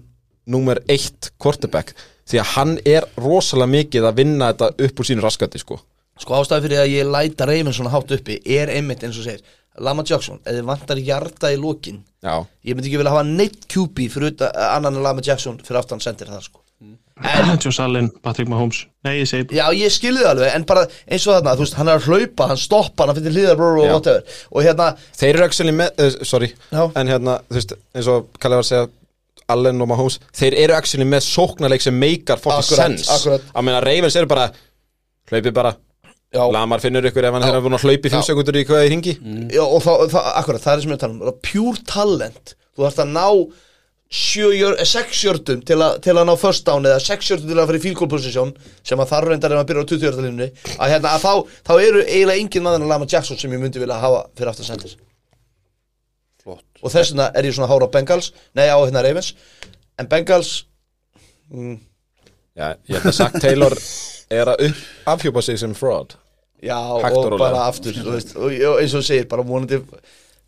númer eitt quarterback því að hann er rosalega mikið að vinna þetta upp úr sínu raskati sko. Sko ástæði fyrir að ég læta Ravens svona hátt uppi er einmitt eins og segir Lama Jackson, þið vantar hjarta í lokin já, ég myndi ekki vilja hafa neitt QB fyrir utan, annan en Lama Jackson fyrir aftan sendir það sko. Josh Allen, Patrick Mahomes. Nei, ég segi Já, ég skilði það alveg, en bara eins og þarna, þú veist, hann er að hlaupa, hann stoppa, hann fyrir hlýðar og whatever. Og hérna, þeir eru actually með uh, sorry, Já. en hérna þú veist, eins og Kalli var að segja Allen og Mahomes, þeir eru actually með sóknarleik sem meikar fucking Akkurat, sense. akkurat. að meina Ravens eru bara hlaupið bara, já, Lamar finnur ykkur ef hann er búin að hlaupi 5 sekundur í hvað í ringi já og þá, þá, akkurat, það er sem ég tala um, það pure talent. Þú þarfst að ná sjö, jör, eh, til, til að ná first down eða sex jördum til að fara í field goal position sem að þar reyndar ef maður byrjar á 20 jördalínunni að hérna, að þá, þá eru eiginlega engin maður en Lama Jackson sem ég myndi vilja hafa fyrir aftan sendir Flott. Og þess vegna er ég svona hára á Bengals nei á hérna Ravens. En Bengals mm, Já, ég held að Zach Taylor er að upp, afhjúpa sig sem fraud? Já Hægt og og bara aftur þú veist, og, og eins og segir bara vonandi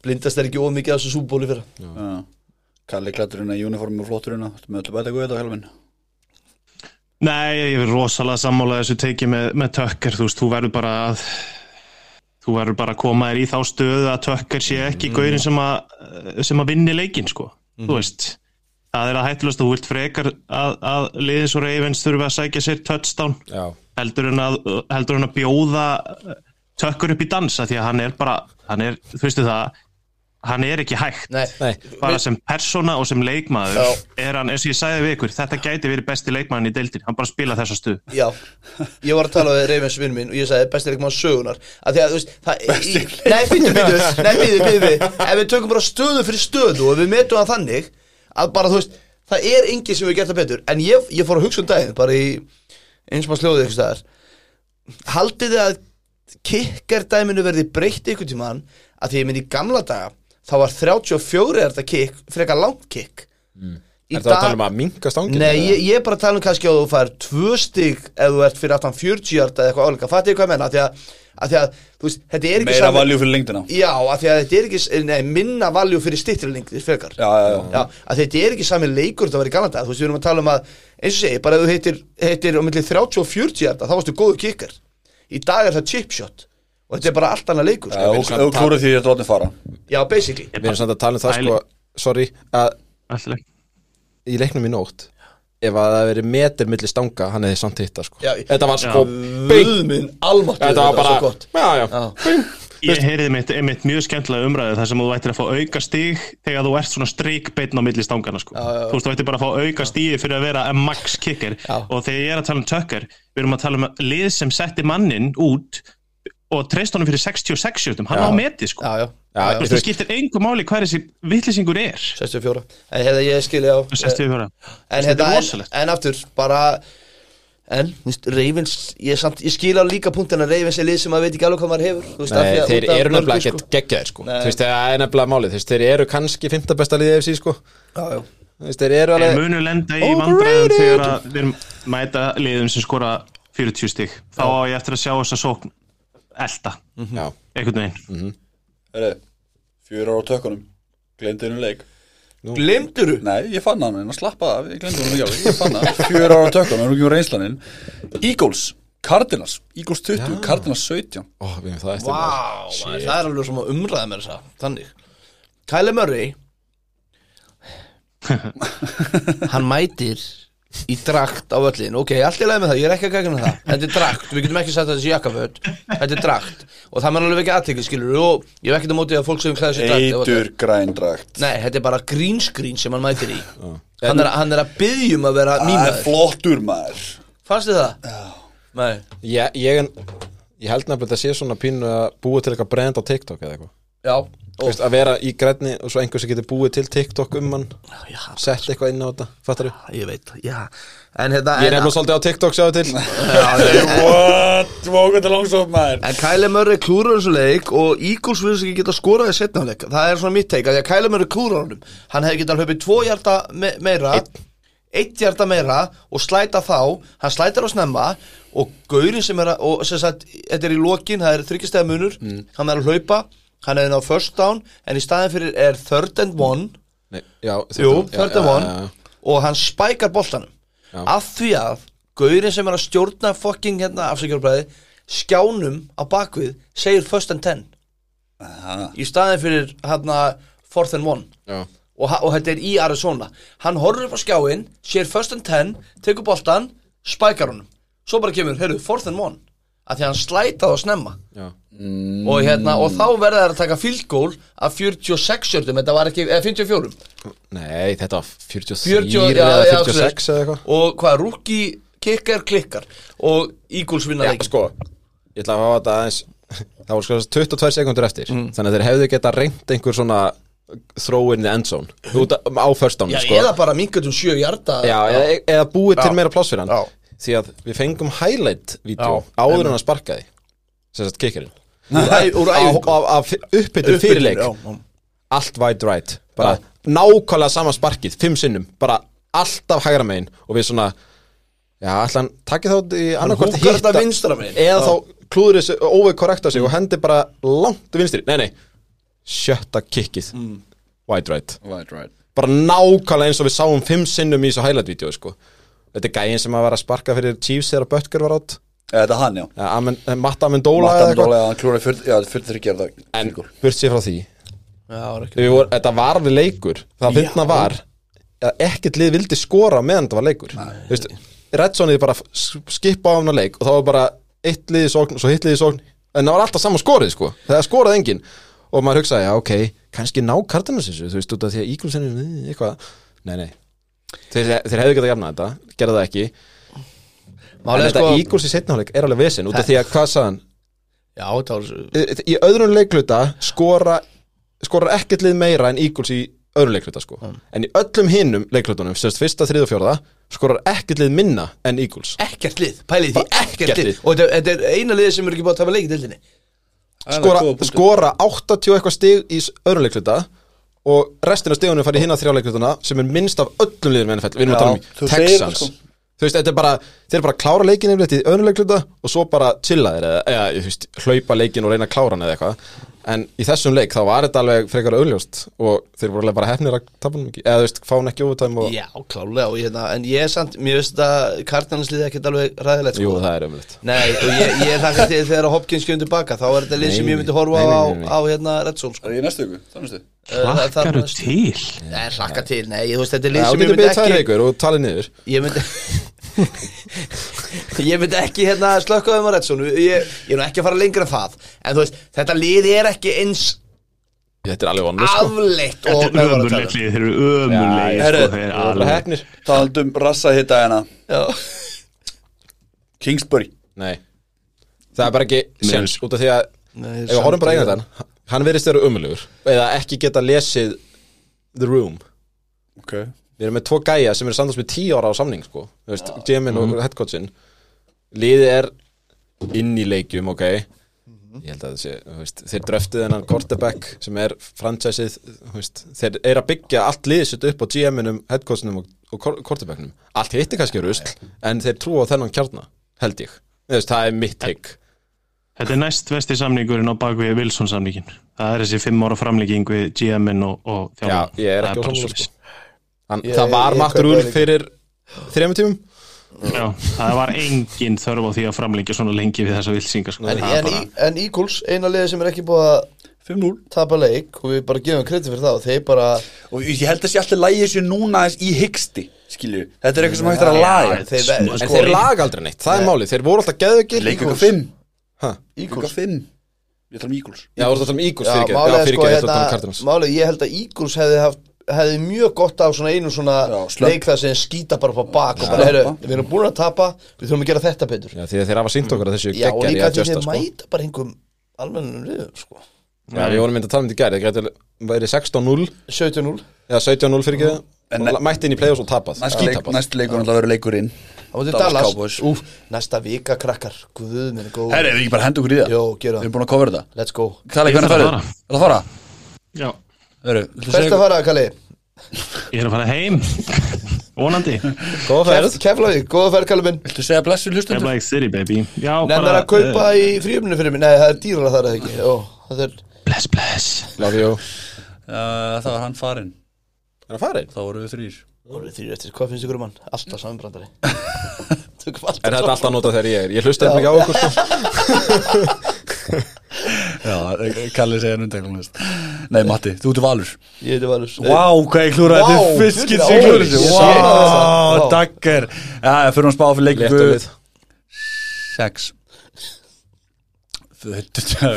blindast er ekki ómikið á þessu súbóli fyrir Já. Kalli klætturinn að uniformi og flotturinn að með öllu bæta þetta á helminn Nei, ég er rosalega sammála þessu tekið með, með tökker, þú veist, þú verður bara að þú verður bara að koma þér í þá stöðu að tökker sé ekki mm. gaurin sem að sem að vinni leikinn, sko þú veist, það er að hættulast þú vilt frekar að, að liðins og reyfins þurfa að sækja sér touchdown Já, heldur en að, heldur en að bjóða tökkur upp í dansa því að hann er bara, hann er, þú veistu það hann er ekki hægt. Nei, nei, bara sem persóna og sem leikmaður Já. er hann, eins og ég sagði við ykkur þetta gæti verið besti leikmaðin í deildin hann bara spila þessa stuð já. Ég var að tala við Ravens vinn minn og ég sagði besti leikmann sögunar að því að þú veist það, í, nei, býtu, býtu, nei, býtu, býtu ef við tökum bara stöðu fyrir stöðu og við metum það þannig að bara þú veist það er engin sem við það betur. En ég, ég fór að hugsa um daginn bara í eins og maður sljóði eitthvað staðar. Haldið þið að kikkerdæminu verði breytt ykkur tímann? Að því ég myndi í gamla daga þá var 34 er þetta kikk frekar langt kikk. Í er það að tala um að minka stangin? Nei, ég, ég er bara að tala um kannski að þú fær tvö stig ef þú ert fyrir aftan 40 hjarta eða eitthvað álíka, fattu ég hvað menna því að að því að, þú veist, þetta er ekki Meira sami- valjú fyrir lengdina. Já, að því að þetta er ekki, nei, minna valjú fyrir styttri lengdir frekar. Já, já, já. að þetta er ekki sami leikur þetta var í galanda, þú veist, við erum að tala um að eins og segi, bara ef þú heitir, heitir um milli 30 og 40 hjarta, þá varstu góðu kikkar. Í dag er það chip shot. Og þetta er bara allt annað leikur, Já, sko. og og klúrið því að dróttin fara. Já, basically. Við erum samt að tala um það sko Sorry, að í leiknum í nótt Ef að það hefði verið metir milli stanga Hann hefði samt hitta sko. Já, Þetta var sko almáttu Þetta var bara Já, já, Já. Ég heyrði mitt, mitt mjög skemmtilega umræðu þar sem þú ættir að fá auka stig þegar þú ert svona streikbeinn á milli stangana sko. þú veist, þú ættir bara að fá auka stigi fyrir að vera a max kicker. Já. og þegar ég er að tala um tökkar við erum að tala um lið sem setti mannin út og treyst honum fyrir 66 jötum, hann Já. á meti sko. Já, já, Já, Þú veist, það skiptir einhver máli hvað þessi vittlisingur er. 64 En hérna ég skilji á 64 En, Þetta hérna, er en, rosalegt. en aftur, bara En, þú veist, Ravens Ég, samt, ég skil á líka punktin að Ravens er lið sem maður veit ekki alveg hvað maður hefur þú veist, af Nei, að- þeir af eru nefnilega sko. ekkert geggjaðir sko. Nei. Þú veist, það er nefnilega málið Þú veist, þeir eru kannski fymta besta liðið FC sko. Já, já. Þú veist, þeir eru En alveg munu lenda í vandræðum þegar að við erum mæta liðum sem skora 40 stig. Þá á ég eftir að sjá þess að sókn elda, Já, einhvern veginn. Herri, fjör ára á tökkunum. Glemdi hennu leik. Glemduru? Nei, ég fann hann, en að slappa af Ég glemdi hennu ekki alveg, ég fann hann. Fjör ára á tökkunum, nú ekki um reynslanin Eagles, Cardinals. Eagles 20, Cardinals 17 ó, við það eftir Vá, maður, það er alveg svona umræða með þessa Þannig. Kyle Murray. Hann mætir í drakt á völlin Ok, allt í lagi með það, ég er ekki að gækna það. Þetta er drakt, við getum ekki sagt að þetta sé jakkaföld Þetta er drakt. Og það mann alveg ekki aðtekli, skilur Og ég hef ekkert á móti að fólk sem klæða sér drakt að- Eitur grændragt Nei, þetta er bara green screen sem hann mætir í. Hann er, hann er að byggjum að vera Það er flottur maður. Fannst þið það? Já. Nei. Ég, ég, ég held nefnilega að þetta sé svona pínu að búa til eitthvað brand á TikTok eða eitthvað veist, að vera í grænni og svo einhver sem getur búið til TikTok um hann Já, sett eitthvað inn á þetta, fattar þú? ég veit, já. En hérna Ég er en, nefnilega svolítið á TikTok, sjáðu til. What? Vákvæmt er langsótt maður. En Kyle Murray klúrar þessu leik og Eagles vil ekki geta skorað í setna leik. Það er svona mitt teik að því að Kyle Murray klúrar honum. Hann hefði getað hlaupið tvo hjarta me meira Eitt hjarta meira og slæta þá. Hann slætar á snemma og gaurin sem er að og sem sagt, þetta er í lokin, það er þryggjastega munur. Hann er að hlaupa, hann er inn á first down en í staðin fyrir er third and one. Nei, já, Jú, já, third já, and one. já, já. og hann spækar boltanum. Af því að Gaurin sem er að stjórna fucking hérna afsækjarbræði skjánum á bakvið segir first and ten. Í staðin fyrir hérna fourth and one. Já. og, og þetta er í Arizona. Hann horfir upp á skjáin, sér first and ten tekur boltan, spækar honum. Svo bara kemur, heyrðu, fourth and one af því að hann slætaði að snemma. Já. og, hérna, og þá verða þær að taka field goal af 46 jördum, þetta var ekki, eða 54 Nei, þetta var 43 40, já, eða já, 46 svoleiðis. eða eitthvað. Og hvað, rookie kikkar klikkar. Og Eagles vinna Já, leikin sko, ég ætla að hafa þetta aðeins Það voru sko 22 sekundur eftir. Þannig að þeir hefðu geta reynt einhver svona throw in the end zone. Út af- á first down Já, sko. eða bara mingatum sjö hjarta Já, eða, eða búið Já. til meira pláss fyrir hann. Já. Því að við fengum highlight-vídeó Já. áður en að sparkaði sem sagt æfingu. Af, uppbyttum fyrirleik. já, já. Allt wide right. Bara nákvæmlega sama sparkið, fimm sinnum. Bara alltaf hægra megin. Og við svona Já, ætla hann takið þá í vinstra megin. Eða Já. þá klúður þessu óveik korrekta sig Og hendi bara langt til vinstri. Nei, nei, sjötta kikkið Mm. Wide right. Bara nákvæmlega eins og við sáum fimm sinnum í þessu highlight-vídeó sko. Þetta er gæðin sem að vera að sparka fyrir Chiefs þegar Butker var átt Eða Þetta er hann, já. Ja, Amen, eh, Matt Amendola Matt eða eitthvað. Amendola, hann klúraði fyrir, já, fyrir þryggja það en burt sér frá því. Já, Við voru, þetta var alveg leikur. Það finna var að ekkert lið vildi skora meðan þetta var leikur. Redsonið bara skipa á hann að leik og það var bara eitt lið í sókn og svo hitt lið í sókn. En það var alltaf saman skorið sko. Það skoraði enginn. Og maður hugsaði, já ok, kannski ná Cardinals þessu, þú veist, út af því að er eitthvað, nei nei þeir, þeir hefðu getað jafnað þetta, gerðu það ekki. En Málið er þetta sko Eagles í setnáleik er alveg vesinn út af því að, hvað sagðan Já, þetta var í öðrum leikluta skora skora ekkert lið meira en Eagles í öðrum leikluta sko. en í öllum hinnum leiklutunum sérst fyrsta, þriða og fjórða skorar ekkert lið minna en Eagles ekkert lið Pælið því, Bara ekkert ekkert lið. lið. Og þetta þetta er eina liðið sem er ekki búið að tafa leikið dildinni skora, skora 80 eitthvað stig í s- öðrum leikluta og restin af stigunum farið hinn að þrjá leiklutuna sem er minnst af öllum liðum NFL við erum að tala um Texans. sko. Þú veist, þetta er bara, þeir eru bara að klára leikin yfirleitt í öðnuleikluta og svo bara chilla þeir eða, eða þú veist, hlaupa leikin og reyna að klára hann eða eitthvað en í þessum leik þá var þetta alveg frekar auðljóst og þeir voru alveg bara hefnir að tapa hann ekki eða þú veist, fá hann ekki overtime og Já, klálega og hérna, en ég er samt, mér veist að Cardinals-liðið ekkert alveg ræðilegt Jú, sko. það er umvitt Nei, og ég, ég er þakka til þegar að Hopkins kemur tilbaka þá er þetta lið sem ég myndi horfa nei, nei, á, nei, nei. á hérna Red Zone sko. Er ég í næstu ykkur? Það næstu Eh, það- það- Hlakkaru það- til Nei, hlakka til, nei, þú veist, þetta er lið Já, sem þú ég myndi ekki Ég myndi ekki hérna slökka um að Red Zone ég, ég er nú ekki að fara lengra en það. En þú veist, þetta lið er ekki eins Þetta er alveg vonlega sko. afleitt og Þetta er ömurlegt lið, þeir eru ömurlegi Já, sko, herri, þeir Það er bara alveg hefnir Talandum rassa hitta hérna. Já, Kingsbury. Nei. Það er bara ekki sens út af því að Nei, ef við horfum bara eiginlega þann hann verðist vera umulugur eða ekki geta lesið The Room. Ok Við erum með tvo gæja sem eru samtals með tíu ára á samning sko, þú veist, Jamin og headcoachin Liðið er inn í leikjum, ok? Ég held að þessi, þú veist, þeir dröftuð þennan quarterback sem er franchisið, þú veist, þeir eru að byggja allt liðið sitt upp á GM-inum, headcoachinum og, og quarterbacknum. Allt hitti kannski rusl, en þeir trúa á þennan kjarna, held ég. Þú veist, það er mitt take. Þetta er næst vesti samningurinn á bakvið Wilson samningin Það er þessi fimm ára framlíking við GM-in og, og Já, þjálfarana. ég er Það ekki á bara Hann, Ég- það var ég Matt kaupi Rúl það líka. fyrir þrejum tímum. Já, það var engin þörf á því að framlengja svona lengi við þessa vilsingar sko. En, en, bara- en Eagles, eina liðið sem er ekki búið að 5-0 tapa leik og við bara gefum kredit fyrir það og þeir bara Og ég held að sé alltaf lægið sér núna aðeins í hyggsti Skilju Þetta er eitthvað sem hægt er að laga þeir, Sm- En Sko, þeir laga aldrei neitt, það er málið. Þeir voru alltaf geðugir. Leik ykkur 5 Ha? Ykkur 5 Ég tala um Eagles Já, þú veist að tala um Eagles fyrir er sko ekki, hérna, málið, ég held að Eagles hefði haft hefði mjög gott á svona einu svona Já, leik það sem skýta bara upp á bak og bara, heyrðu, við erum búin að tapa við þurfum að gera þetta betur. Já, því að þeir hafa sínt okkur að þessu Já, og geggjari líka að því justa, þeir sko. mæta bara einhverjum almennum liðum, sko. Já, við vorum myndið að tala um þetta í gæri, það gæti verið 16-0 17-0 eða 17-0 fyrir ekki En- og mætti inn í play-offs og tapað, Næsti leik, skítapað næsti leikur náttúrulega verður leikurinn á móti Dallas Dallas, Cowboys. úf, næsta vika krakkar. Guð minn góð, Herri, við ekki bara henda okkur í það. Jó, gera. Við það. erum búin að cover þetta let's go. Kali, Ég hvernig þarf að ferðu? fara. Er það að fara? Já, hvert segja að fara, Kalli? ég er að fara heim. Vonandi. Góða ferð. Keflavík, góða ferð, Kalli minn. Viltu segja blessu hlustundur? Keflavík City baby. Já, Nennar að kaupa í fríuminu fyrir mig. Nei, það er dýrara þar eða ekki? Ó, það er Bless, bless. Love you. Uh, það var hann farinn. Er það farið? Þá voru við þrýr Orðið þrýr eftir, hvað finnst ykkur um hann? Alltaf samanbrandari Tökum alltaf Er þetta alltaf nota þegar ég er? Ég hlusta þetta ekki á okkur sko Já, Kalli segja undan Nei, Matti, þú ert valur. Ég heiti Valur. Vá, hvað ég klúraði Vá, Þetta er fiskinn sem ó, klúraði shit. Vá, Já, fyrir Léttu leikingu við Sex. Þetta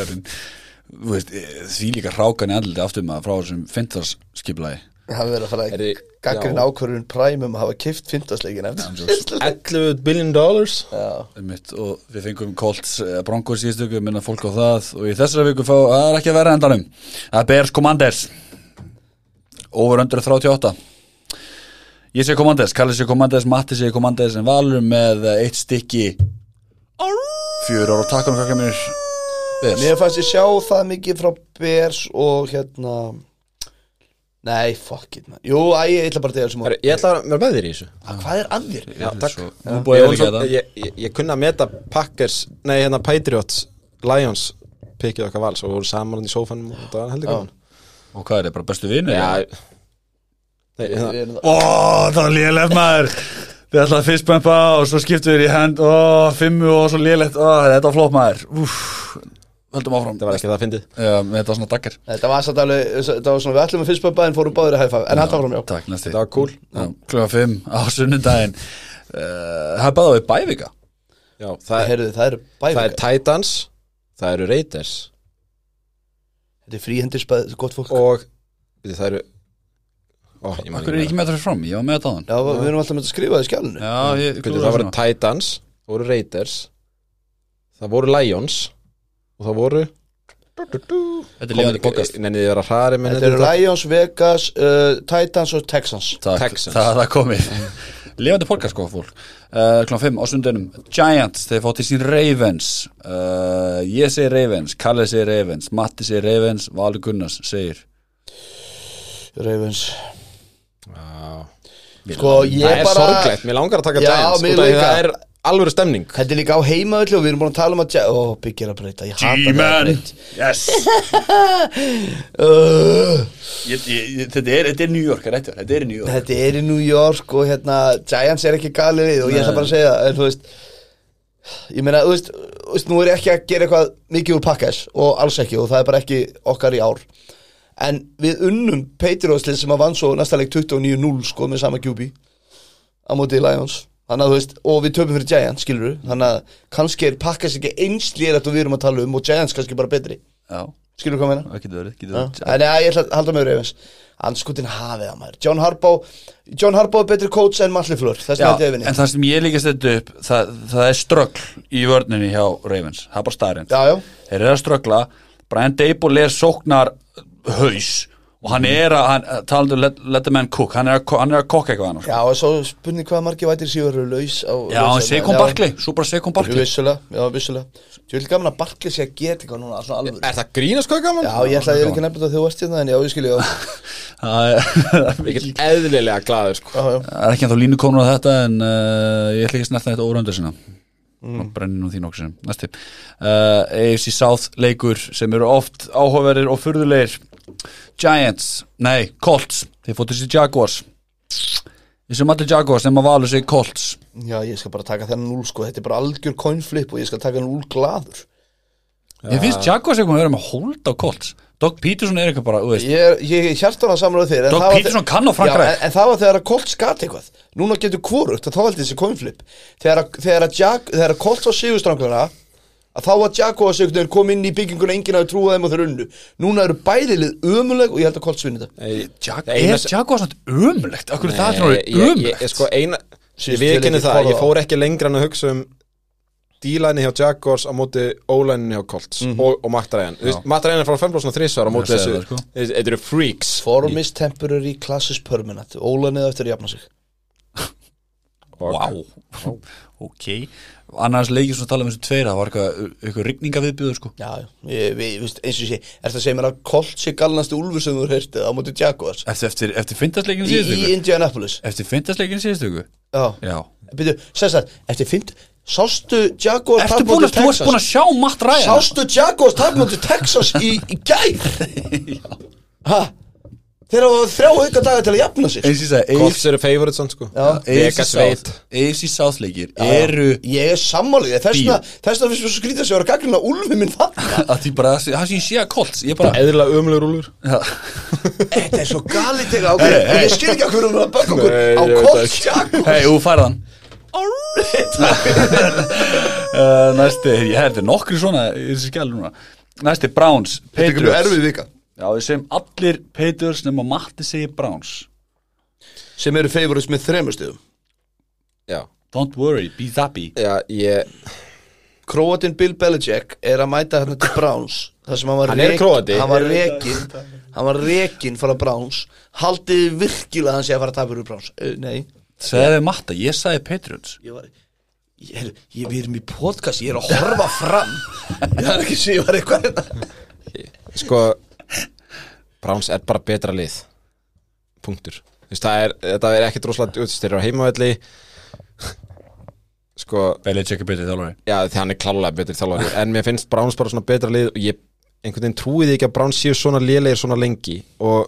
veist, eh, því líka rákan í andliti aftur maður frá þessum fintarskipulagi Hann verður að fara að gaggrinn ákvörðun præmum að hafa kift fintasleikin eftir 11 billion dollars? Já, Einmitt, og við fengum Colts eh, Broncos í stöku, minna fólk á það og í þessari viku fá, það er ekki að vera endanum. Það er Bears Commanders. Over under 38 ég sé Commanders, Kalli sé Commanders Matti sé Commanders en Valur með eh, eitt stykki. Fjör ára takkanum kakka mér Bears. Mér fannst ég sjá það mikið frá Bears og hérna Nei, fuck it man. Jú, æ, ég ætla bara að dega þessum Herru, Ég ætla að vera með þér í þessu. Hvað er að þér? Já, takk. Ég, Nú búið var líka svo- þetta. ég, ég, ég kunna að meta Packers Nei, hérna Patriots Lions Pikkið okkar vals og voru saman hann í sófanum og það var heldur gaman. Og hvað er það, bara bestu vinir? Já. Nei, hérna, Ó, það var lélegt maður. Við ætlaði að fyrstbömpa og svo skiptum við í hend Ó, fimmu og svo lélegt. Ó, þetta var flott maður. Úf, höldum áfram. Það var ekki það að fyndið þetta var svona dakkar Þetta var satt alveg, þetta var svona við ætlum að fyrst bæða en fórum báður að hæfa En hann fram, já. Takk, næsti. Það var cool. Já, Klukka fimm á sunnudaginn. Uh, Það er bara við bævika. Já, það, er, Heyrðu, það eru það er Titans Það eru Raiders. Þetta er fríhendisbæð, gott fólk. Og veitir, Það eru Ó, ég man Akkur er ekki með það fram, ég var með þetta hann Já, við erum alltaf með að skrifa það í skjálinu Já, ég Veitir, Það voru Titans Það voru Raiders Það voru Lions Og það voru? Þetta er lífandi podcast Nenni þið vera hræri með Þetta eru Lions, Vegas, uh, Titans og Texans. Takk, Texans. það er það komið. Lifandi podcast sko fólk. Uh, Klukkan 5 á sundunum. Giants, þeir fá til sín Ravens. Uh, Ég segi Ravens, Kalle segi Ravens Matti segi Ravens, Valur Gunnars segir Ravens. Sko, ég Það er bara sorglegt, mér langar að taka Já, Giants. mér út af því líka. Það er alvöru stemning. Þetta er líka á heimaöllu og við erum búin að tala um að Ó, byggir að breyta, ég hata G-Man. Yes. Uh, ég, ég, Þetta er, þetta er New York, þetta er í New York. Þetta er í New York og hérna Giants er ekki galið við og ég ætla bara að segja en þú veist ég meina, þú veist, þú veist, nú er ég ekki að gera eitthvað mikið úr pakkas og alls ekki og það er bara ekki okkar í ár. En við unnum Patriots-lið sem að vann svo næsta leik 29-0 sko með sama QB á móti Lions þannig að þú veist, og við töpum fyrir Giants, skilur þannig að kannski er pakkas ekki eins lýrætt og við erum að tala um og Giants kannski bara betri. Já, skilur hvað ég meina? það getur verið, getur Já, verið. En ja, ég ætla að halda með Ravens Anskutin hafið það maður. John Harbaugh John Harbaugh er betri coach en Matt LeFleur. Þess Já, vegna þetta er vinni. en það sem ég líka stættu upp það, það er ströggl í vörninni hjá Ravens. Það er bara staðrind Já, já. Þeir eru að ströggla. Brian Dable er sóknar haus og hann er að, hann, talandu let, let the man cook hann er að, að kokka eitthvað annars Já, og svo spurning hvað margir vætir síður eru laus á Já, hann Seikon Barkley, svo bara Seikon Barkley. Vissulega, já, vissulega. Ég vil gaman að Barkley sé að geta eitthvað núna Svona alveg Er það grínast hvað gaman? Já, ég ætla að ég er ekki nefnilegt að þú varst hérna En já, ég skilja já, Það er það er get eðlilega glaður sko. Já, já. Það er ekki ennþá línu konur á þetta en uh, ég ætla ekki að sinna mm. brennir nú þín okkur sinna næsti uh, AFC South leikur sem eru oft áhugaverðir og furðulegir Giants, nei, Colts. Þeir fóttu sér Jaguars. Sem allir Jaguars nema valur sig Colts. Já, ég skal bara taka þennan úl sko. Þetta er bara algjör coinflip og ég skal taka þennan úl glaður. Ég finnst Jaguars eitthvað að vera með hold á Colts. Doug Peterson er eitthvað bara, þú veist. Ég ég hjartan að samlega þér en Doug það var Peterson þe- kann á Frank Já, Reich. en, en það var þegar að Colts gat eitthvað. Núna getur hvorugt að þá held þessi coinflip Þegar að, þegar að, Jag, þegar að Colts var sigurstranguna að þá var Jaguars einhvern veginn kom inn í bygginguna enginn hafi trúið þeim og þeir unnu. Núna eru bæðilið ömuleg og ég held að Colts vinni þetta. Nei, Jag, eina er Jaguars svona ömulegt okkur er það ég- ömulegt ég- Sko eina viðkynni leikir það, ég fór ekki lengra en að hugsa um D-læni hjá Jaguars á móti O-læni hjá Colts og, og Matt Ryan. Þú veist, Matt Ryan er frá 5 og þrísvar á móti segi þessu það, sko. Þetta eru freaks. Form is temporary, class is permanent Ólanið eftir að jafna sig. Vá, ok annars leikir sem tala um þessu tveira það var eitthvað, eitthvað rigninga viðbjöður sko. Já, já, ég, við, veist, eins og sé Er það að segja mér að Colts sé galnasti úlfur sem þú heyrtið á móti Jaguars? Eftir, eftir, eftir fyndasleikin síðustu í ykkur Indianapolis. Eftir fyndasleikin síðustu ykkur Já, já. Byrju, það, eftir fint Sástu Jaguars Ertu búin að, þú ert búin að sjá Matt Ryan? Sástu Jaguars móti Texas í, í gær Ha? Þeir hafa þrjá auka daga til að jafna og ég sagði Colts eru favorites hann sko. Já. Vegas veit. AFC South leikir eru Ég er sammálið, þessna þessna finnst mér svo skrítið að sé að vera gaggrina úlfi minn þarna. Að því bara, það sem ég sé að Colts. Ég bara, Eðlilega ömulegur úlfur. Þetta er svo galið tega ákveð Ég skil ekki að hverju hún er að baka okkur Nei, á ég veit Colts Jaguars. Hei, þú færðan uh, næsti, ég hefði nokkri svona í þessi skjál núna. Næsti, Browns, Þetta er mjög Patriots. erfið vika já, við segjum allir Patriots nema Matti segir Browns. Sem eru favorites með þremur stöðum Já, don't worry, be happy já, ég Króatin Bill Belichick er að mæta hérna til Browns þar sem hann var Hann er Króati. Hann var rekin Hann var rekin fara Browns. Haldið virkilega að hann sé að fara að tapa úr Browns? Uh, Nei. Segði Matta, ég sagði Patriots. Ég var Ég, heyrðu, ég, við erum í podcast, ég er að horfa fram. Ég er ekki að segja, ég var eitthvað hérna. Sko Browns er bara betra lið. Punktur. Er, Þetta er ekkit rosalega út, Þeir eru á heimavelli. Sko Belichick er betri þjálfari. Já, því hann er klálega betri þjálfari. En mér finnst Browns bara svona betra lið Og ég einhvern veginn trúið ekki að Browns séu svona lélegir svona lengi Og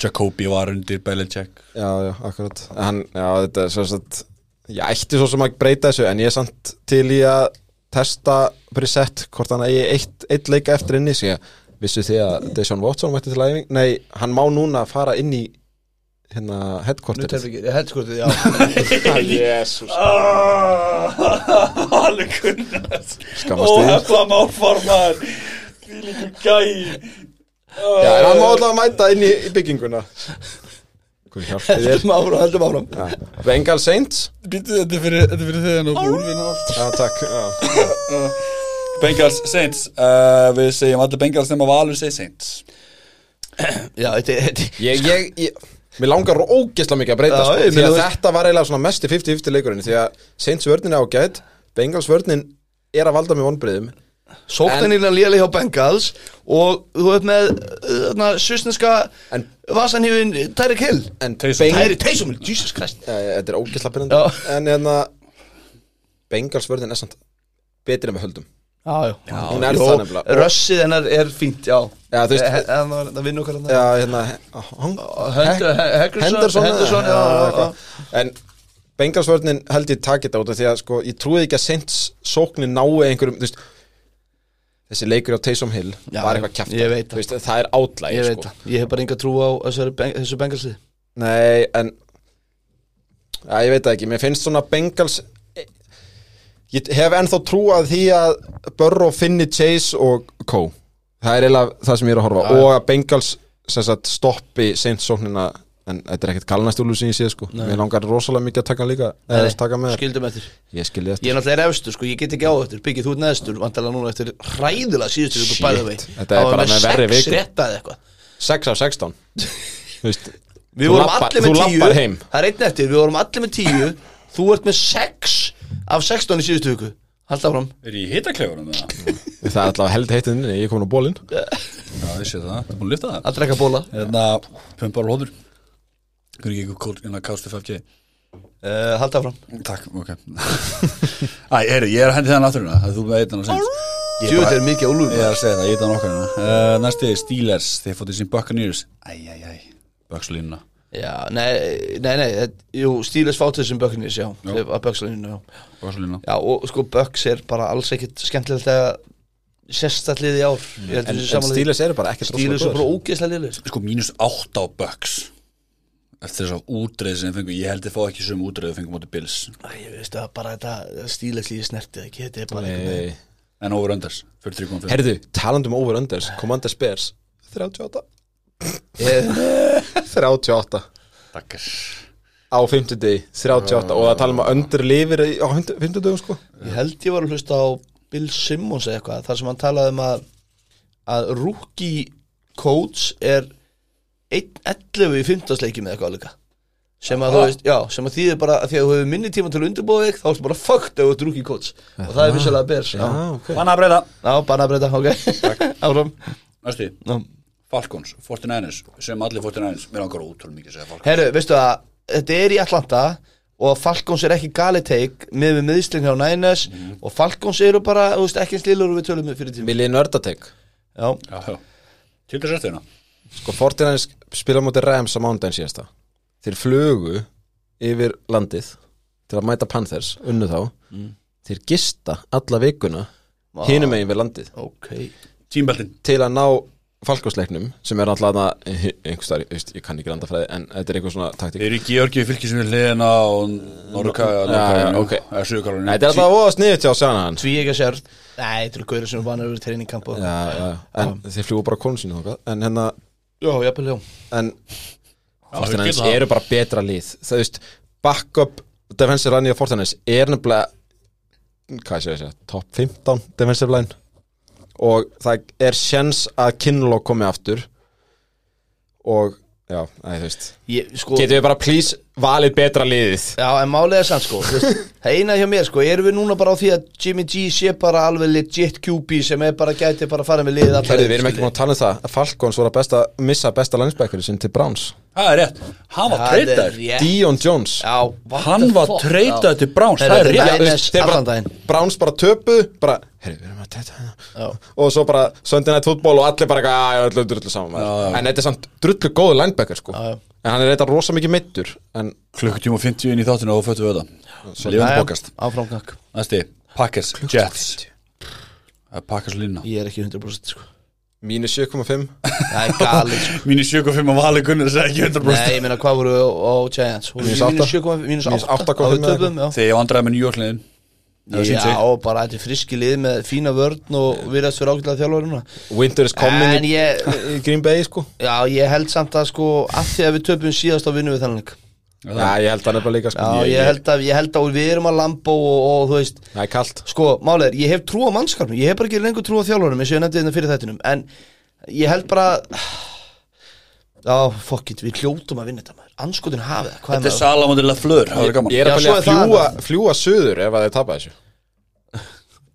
Jacobi var undir Belichick. Já, já, akkurat. Hann, Já, þetta er svo að Ég ætti svo sem að breyta þessu En ég er samt til í að testa Brissett, hvort hann eigi eitt, eitt leika eftir inni Svo ég vissu því að Deshaun Watson mætti til æfing Nei, hann má núna fara inn í Hérna, sko þetta, já. Jésús Alveg kunnast Skammast þig. Hefla málfarmar Því líka gæi. Já, en hann má alltaf mæta inn í, í bygginguna. Heldum áfram, heldum áfram. Bengal Saints? Býtu, þetta fyrir, þetta fyrir þegar og og allt Já, takk. Já. Bengals Saints. Uh, Við segjum allir Bengals nema Valur segir Saints. Já, þetta er þetta- Ég, ég, ég Mér langar ógeðslega mikið að breyta Já, sko, ég Því meina að þú- þetta var eiginlega svona mesti 50-50 leikurinn Því að Saints vörnin er ágætt Bengals vörnin er að valda með vonbriðum Sóknin innan léli hjá Bengals og þú veit með uh, svisneska En- vasanhjöfin Tyreek Hill. En Taysom. Beng- Tyreek Taysom, Jesus Christ. Eh, Þetta er ógisla byrjandi Já. En hérna Bengalsvörðin er samt betri en við höldum Já, já, nefnilega. Rössið hennar er fínt, já. Já, Það það vinnur okkar Já, hérna Henderson, Henderson, já, já, já. En Bengalsvörnin held ég takit á þetta því að sko, ég trúi ekki að Saints sóknin nái einhverjum, þú veist þessi leikur á Taysom Hill Já, var eitthvað veit það. veist, það er átlæg Ég veit sko. það, ég hef bara enga trú á þessu bengalsið Nei, en ja, ég veit það ekki, mér finnst svona Bengals ég hef ennþá trú að því að Burrow finni Chase og Co það er eiginlega það sem ég er að horfa Já, og að Bengals sagt, stoppi Saints sóknina en þetta er ekkert galnastúlu sem ég sé sko. Mér langar rosalega mikið að taka hann líka eða þess taka með þér. Skildum eftir. Ég skilji Ég eftir. Er náttúrulega efstur, sko, ég get ekki á eftir. Byggið þú ert neðstur, vantalega núna eftir hræðilega síðustu viku Shit, bæða vei þetta er bara með verri viku. rétta eða eitthvað. 6 af 16 Þú veist, Við Þú vorum lappar- allir þú með tíu. lappar heim. Það er einn eftir, við vorum allir með tíu. Þú ert með sex af 16 í síðustu viku. Halda fram Er ég í hitaklefunum með það? það er alltaf held heitin ég er komin á bólinn Já, ég sé það, það er búin að lifta það? Að drekka bóla Hérna, pumpar og hóður Hvernig ekki eitthvað kólt innan kástu 5G uh, Halda fram Takk, ok. Æ, er, ég er að hendi það náttúruna Það er þú með einan og sens Ég Tjóð bara- er mikið ólúð Ég er að segja það, ég er það nokkar uh, Næsti, Steelers, þeir fótið sín Buccaneers. Æ, æ, æ, Bucks-línuna Já, nei, nei, nei þetta- Jú, Stíles fátur sem Böknis, já, Já. já. Að Bökslinu, já. Bucks-línuna. Já, og sko Böks er bara alls ekkit skemmtilegt að sérstallið í ár. Held en, en stílis eru bara ekkert Stíles er rosalega bara góðir. ógeðslega liðlega Sko, mínus 8 á Bucks. Eftir þess að útreið sem þeir fengu. Ég held þeir fá ekki sömu útreið þeir fengu móti Bills. Ég veist að bara þetta Stíles líði snertið ekki. Þetta er bara einhvern Nei. En over unders, 43.5 Herðu, talandum over unders Commander Bears 38 veginn 38 Takkar. Á 50 degi 38 og það tala um að under lifir á 50 dögum sko. Ég held ég var að hlusta á Bill Simmons eða eitthvað þar sem hann talaði um að að rookie coach er 1.11 í 15 leikjum eða eitthvað líka. Sem að þú veist, já, sem að þýðir bara að því að þú hefur minni tíma til að undirbúa þig þá ertu bara fucked ef þú ert rookie coach. Og það er vissulega bers Banna að breyta. Já bara að breyta, ok. Áfram. Næsti, Já. Falcons, 49ers Sem allir 49ers, mér langar ótrúlega mikið að segja Falcons. Herru, veistu að þetta er í Atlanta og Falcons er ekki gali teik með við miðsling hjá Niners og Falcons eru bara, þú veist, ekki og við tölum við fyrir tíma. Viljið nördatek Já, Já, já. Til þess eftir hérna? Sko Fortinæns spila mútið Rams á mándaginn síðasta. Þeir flugu yfir landið til að mæta Panthers, unnu þá. Þeir gista alla vikuna hinum megin við landið. Ok. Tímbeltin til að ná falkásleiknum sem er alltaf að einhverstaðar, ég, veist, ég kann ekki landafræði en þetta er eitthvað svona taktík. Þeir eru Georgi fylgis við hliðina og Norrka Já, já, ok. Eða Suðukarlunni Nei, þetta er alltaf óða sniðið til að sjana hans Tví ekki að sér Nei, til að gauðra sem vannar yfir treiningkamp og... Já, já, en þeir fljúa bara konu sínu þangað en hérna, Já, jafnvel, já. en það. eru bara betra lið. Það veist, backup defensive line í Fortinæns er nefnilega hvað sé ég að segja, top 15 defensive line og það er sjens að Kinlaw komi aftur. Og já, veist. Ég, sko, getum við bara please valið betra liðið? Já, en málið er sann, sko Það eina hjá mér, sko Erum við núna bara á því að Jimmy G sé bara alveg legit QB sem er bara gæti bara að fara með liðið Herri, við erum ekki búin að tala um það að Falcons voru að besta, missa besta landsbækuri sinn til Browns Það er rétt. Hann var treytaður Dion Jones. Já, Hann var já. til Browns. Það er rétt. Bara. Browns bara töpuðu bara, herri, við erum að Já. hérna. Og svo bara Sunday Night Football og allir bara, að öllu drullu saman maður. en þetta er samt drullu góðu linebacker sko. Já, já. en hann er eitthvað rosa mikið meittur en Klukkutíma og 50 inn í þáttinu og föttu við það Lifandi Jæja, bókast Áfram kakk Næsti, Packers, Jets. er Packers lína Ég er ekki 100% sko mínus 7,5 Það er galið sko. Mínus 7,5 á vali Gunnar Það er ekki 100% Nei, ég meina hvað voru á, Giants? Mínus við átta. Mínus 7,5 Mínus Mínus 8 8,5 á við eða töpum, já. Þegar ég vandræði með nýjórkliðin Já, bara þetta er friski lið með fína vörn og virðast fyrir ágætlega þjálfaruna Winter is coming ég, í Green Bay sko. Já, ég held samt að sko að því að við töpum síðast á vinnu við þannig leik Já, ég held það nefnilega líka sko. Já, ég held að, ég held að við erum að lambo og, og þú veist Það er kalt. Sko, málið er, ég hef trú á mannskapnum. Ég hef bara ekki lengur trú á þjálfarum eins og ég nefndi þetta fyrir þettinum En ég held bara Já, fuck it, við hljótum að vinna þetta maður. Anskotin hafið Þetta er? Salamóndi Lafleur Það er gaman. Ég er að að fljúa söður ef að þeir tapa þessu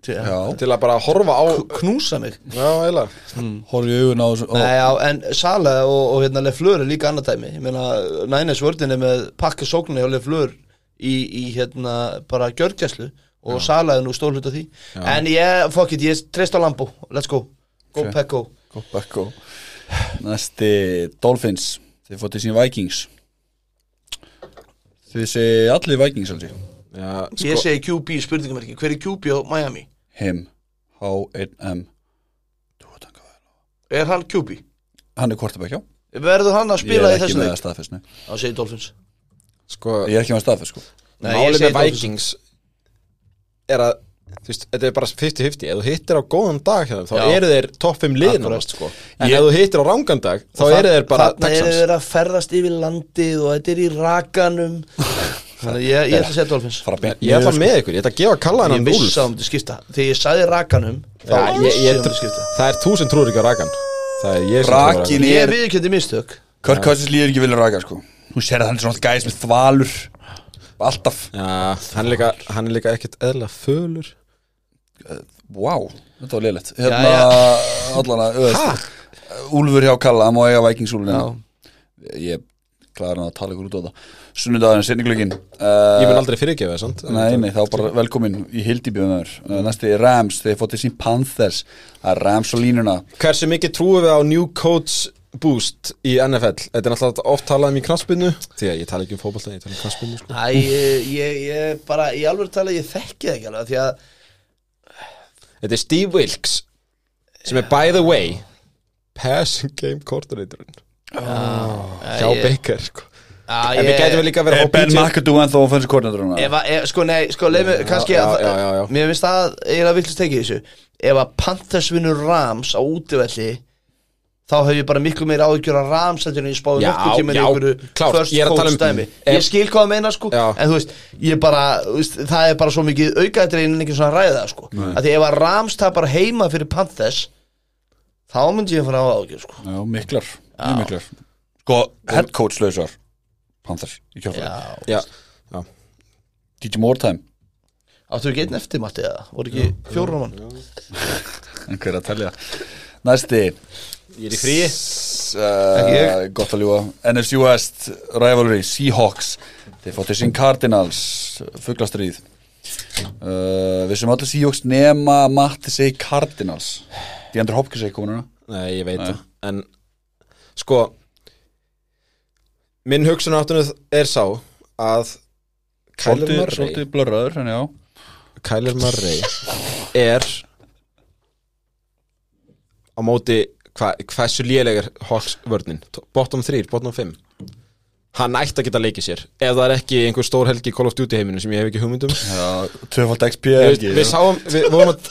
til, Já, til að bara horfa á knúsa mig. Já, eiginlega. Horfði í augun á þessu já, en Sala og, og hérna Lefleur er líka annað dæmi. Ég meina, Nænes vördin er með pakka sóknir hjá Lefleur í, í hérna bara gjörgjæslu og Sala er nú stór hlut af því. En ég, fuck it, ég treyst á Lambo. Let's go, go Ok. Pekko Go go Næsti Dolphins. Þið fótið sín Vikings. Þið segi allir Vikings aldrei Já, Ég sko, segi QB spurningamerki. Hver er QB á Miami? Him H1M Er hann QB? Hann er quarterback, já Verður hann að Ég spila er í ekki þessu með leik? staðfest nei. Þá segi Dolphins sko Ég er ekki með staðfest sko Nei, ég Málið segi með Dolphins. Vikings er að þú veist, þetta er bara 50-50 ef þú hittir á góðan dag hjá þeim, þá Já. eru þeir topp 5 liðin Akkurat. ást, sko. en ef þú hittir á rángan dag þá eru þeir bara Þarna eru Texans þeir að ferðast yfir landið og þetta er í rakanum Þannig að ég, ég ætla að segja Dolphins. Fara beint ég ætla með ykkur, ég ætla að gefa kalla Ég hennan vissi úlf að um þetta skipta. Þegar ég sagði rakanum ég, vissi ég, um það er þú sem trúir ekki á rakan. Það er ég sem trúir á Rakin rakan. Er- Ég við ekki þetta mistök. Kirk Cousins líður ekki vilja raka sko. Hún sér að hann er svona gæs með þvalur. Alltaf. Já, hann er líka, hann er líka ekkert eðla fölur. Vá, þetta var liðlegt Hérna, allana Úlfur hjá Kalla, hann má eiga Vikingsúlun Ég klæður hann að tala ykkur út á það Sunnudagurinn, sinninglögin uh, Ég mun aldrei fyrirgefa það, sant? Nei, nei, þá bara velkomin í þér uh, Næsti er Rams, þeir fótt til sín Panthers er Rams og línuna Hversu mikið trúum við á New Coach Boost í NFL? Þetta er náttúrulega oft talað um í knaspinu Því að ég tala ekki um fótbolta, ég tala um knaspinu sko. Æ, ég, ég, ég bara, í alveg tala, ég þekki það ekki alveg Því að, Þetta er Steve Wilkes sem er by the way passing game coordinatorinn hjá ég- Baker sko. Að En við gætum við líka að vera Er að fá Ben McAdoo en Ef að, ef, sko, nei, sko, leið mig, kannski já, að- já, já, já. Mér finnst það, ég er að vilja tekið þessu. Ef að Panthers vinnur Rams á útivelli Þá hef ég bara miklu meira áhyggjur af Rams en ég spáði Já, nokkuð tíma í já, einhverju klárt, first ég er að tala um- ef- Ég skil hvað það meina sko. Já. En þú veist, ég bara, þú veist, það er bara svo mikið aukaðið en ekki svona að ræða sko. Að Því ef að Rams tapar heima fyrir Panthers Þá myndi ég fara á áhyggjur sko. Já, miklar, Panthers í Já, DJ Moretime áttu ekki einn eftir Matti eða? Voru ekki fjóra mann? Einhver að telja. Næsti. Ég er í Ekki uh, Gott að ljúa NFC West Rivalry Seahawks. Þeir fóttu sín Cardinals. Fuglastrýð uh, Við sem allir Seahawks nema Matti segi Cardinals. Deandre Hopkins segi kominuna Nei, ég veit það. En sko Minn hugsunáttunuð er sá að blörraður, en já. Kyler Murray er á móti hva, hversu lélegar Hawks vörnin? Bottom 3, bottom 5 hann ætti að geta leikið sér. Ef það er ekki einhver stór helgi Call of Duty heiminu sem ég hef ekki hugmyndum Já, tvöfald XP við, ekki við sáum við vorum að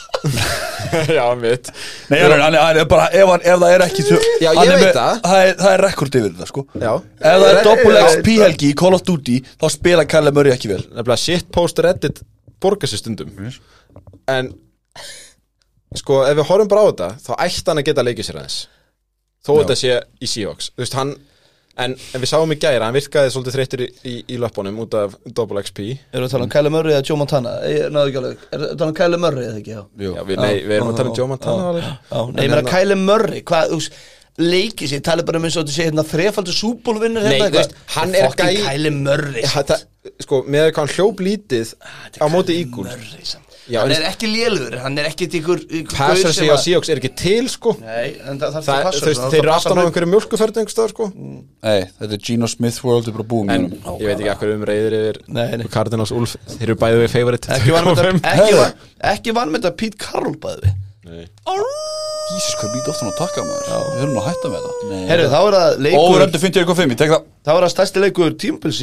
já, mitt. Nei, hann, hann, hann er bara, ef, hann, ef það er ekki Já, ég hann er veit það. Það er, það er rekord yfir þetta, sko. Já, Ef það er double Já, XP helgi í Call of Duty þá spila Kalle Murray ekki vel. Nefnilega shitpost reddit borgar sér stundum. En sko, ef við horfum bara á þetta þá ætti hann að geta leikið sér aðeins. Þó þetta sé í Seahawks. Þú veist, hann en, en við sáum í gæra, hann virkaði svolítið þreyttur í, í, í löpunum út af double XP Erum við að tala um Kyler Murray eða Joe Montana? Ég náðu ekki alveg Er það um Kyler Murray eða ekki? Já. Já, við, nei, við erum að tala um Joe Montana Nei, ég meina Kyler Murray Hvað, þú Leikið sér, talið bara um eins og þetta sé hérna þrefaldur súbólvinnur Nei, þú veist, hann er gæi- Kyler Murray sko, með hvað hann hljóp lítið á móti ígúl. Já, Hann er ekki lélugur, hann er ekki ykkur passar sig á Seahawks er ekki til sko. Nei, en það þarf það, að svona, þeir eru aftan á einhverju mjölkuferð einhverstað sko. Nei, þetta er Geno Smith World er bara búin en ég veit ekki akkur um reyðir yfir. Cardinals Ulf, þeir eru bæðið við favorite. Ekki var með 2,5. þetta Pete Carroll bæði við. Nei. Jesus, hvað býta ofta að taka maður? Við höfum að hætta með það. Nei. Herru, þá er það Ó, leikur röndu 50.5, ég tek það. Þá er það stærsti leikur tímabils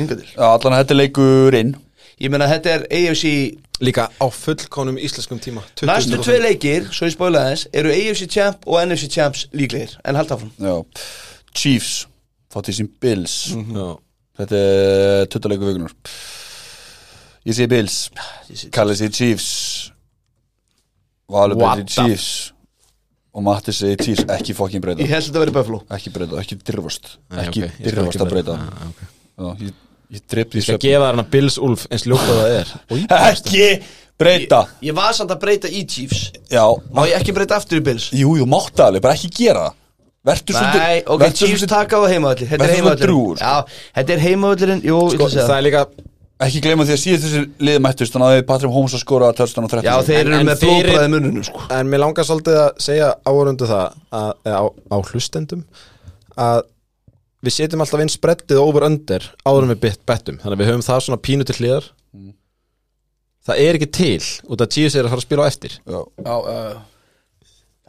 er Ég meina, þetta er AFC líka á fullkonum íslenskum tíma 20 Næstu tvei leikir, svo ég spóla aðeins Eru AFC Champ og NFC Champs líklegir. En halda áfram. Já, Chiefs Fátt í sín Bills. Já. Þetta er tuttuleikur vikunar Ég sé Bills. Ég sé- Kalli sé Chiefs. Valur the- Chiefs. Og Matti segi Chiefs Ekki fokkin breyta. Ég held að þetta verið Buffalo. Ekki breyta, ekki dirfast. Ekki ok, ég skal dirfast að breyta. Ah, ok. Já, Ég, ég dreip því Ég skal gefa þarna Bills Ulf eins ljótt að það er. Ekki Breyta. Ég var samt að breyta í Chiefs. Já, Má ég ekki breyta aftur í Bills? jú, jú, máttu alveg, bara ekki gera það. Vertu svolítið Nei, ok, Chiefs svolítið- taka á heimavalli Þetta er drjúgur, sko. Já, þetta er heimavallurinn Jú, ég sko, ætla að segja það er líka Ekki gleyma því að síðast þessi lið mættust Þannig að Patrik Holmes að skora törstan á 30 Já, þeir eru með blóðbræði mununum sko. En mér langar svolítið að segja áhörundu það að, eða á, á hlustendum að við setjum alltaf inn spreddið over under áður við bet- bettum. Þannig að við höfum það svona pínu til hliðar. Það er ekki til út af Chiefs er að fara að spila á eftir. Já. Já, uh,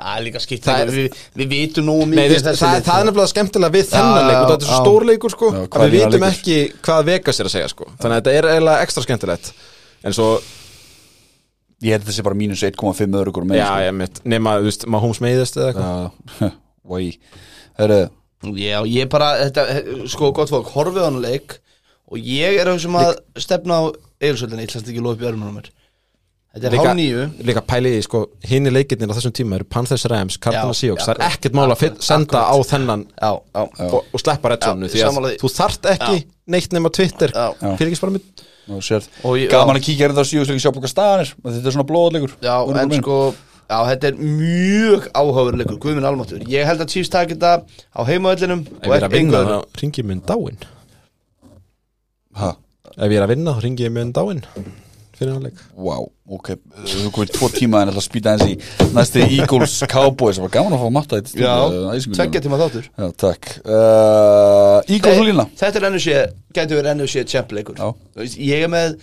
Það er líka skipt Það Við, við vitum nú Nei, mikið veist, það, það, er nefnilega skemmtilega við þennan Já, leik af þetta er já. svo stórleikur sko. Já, við vitum leikur? ekki hvað Vegas er að segja sko. Þannig að þetta er eiginlega ekstra skemmtilegt. En svo, Ég held að þetta sé bara mínus 1,5 örugur með já, ég mitt nema, þú veist, maður hóms meiðist eða eitthvað. Já, Vói Herru, Já, ég bara, þetta, sko, gott fólk, horfið á hann leik og ég er þessum að stefna á Egilsvöldinni, ég ætla ekki að lofa upp í örmum á mér Þetta er hálf nýju líka pæli í, sko, hinn í leikirnir á þessum tíma eru Panthers Rams, Cardinals Já, Seahawks. já, það er ekkert mál að senda á þennan Já, já, og, og sleppa Já, því að þú þarft ekki neitt nema Twitter. Já. Já. fyrir ekki spara mynd Gaman já. að kíkja hérna á síðusleiki sjá búka staðanir Þetta er svona blóðleikur já, en sko Já, þetta er mjög áhugaveruleikur, Guðminn Almáttur Ég held að Chiefs taki þetta á heimavöllinum ef ég er að vinna þá ringi ég minn dáin. Ha, ef ég er að vinna þá ringi ég minn dáin fyrir hann leik. Wow, ok Þú komið tvo tíma en ætla að spýta eins í Næsti Eagles Cowboys. Það var gaman að fá matta þetta Já, tveggja tíma þáttur. Já, takk. Uh, Eagles og lína Þetta er NFC, gæti verið NFC champ-leikur Já. Þú veist, Ég er með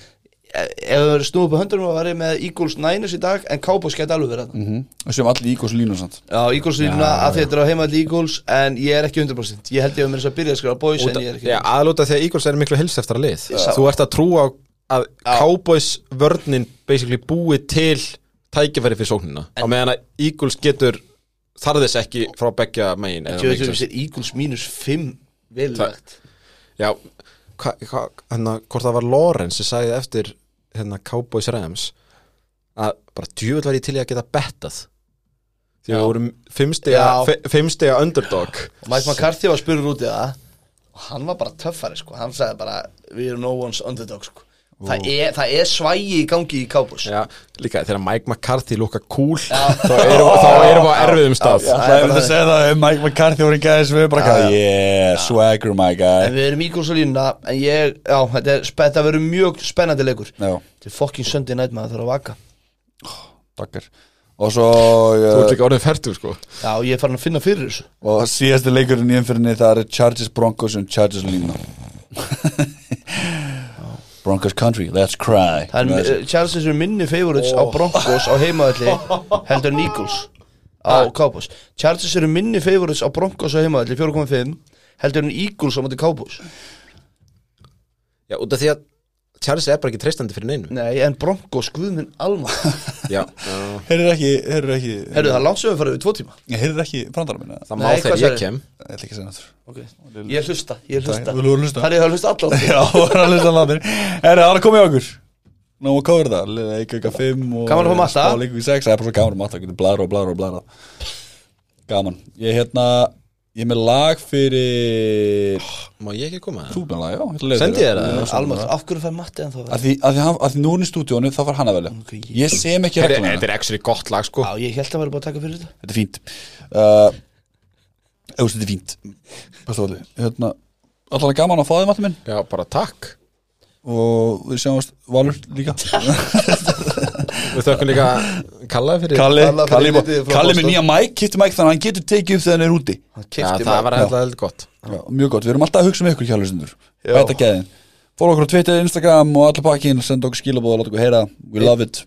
Ef það verið snúið upp á höndunum og var ég með Eagles Niners í dag En Cowboys gæti alveg verið mm -hmm. Sem allir Eagles samt. Já, Eagles lína að þetta er á heimaðli Eagles En ég er ekki 100% Ég held ég að mér þess að byrja að skrifa boys En ég er ekki Já, aðlúta að Eagles er miklu hilseftra lið. Sá- Þú ert að trúa á að Já. Cowboys vörnin basically búi til tækifæri fyrir sóknina. Á meðan að Eagles getur þarðis ekki frá beggja megin að Eagles mínus 5 Velvægt Já, hérna, hvort það var Lawrence sem sagði eftir hérna Cowboys Rams að bara djúvel var ég til í að geta bettað. Því við vorum fimmstega, Já. fe- fimmstega underdog. Og Mike McCarthy var spurður út í það. Og hann var bara töffari sko. Hann sagði bara We are no one's underdog sko Það er, það er svægi í gangi í Cowboys Já, líka þegar Mike McCarthy lúka cool þá erum, við á erfiðum stað. Já, það er að segja það um Mike McCarthy voru ekki aðeins við bara Já, hvað Yeah, swagger my guy. En við erum Eagles og línuna En ég, já, þetta, er, þetta verður mjög spennandi leikur. Já, Þetta er fucking Sunday night maður þarf að vaka. Takkar Og svo Þú ert uh, líka orðin færtur sko. Já, ég er farin að finna fyrir þessu. Og síðasti leikurinn í umfyrinni Það er Chargers Broncos og Chargers lína Broncos country, let's cry. Það er, uh, Charles er minni favorites á Broncos á heimaðalli heldur en Eagles á Cowboys. Charles eru minni favorites á Broncos á heimaðalli 4.5 heldur en Eagles á móti Cowboys. Já, út af því að Charles er bara ekki treystandi fyrir neinu. Nei, en Broncos, guðminn alma. Já, Heyrður ekki, heyrður ekki. Herru, það við farið við tvo tíma. Heyrður ekki brandara minna það má Nei, hvað þegar ég sagði? kem. Ég ætla ekki að segja náttúr okay. Ég hlusta, ég hlusta. Þú lúður hlusta? Það er að hlusta allan. Já, það er að hlusta allir Herru, það er að koma í okkur. Nú, hvað er það? Leða ekki eitthvað 5 og Gaman að fá matta. Spá leikur í 6 Það er bara svo gaman að matta. Getur bladra og bladra og bladra Gaman. Ég hérna Ég er með lag fyrir Má ég ekki koma? Þú er með lag, já Sendi þér. ég það? Já, Alma, af hverju fær Matti en þá Að því, að því, hann, að því nú er í stúdíónu þá far hann að velja. Ok, ég- Ég sem ekki regluna þetta er actually gott lag sko. Já, ég held að vera bara að taka fyrir þetta. Þetta er fínt. Uh, Eða, þetta er fínt. Pastu allir Hérna Alltaf gaman að fá þið matur minn. Já, bara takk. Og við sjáumst Valur líka Við þökkum líka Kalla fyrir Kalli Kalla fyrir Kalli, lítið frá Kalli Boston. með nýja mæk Kipti mæk þannig að hann getur tekið upp þegar hann er úti Hann Já, keypti það var hefðið hefðið gott Já, Mjög gott, við erum alltaf að hugsa um ykkur kjærlusindur Já. Bæta gæðin Fóla okkur á Twitter, Instagram og allir pakkin Senda okkur skilabóð og láta okkur heyra We love it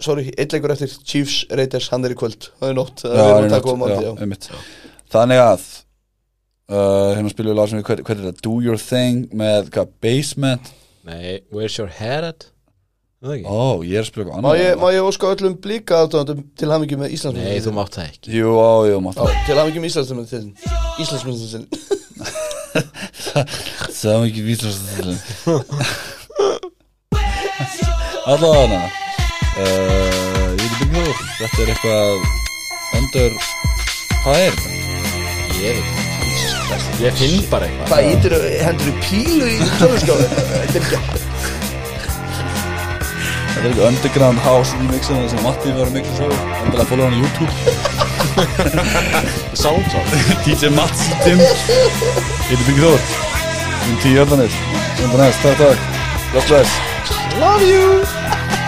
Sorry, eitt leikur eftir Chiefs Raiders, hann er í kvöld Það er nótt, það er er að taka á nótt, já, einmitt. Þannig að uh, Hérna spilum við lag sem við Hvað hvað er þetta? Do your thing með hvað? Basement Nei, where's your head at? Það ekki? Ó, ég er eitthvað Má ég, má ég óska öllum blíka aðdóðandum til hamingi með Íslandsmyndin Nei, þú mátt það ekki. Jú, á, jú, mátt Til hamingi með Íslandsmyndin Íslandsmyndin Það var ekki vísast Allavega hana uh, Ég veit ekki þú Þetta er eitthvað Under Hvað er? Ég veit það Ég finn bara eitthvað. Hvað ítir, hendur þú pílu í tölvskáðu Þetta er ekki Þetta er ekki underground house remixina sem Matti var að mixa svo Endilega fólga hann á YouTube. Soundtrack. DJ Mats Tim Þetta byggjur þór öllanir Sem það næst, takk takk. Love you